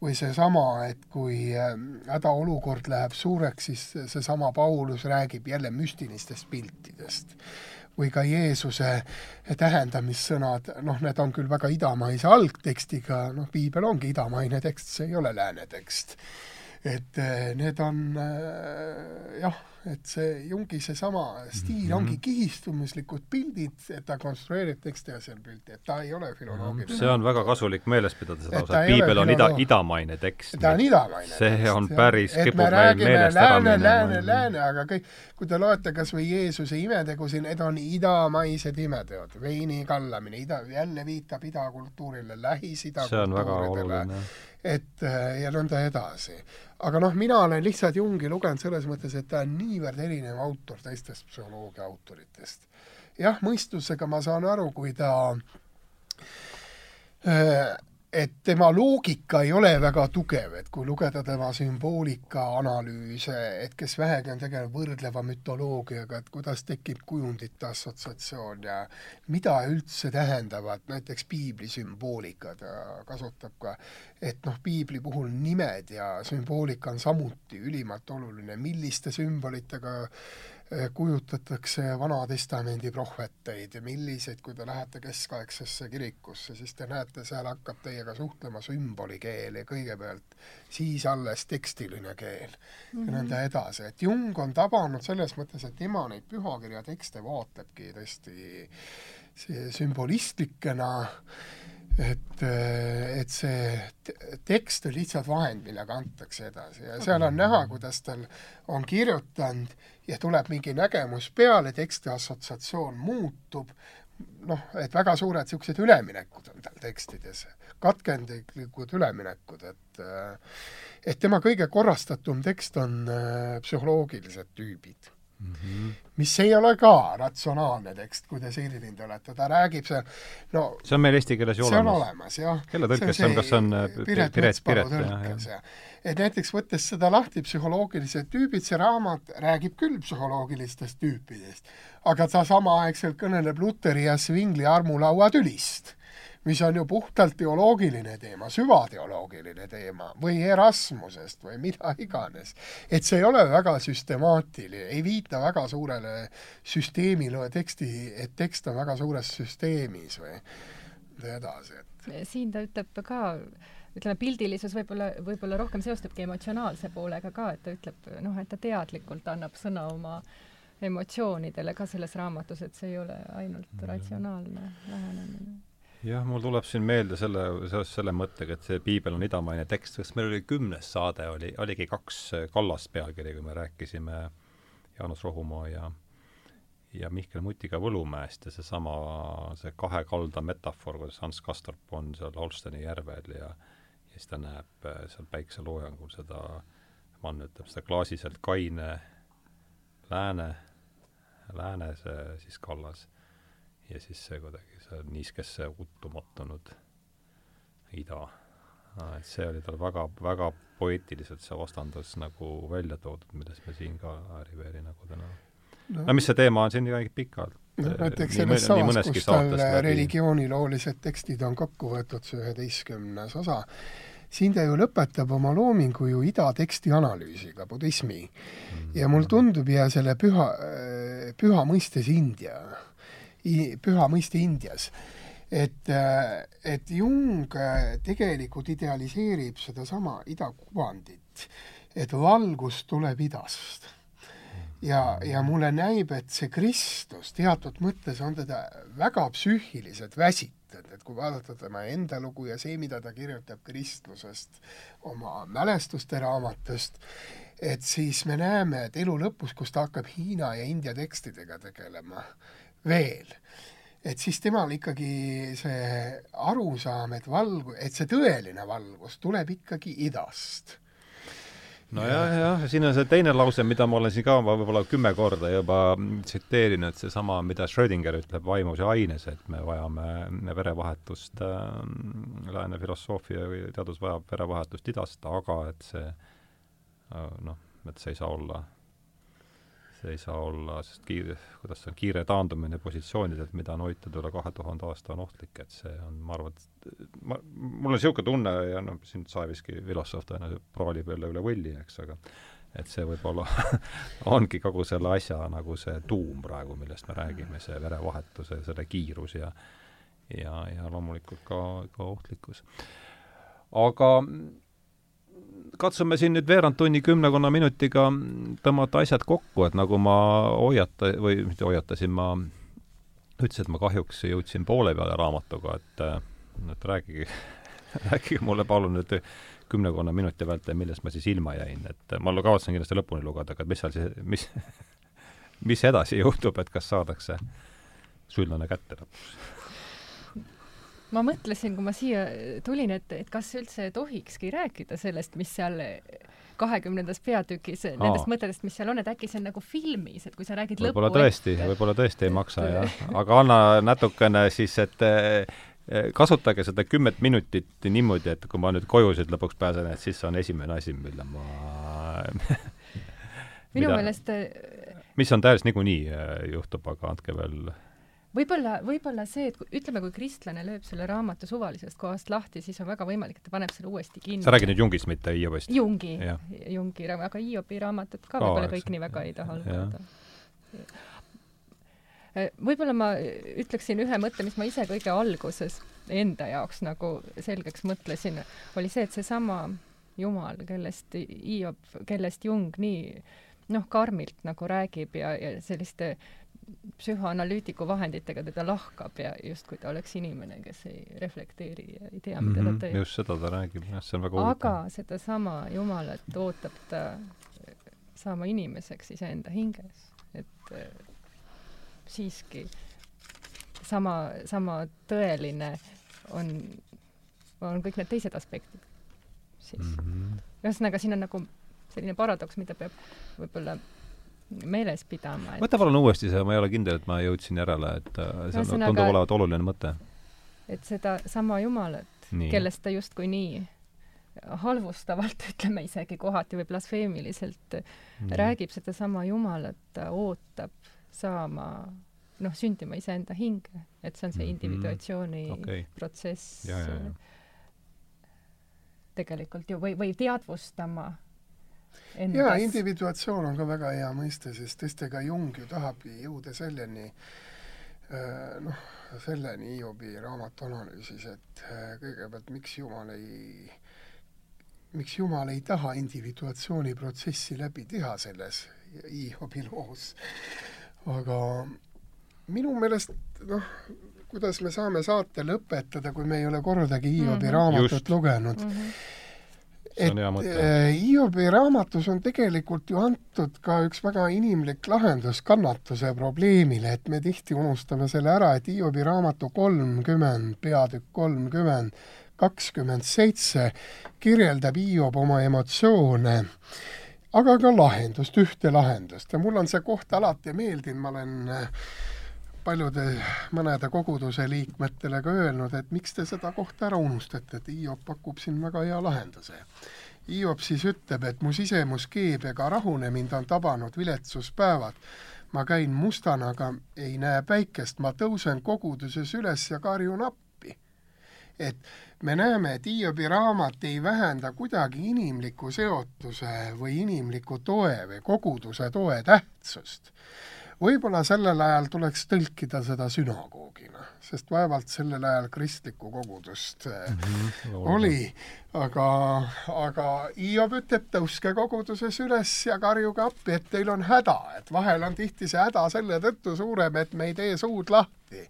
või seesama, et kui ähm, hädaolukord läheb suureks, siis seesama Paulus räägib jälle müstilistest piltidest. või ka Jeesuse tähendamissõnad, noh, need on küll väga idamaise algtekstiga, noh, piibel ongi idamaine tekst, see ei ole lääne tekst. Et äh, need on äh, jah et see Jungi seesama stiil mm -hmm. ongi kihistumuslikud pildid, et ta konstrueerib teksti asemel pilti, et ta ei ole filoloogiline. see on väga kasulik meeles pidada seda osa, et piibel on ida, idamaine tekst. ta on idamaine see tekst, on päris, kipub meil meelest lääne, ära minema. lääne, lääne, aga kõik, kui te loete kas või Jeesuse imetegusid, need on idamaised imeteod, veini kallamine, ida, jälle viitab idakultuurile, Lähis-Ida kultuuridele et äh, ja nõnda edasi. aga noh, mina olen lihtsalt Jungi lugenud selles mõttes, et ta on niivõrd erinev autor teistest psühholoogia autoritest. jah, mõistusega ma saan aru, kui ta äh, et tema loogika ei ole väga tugev, et kui lugeda tema sümboolika analüüse, et kes vähegi on tegelenud võrdleva mütoloogiaga, et kuidas tekib kujundite assotsiatsioon ja mida üldse tähendavad näiteks piibli sümboolika, ta kasutab ka, et noh, piibli puhul nimed ja sümboolika on samuti ülimalt oluline, milliste sümbolitega kujutatakse Vana-testamendi prohveteid ja milliseid, kui te lähete keskaegsesse kirikusse, siis te näete, seal hakkab teiega suhtlema sümbolikeel ja kõigepealt siis alles tekstiline keel mm -hmm. ja nõnda mhm. edasi, et Jung on tabanud selles mõttes, et tema neid pühakirja tekste vaatlebki tõesti sümbolistlikena et, et see tekst on lihtsalt vahend, millega antakse edasi ja seal on näha, kuidas tal on kirjutanud ja tuleb mingi nägemus peale, teksti assotsiatsioon muutub, noh, et väga suured niisugused üleminekud on tal tekstides, katkendlikud üleminekud, et et tema kõige korrastatum tekst on äh, psühholoogilised tüübid mm. -hmm. mis ei ole ka ratsionaalne tekst, kui te Siirilindu olete, ta räägib see, no see on meil eesti keeles ju olemas. see on olemas, jah. kelle tõlkes see on, kas see on äh, Piret Metspalu tõlkes, jah. Et näiteks võttes seda lahti, psühholoogilised tüübid, see raamat räägib küll psühholoogilistest tüüpidest, aga ta samaaegselt kõneleb Luteri ja Svingli armulauatülist mis on ju puhtalt teoloogiline teema, süvateoloogiline teema või Erasmusest või mida iganes. et see ei ole väga süstemaatiline, ei viita väga suurele süsteemile teksti, et tekst on väga suures süsteemis või edasi, et siin ta ütleb ka ütleme, pildilisus võib-olla, võib-olla rohkem seostubki emotsionaalse poolega ka, et ta ütleb noh, et ta teadlikult annab sõna oma emotsioonidele ka selles raamatus, et see ei ole ainult ratsionaalne lähenemine. Jah, mul tuleb siin meelde selle, seoses selle mõttega, et see piibel on idamaine tekst, kas meil oli kümnes saade, oli, oligi kaks kallast pealkirja, kui me rääkisime Jaanus Rohumaa ja ja Mihkel Mutiga Võlumäest ja seesama, see kahe kalda metafoor, kuidas Hans Kastorp on seal Holsteni järvel ja ja siis ta näeb äh, seal päikseloojangul seda, Mann ütleb seda klaasiliselt kaine lääne, lääne see siis kallas. Ja siis see kuidagi, see niiskesse uttu mattunud ida. et see oli tal väga, väga poeetiliselt see vastandus nagu välja toodud, millest me siin ka Äriveeri nagu täna no, no mis see teema on siin ikkagi pikalt. No näiteks selles samas, kus tal religiooniloolised tekstid on kokku võetud, see üheteistkümnes osa, siin ta ju lõpetab oma loomingu ju ida teksti analüüsiga, budismi mm. ja mulle tundub ja selle püha, püha mõistes India püha mõiste Indias. et, et Jung tegelikult idealiseerib sedasama idakuvandit, et valgus tuleb idast ja, ja mulle näib, et see Kristus teatud mõttes on teda väga psüühiliselt väsitanud, et kui vaadata tema enda lugu ja see, mida ta kirjutab kristlusest, oma mälestuste raamatust, et siis me näeme, et elu lõpus, kus ta hakkab Hiina ja India tekstidega tegelema, veel, et siis temal ikkagi see arusaam, et valgu-, et see tõeline valgus tuleb ikkagi idast nojah, jah, siin on see teine lause, mida ma olen siin ka võib-olla kümme korda juba tsiteerinud, seesama, mida Schrödinger ütleb vaimus ja aines, et me vajame verevahetust äh,, lääne filosoofia või teadus vajab verevahetust idast, aga et see äh, noh, et see ei saa olla, see ei saa olla, sest kiire, kuidas see on, kiire taandumine positsioonidelt, mida on hoitud üle kahe tuhande aasta, on ohtlik, et see on, ma arvan, et ma, mul on niisugune tunne ja noh, siin Saeviski filosoof tõenäoliselt praalib jälle üle võlli, eks, aga et see võib-olla ongi kogu selle asja nagu see tuum praegu, millest me räägime, see verevahetus ja selle kiirus ja ja, ja loomulikult ka, ka ohtlikkus. aga katsume siin nüüd veerand tunni, kümnekonna minutiga tõmmata asjad kokku, et nagu ma hoiata- või mitte hoiatasin, ma ütlesin, et ma kahjuks jõudsin poole peale raamatuga, et et rääkige rääkige mulle palun nüüd kümnekonna minuti vältel, millest ma siis ilma jäin, et ma kavatsen kindlasti lõpuni lugeda, aga mis seal siis, mis mis edasi juhtub, et kas saadakse süllane kätte lõpuks? Ma mõtlesin, kui ma siia tulin, et, et kas üldse tohikski rääkida sellest, mis seal kahekümnendas peatükis, nendest mõtetest, mis seal on, et äkki see on nagu filmis, et kui sa räägid võib-olla tõesti, võib-olla tõesti ei maksa, jah. aga anna natukene siis, et kasutage seda kümmet minutit niimoodi, et kui ma nüüd koju siit lõpuks pääsen, et siis see on esimene asi, mille ma minu meelest mis on täiesti niikuinii juhtub, aga andke veel võib-olla, võib-olla see, et kui, ütleme, kui kristlane lööb selle raamatu suvalisest kohast lahti, siis on väga võimalik, et ta paneb selle uuesti kinni. sa räägid nüüd Jungist, mitte Hiiobist? Jungi, Jungi, aga Hiobi raamatut ka võib-olla kõik nii väga ei taha lugeda. Äh, võib-olla ma ütleksin ühe mõtte, mis ma ise kõige alguses enda jaoks nagu selgeks mõtlesin, oli see, et seesama Jumal, kellest Hiob, kellest Jung nii noh, karmilt nagu räägib ja, ja selliste psühhoanalüütiku vahenditega teda lahkab ja justkui ta oleks inimene, kes ei reflekteeri ja ei tea, mida mm -hmm, ta mhm, teeb. just seda ta räägib, jah, see on väga aga sedasama Jumalat ootab ta saama inimeseks iseenda hinges, et äh, siiski sama, sama tõeline on, on kõik need teised aspektid siis mm. -hmm. ühesõnaga, siin on nagu selline paradoks, mida peab võib-olla meeles pidama et.... võta palun uuesti see, ma ei ole kindel, et ma jõudsin järele, et äh, see on, tundub olevat oluline mõte. et sedasama Jumalat, kellest ta justkui nii halvustavalt, ütleme isegi kohati või blasfeemiliselt nii. räägib sedasama Jumalat, ta ootab saama noh, sündima iseenda hinge, et see on see mhm. individuatsiooni mm -hmm. okay. protsess. tegelikult ju või, või teadvustama jaa, individuatsioon on ka väga hea mõiste, sest tõesti, ega Jung ju tahabki jõuda selleni, äh, noh, selleni Hiobi raamatu analüüsis, et äh, kõigepealt miks Jumal ei, miks Jumal ei taha individuatsiooniprotsessi läbi teha selles Hiobi loos. aga minu meelest noh, kuidas me saame saate lõpetada, kui me ei ole kordagi Hiobi mm -hmm. raamatut Just. lugenud mm. -hmm et äh, Hiobi raamatus on tegelikult ju antud ka üks väga inimlik lahendus kannatuse probleemile, et me tihti unustame selle ära, et Hiobi raamatu kolmkümmend, peatükk kolmkümmend, kakskümmend seitse kirjeldab Hiob oma emotsioone, aga ka lahendust, ühte lahendust. Ja mul on see koht alati meeldinud, ma olen äh, paljude, mõnede koguduse liikmetele ka öelnud, et miks te seda kohta ära unustate, et Hiop pakub siin väga hea lahenduse. Hiop siis ütleb, et mu sisemus keeb ega rahune, mind on tabanud viletsuspäevad. ma käin mustana, aga ei näe päikest, ma tõusen koguduses üles ja karjun appi. et me näeme, et Hiobi raamat ei vähenda kuidagi inimliku seotuse või inimliku toe või koguduse toe tähtsust võib-olla sellel ajal tuleks tõlkida seda sünagoogina, sest vaevalt sellel ajal kristlikku kogudust mm -hmm, oli, aga, aga Hiob ütleb, tõuske koguduses üles ja karjuge appi, et teil on häda, et vahel on tihti see häda selle tõttu suurem, et me ei tee suud lahti.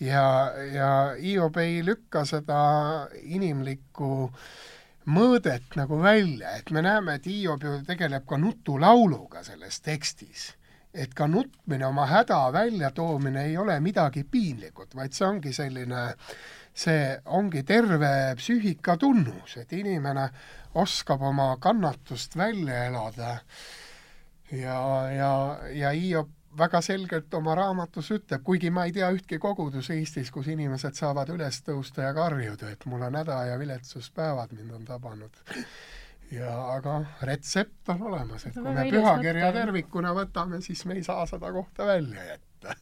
ja, ja Hiob ei lükka seda inimlikku mõõdet nagu välja, et me näeme, et Hiob ju tegeleb ka nutulauluga selles tekstis et ka nutmine, oma häda väljatoomine ei ole midagi piinlikut, vaid see ongi selline, see ongi terve psüühika tunnus, et inimene oskab oma kannatust välja elada ja, ja, ja Hiiop väga selgelt oma raamatus ütleb, kuigi ma ei tea ühtki kogudus Eestis, kus inimesed saavad üles tõusta ja karjuda, et mul on häda ja viletsuspäevad mind on tabanud ja aga retsept on olemas, et kui me pühakirja tervikuna võtame, siis me ei saa seda kohta välja jätta.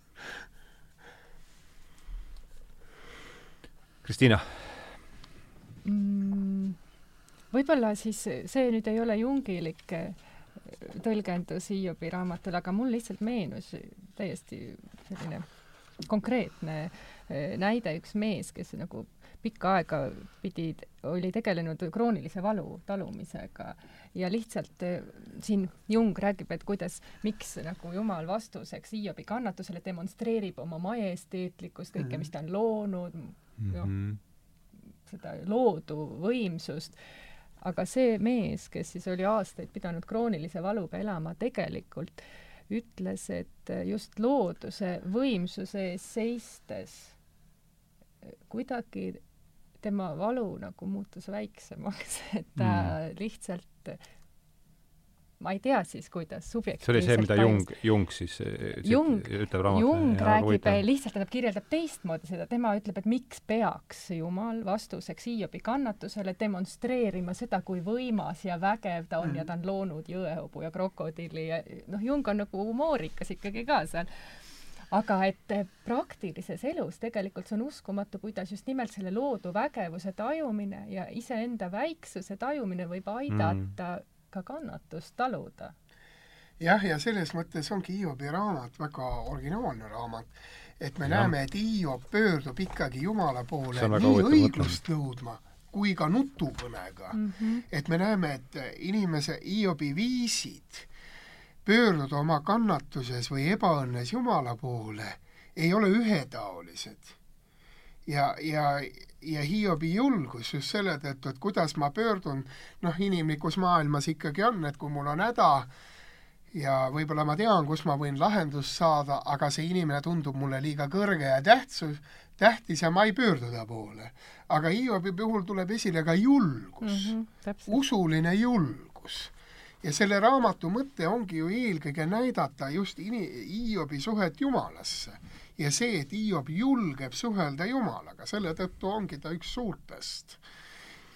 Kristiina mm,? võib-olla siis see nüüd ei ole jungilik tõlgendus Hiobi raamatule, aga mul lihtsalt meenus täiesti selline konkreetne eh, näide, üks mees, kes nagu pikka aega pidi, oli tegelenud kroonilise valu talumisega ja lihtsalt eh, siin Jung räägib, et kuidas, miks nagu Jumal vastuseks Hiobi kannatusele demonstreerib oma majesteetlikkust, kõike, mis ta on loonud, noh, mhm. seda loodu võimsust aga see mees, kes siis oli aastaid pidanud kroonilise valuga elama, tegelikult ütles, et just looduse võimsuse ees seistes kuidagi tema valu nagu muutus väiksemaks, et ta mm. lihtsalt ma ei tea siis, kuidas subjektiivselt see oli see, mida Jung, Jung siis eh, Jung, ütleb raamatus. Jung räägib, lihtsalt tähendab, kirjeldab teistmoodi seda, tema ütleb, et miks peaks Jumal vastuseks Hiobi kannatusele demonstreerima seda, kui võimas ja vägev ta on mm. ja ta on loonud jõehobu ja krokodilli ja noh, Jung on nagu humoorikas ikkagi ka seal aga et praktilises elus tegelikult see on uskumatu, kuidas just nimelt selle loodu vägevuse tajumine ja iseenda väiksuse tajumine võib aidata mm ka kannatust taluda. jah, ja selles mõttes ongi Hiobi raamat väga originaalne raamat, et me ja. näeme, et Hiob pöördub ikkagi Jumala poole nii õiglust nõudma kui ka nutupõnega mm. -hmm. et me näeme, et inimese Hiobi viisid pöörduda oma kannatuses või ebaõnnes Jumala poole ei ole ühetaolised. ja, ja ja Hiobi julgus just selle tõttu, et kuidas ma pöördun, noh, inimlikus maailmas ikkagi on, et kui mul on häda ja võib-olla ma tean, kus ma võin lahendust saada, aga see inimene tundub mulle liiga kõrge ja tähtsus, tähtis ja ma ei pöördu ta poole. aga Hiobi puhul tuleb esile ka julgus mm, -hmm, usuline julgus ja selle raamatu mõte ongi ju eelkõige näidata just ini-, Hiobi suhet Jumalasse ja see, et Hiob julgeb suhelda Jumalaga, selle tõttu ongi ta üks suurtest.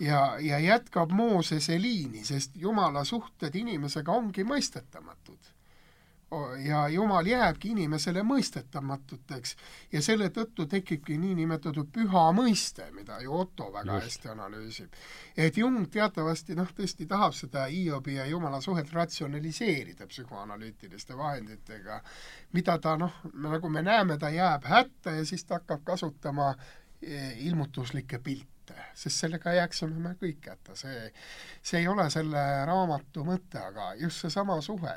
ja, ja jätkab Moosese liini, sest Jumala suhted inimesega ongi mõistetamatud ja Jumal jääbki inimesele mõistetamatuteks ja selle tõttu tekibki niinimetatud püha mõiste, mida ju Otto väga Just. hästi analüüsib. et Jung teatavasti noh, tõesti tahab seda Hiobi ja Jumala suhet ratsionaliseerida psühhoanalüütiliste vahenditega, mida ta noh, nagu me näeme, ta jääb hätta ja siis ta hakkab kasutama eh, ilmutuslikke pilte sest sellega jääksime me kõik hätta, see, see ei ole selle raamatu mõte, aga just seesama suhe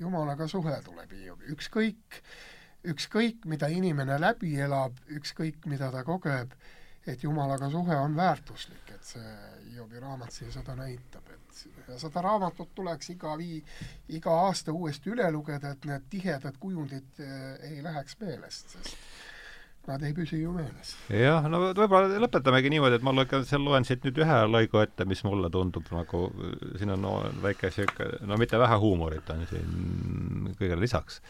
Jumalaga suhe tuleb Hiobi, ükskõik, ükskõik, mida inimene läbi elab, ükskõik, mida ta kogeb, et Jumalaga suhe on väärtuslik, et see Hiobi raamat siin seda näitab, et seda raamatut tuleks iga vii-, iga aasta uuesti üle lugeda, et need tihedad kujundid eh, ei läheks meelest, sest nad ei püsi ju meeles. jah, no võib-olla lõpetamegi niimoodi, et ma loen, seal loen siit nüüd ühe lõigu ette, mis mulle tundub nagu, siin on no, väike sihuke, no mitte vähe huumorit on siin kõigele lisaks.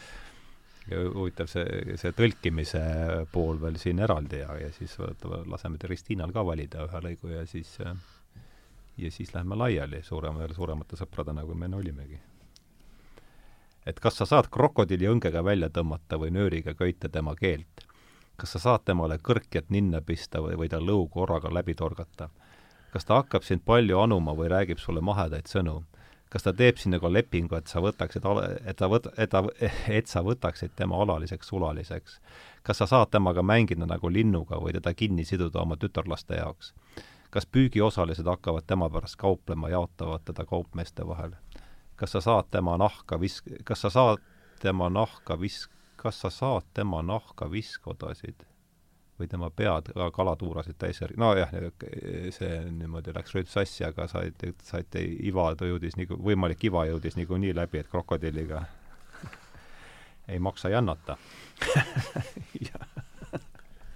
huvitav see, see tõlkimise pool veel siin eraldi ja, ja siis laseme Kristiinal ka valida ühe lõigu ja siis ja siis lähme laiali suurema, suuremate sõpradena, kui me enne olimegi et kas sa saad krokodilli õngega välja tõmmata või nööriga köita tema keelt kas sa saad temale kõrkjat ninna pista või, või ta lõu korraga läbi torgata? kas ta hakkab sind palju anuma või räägib sulle mahedaid sõnu? kas ta teeb sinuga lepingu, et sa võtaksid, et ta võt-, et ta, et sa võtaksid tema alaliseks sulaliseks? kas sa saad temaga mängida nagu linnuga või teda kinni siduda oma tütarlaste jaoks? kas püügiosalised hakkavad tema pärast kauplema, jaotavad teda kaupmeeste vahel? kas sa saad tema nahka visk-, kas sa saad tema nahka visk-, kas sa saad tema nahka viskodasid või tema pead ka kalatuurasid täis nojah, see niimoodi läks rüüt sassi, aga said, saite iva jõudis nii, võimalik iva jõudis niikuinii läbi, et krokodilliga ei maksa jannata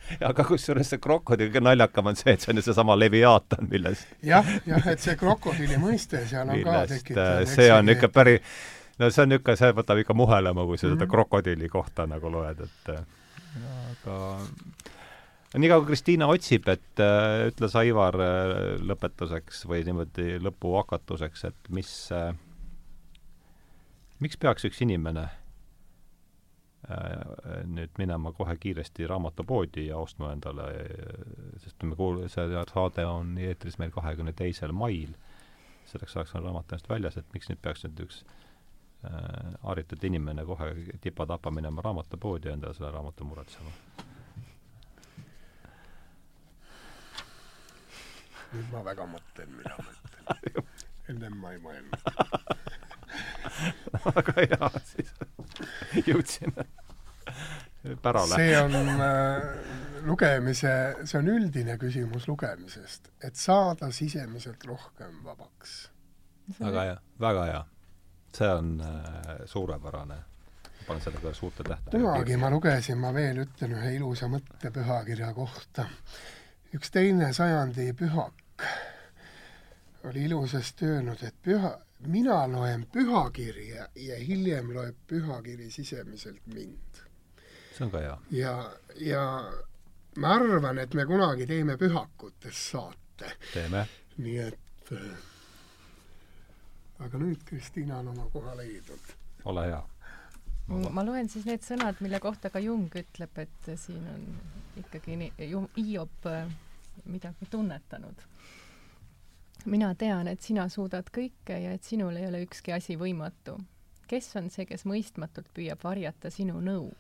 aga kusjuures see krokodill, kõige naljakam on see, et see on ju seesama leviaatan, millest jah, jah, et see krokodilli mõiste seal on millest, ka tekitatud see on ikka päris no see on niisugune, see võtab ikka muhelema, kui sa mm -hmm. seda mhm. krokodilli kohta nagu loed, et aga niikaua Kristiina otsib, et äh, ütles Aivar äh, lõpetuseks või niimoodi lõpu hakatuseks, et mis äh,, miks peaks üks inimene äh, nüüd minema kohe kiiresti raamatupoodi ja ostma endale, sest me kuul-, see saade on eetris meil kahekümne teisel mail, selleks ajaks on raamat ennast väljas, et miks nüüd peaks nüüd üks äh, haritud inimene kohe tipa-tapa minema raamatupoodi ja endale selle raamatu muretsema nüüd ma väga mõtlen, mida mõtlen. ennem ma ei mõelnud väga hea, siis jõudsime pärale. see on äh, lugemise, see on üldine küsimus lugemisest, et saada sisemiselt rohkem vabaks. väga hea, väga hea. See on äh, suurepärane panen selle peale suurte tähtedega. kunagi ma lugesin, ma veel ütlen ühe ilusa mõtte pühakirja kohta üks teine sajandi pühak oli ilusasti öelnud, et püha, mina loen pühakirja ja hiljem loeb pühakiri sisemiselt mind. see on ka hea. ja, ja ma arvan, et me kunagi teeme pühakutest saate. teeme. nii et äh, aga nüüd Kristiina on oma koha leidnud. ole hea ma loen siis need sõnad, mille kohta ka Jung ütleb, et siin on ikkagi Hiop äh, midagi tunnetanud. mina tean, et sina suudad kõike ja et sinul ei ole ükski asi võimatu. kes on see, kes mõistmatult püüab varjata sinu nõu?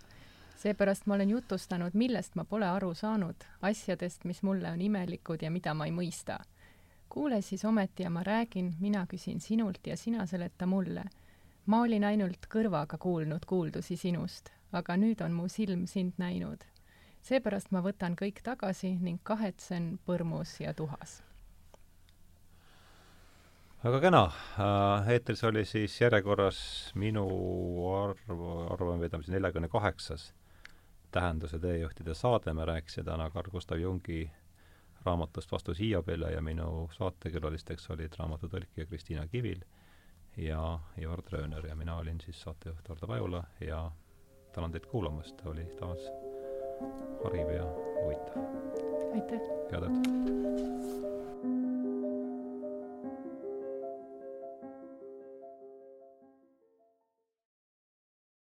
seepärast ma olen jutustanud, millest ma pole aru saanud, asjadest, mis mulle on imelikud ja mida ma ei mõista. Kuule siis ometi ja ma räägin, mina küsin sinult ja sina seleta mulle ma olin ainult kõrvaga kuulnud kuuldusi sinust, aga nüüd on mu silm sind näinud. seepärast ma võtan kõik tagasi ning kahetsen põrmus ja tuhas. väga kena, äh, eetris oli siis järjekorras minu arv, arvamevedamise neljakümne kaheksas tähenduse teejuhtide saade, me rääkisime täna Carl Gustav Jungi raamatust Vastus Hiiobile ja minu saatekülalisteks olid raamatutõlkija Kristiina Kivil ja Ivar Trööner ja mina olin siis saatejuht Hardo Pajula ja tänan teid kuulamast, oli taas hariv ja huvitav. aitäh! head õhtut!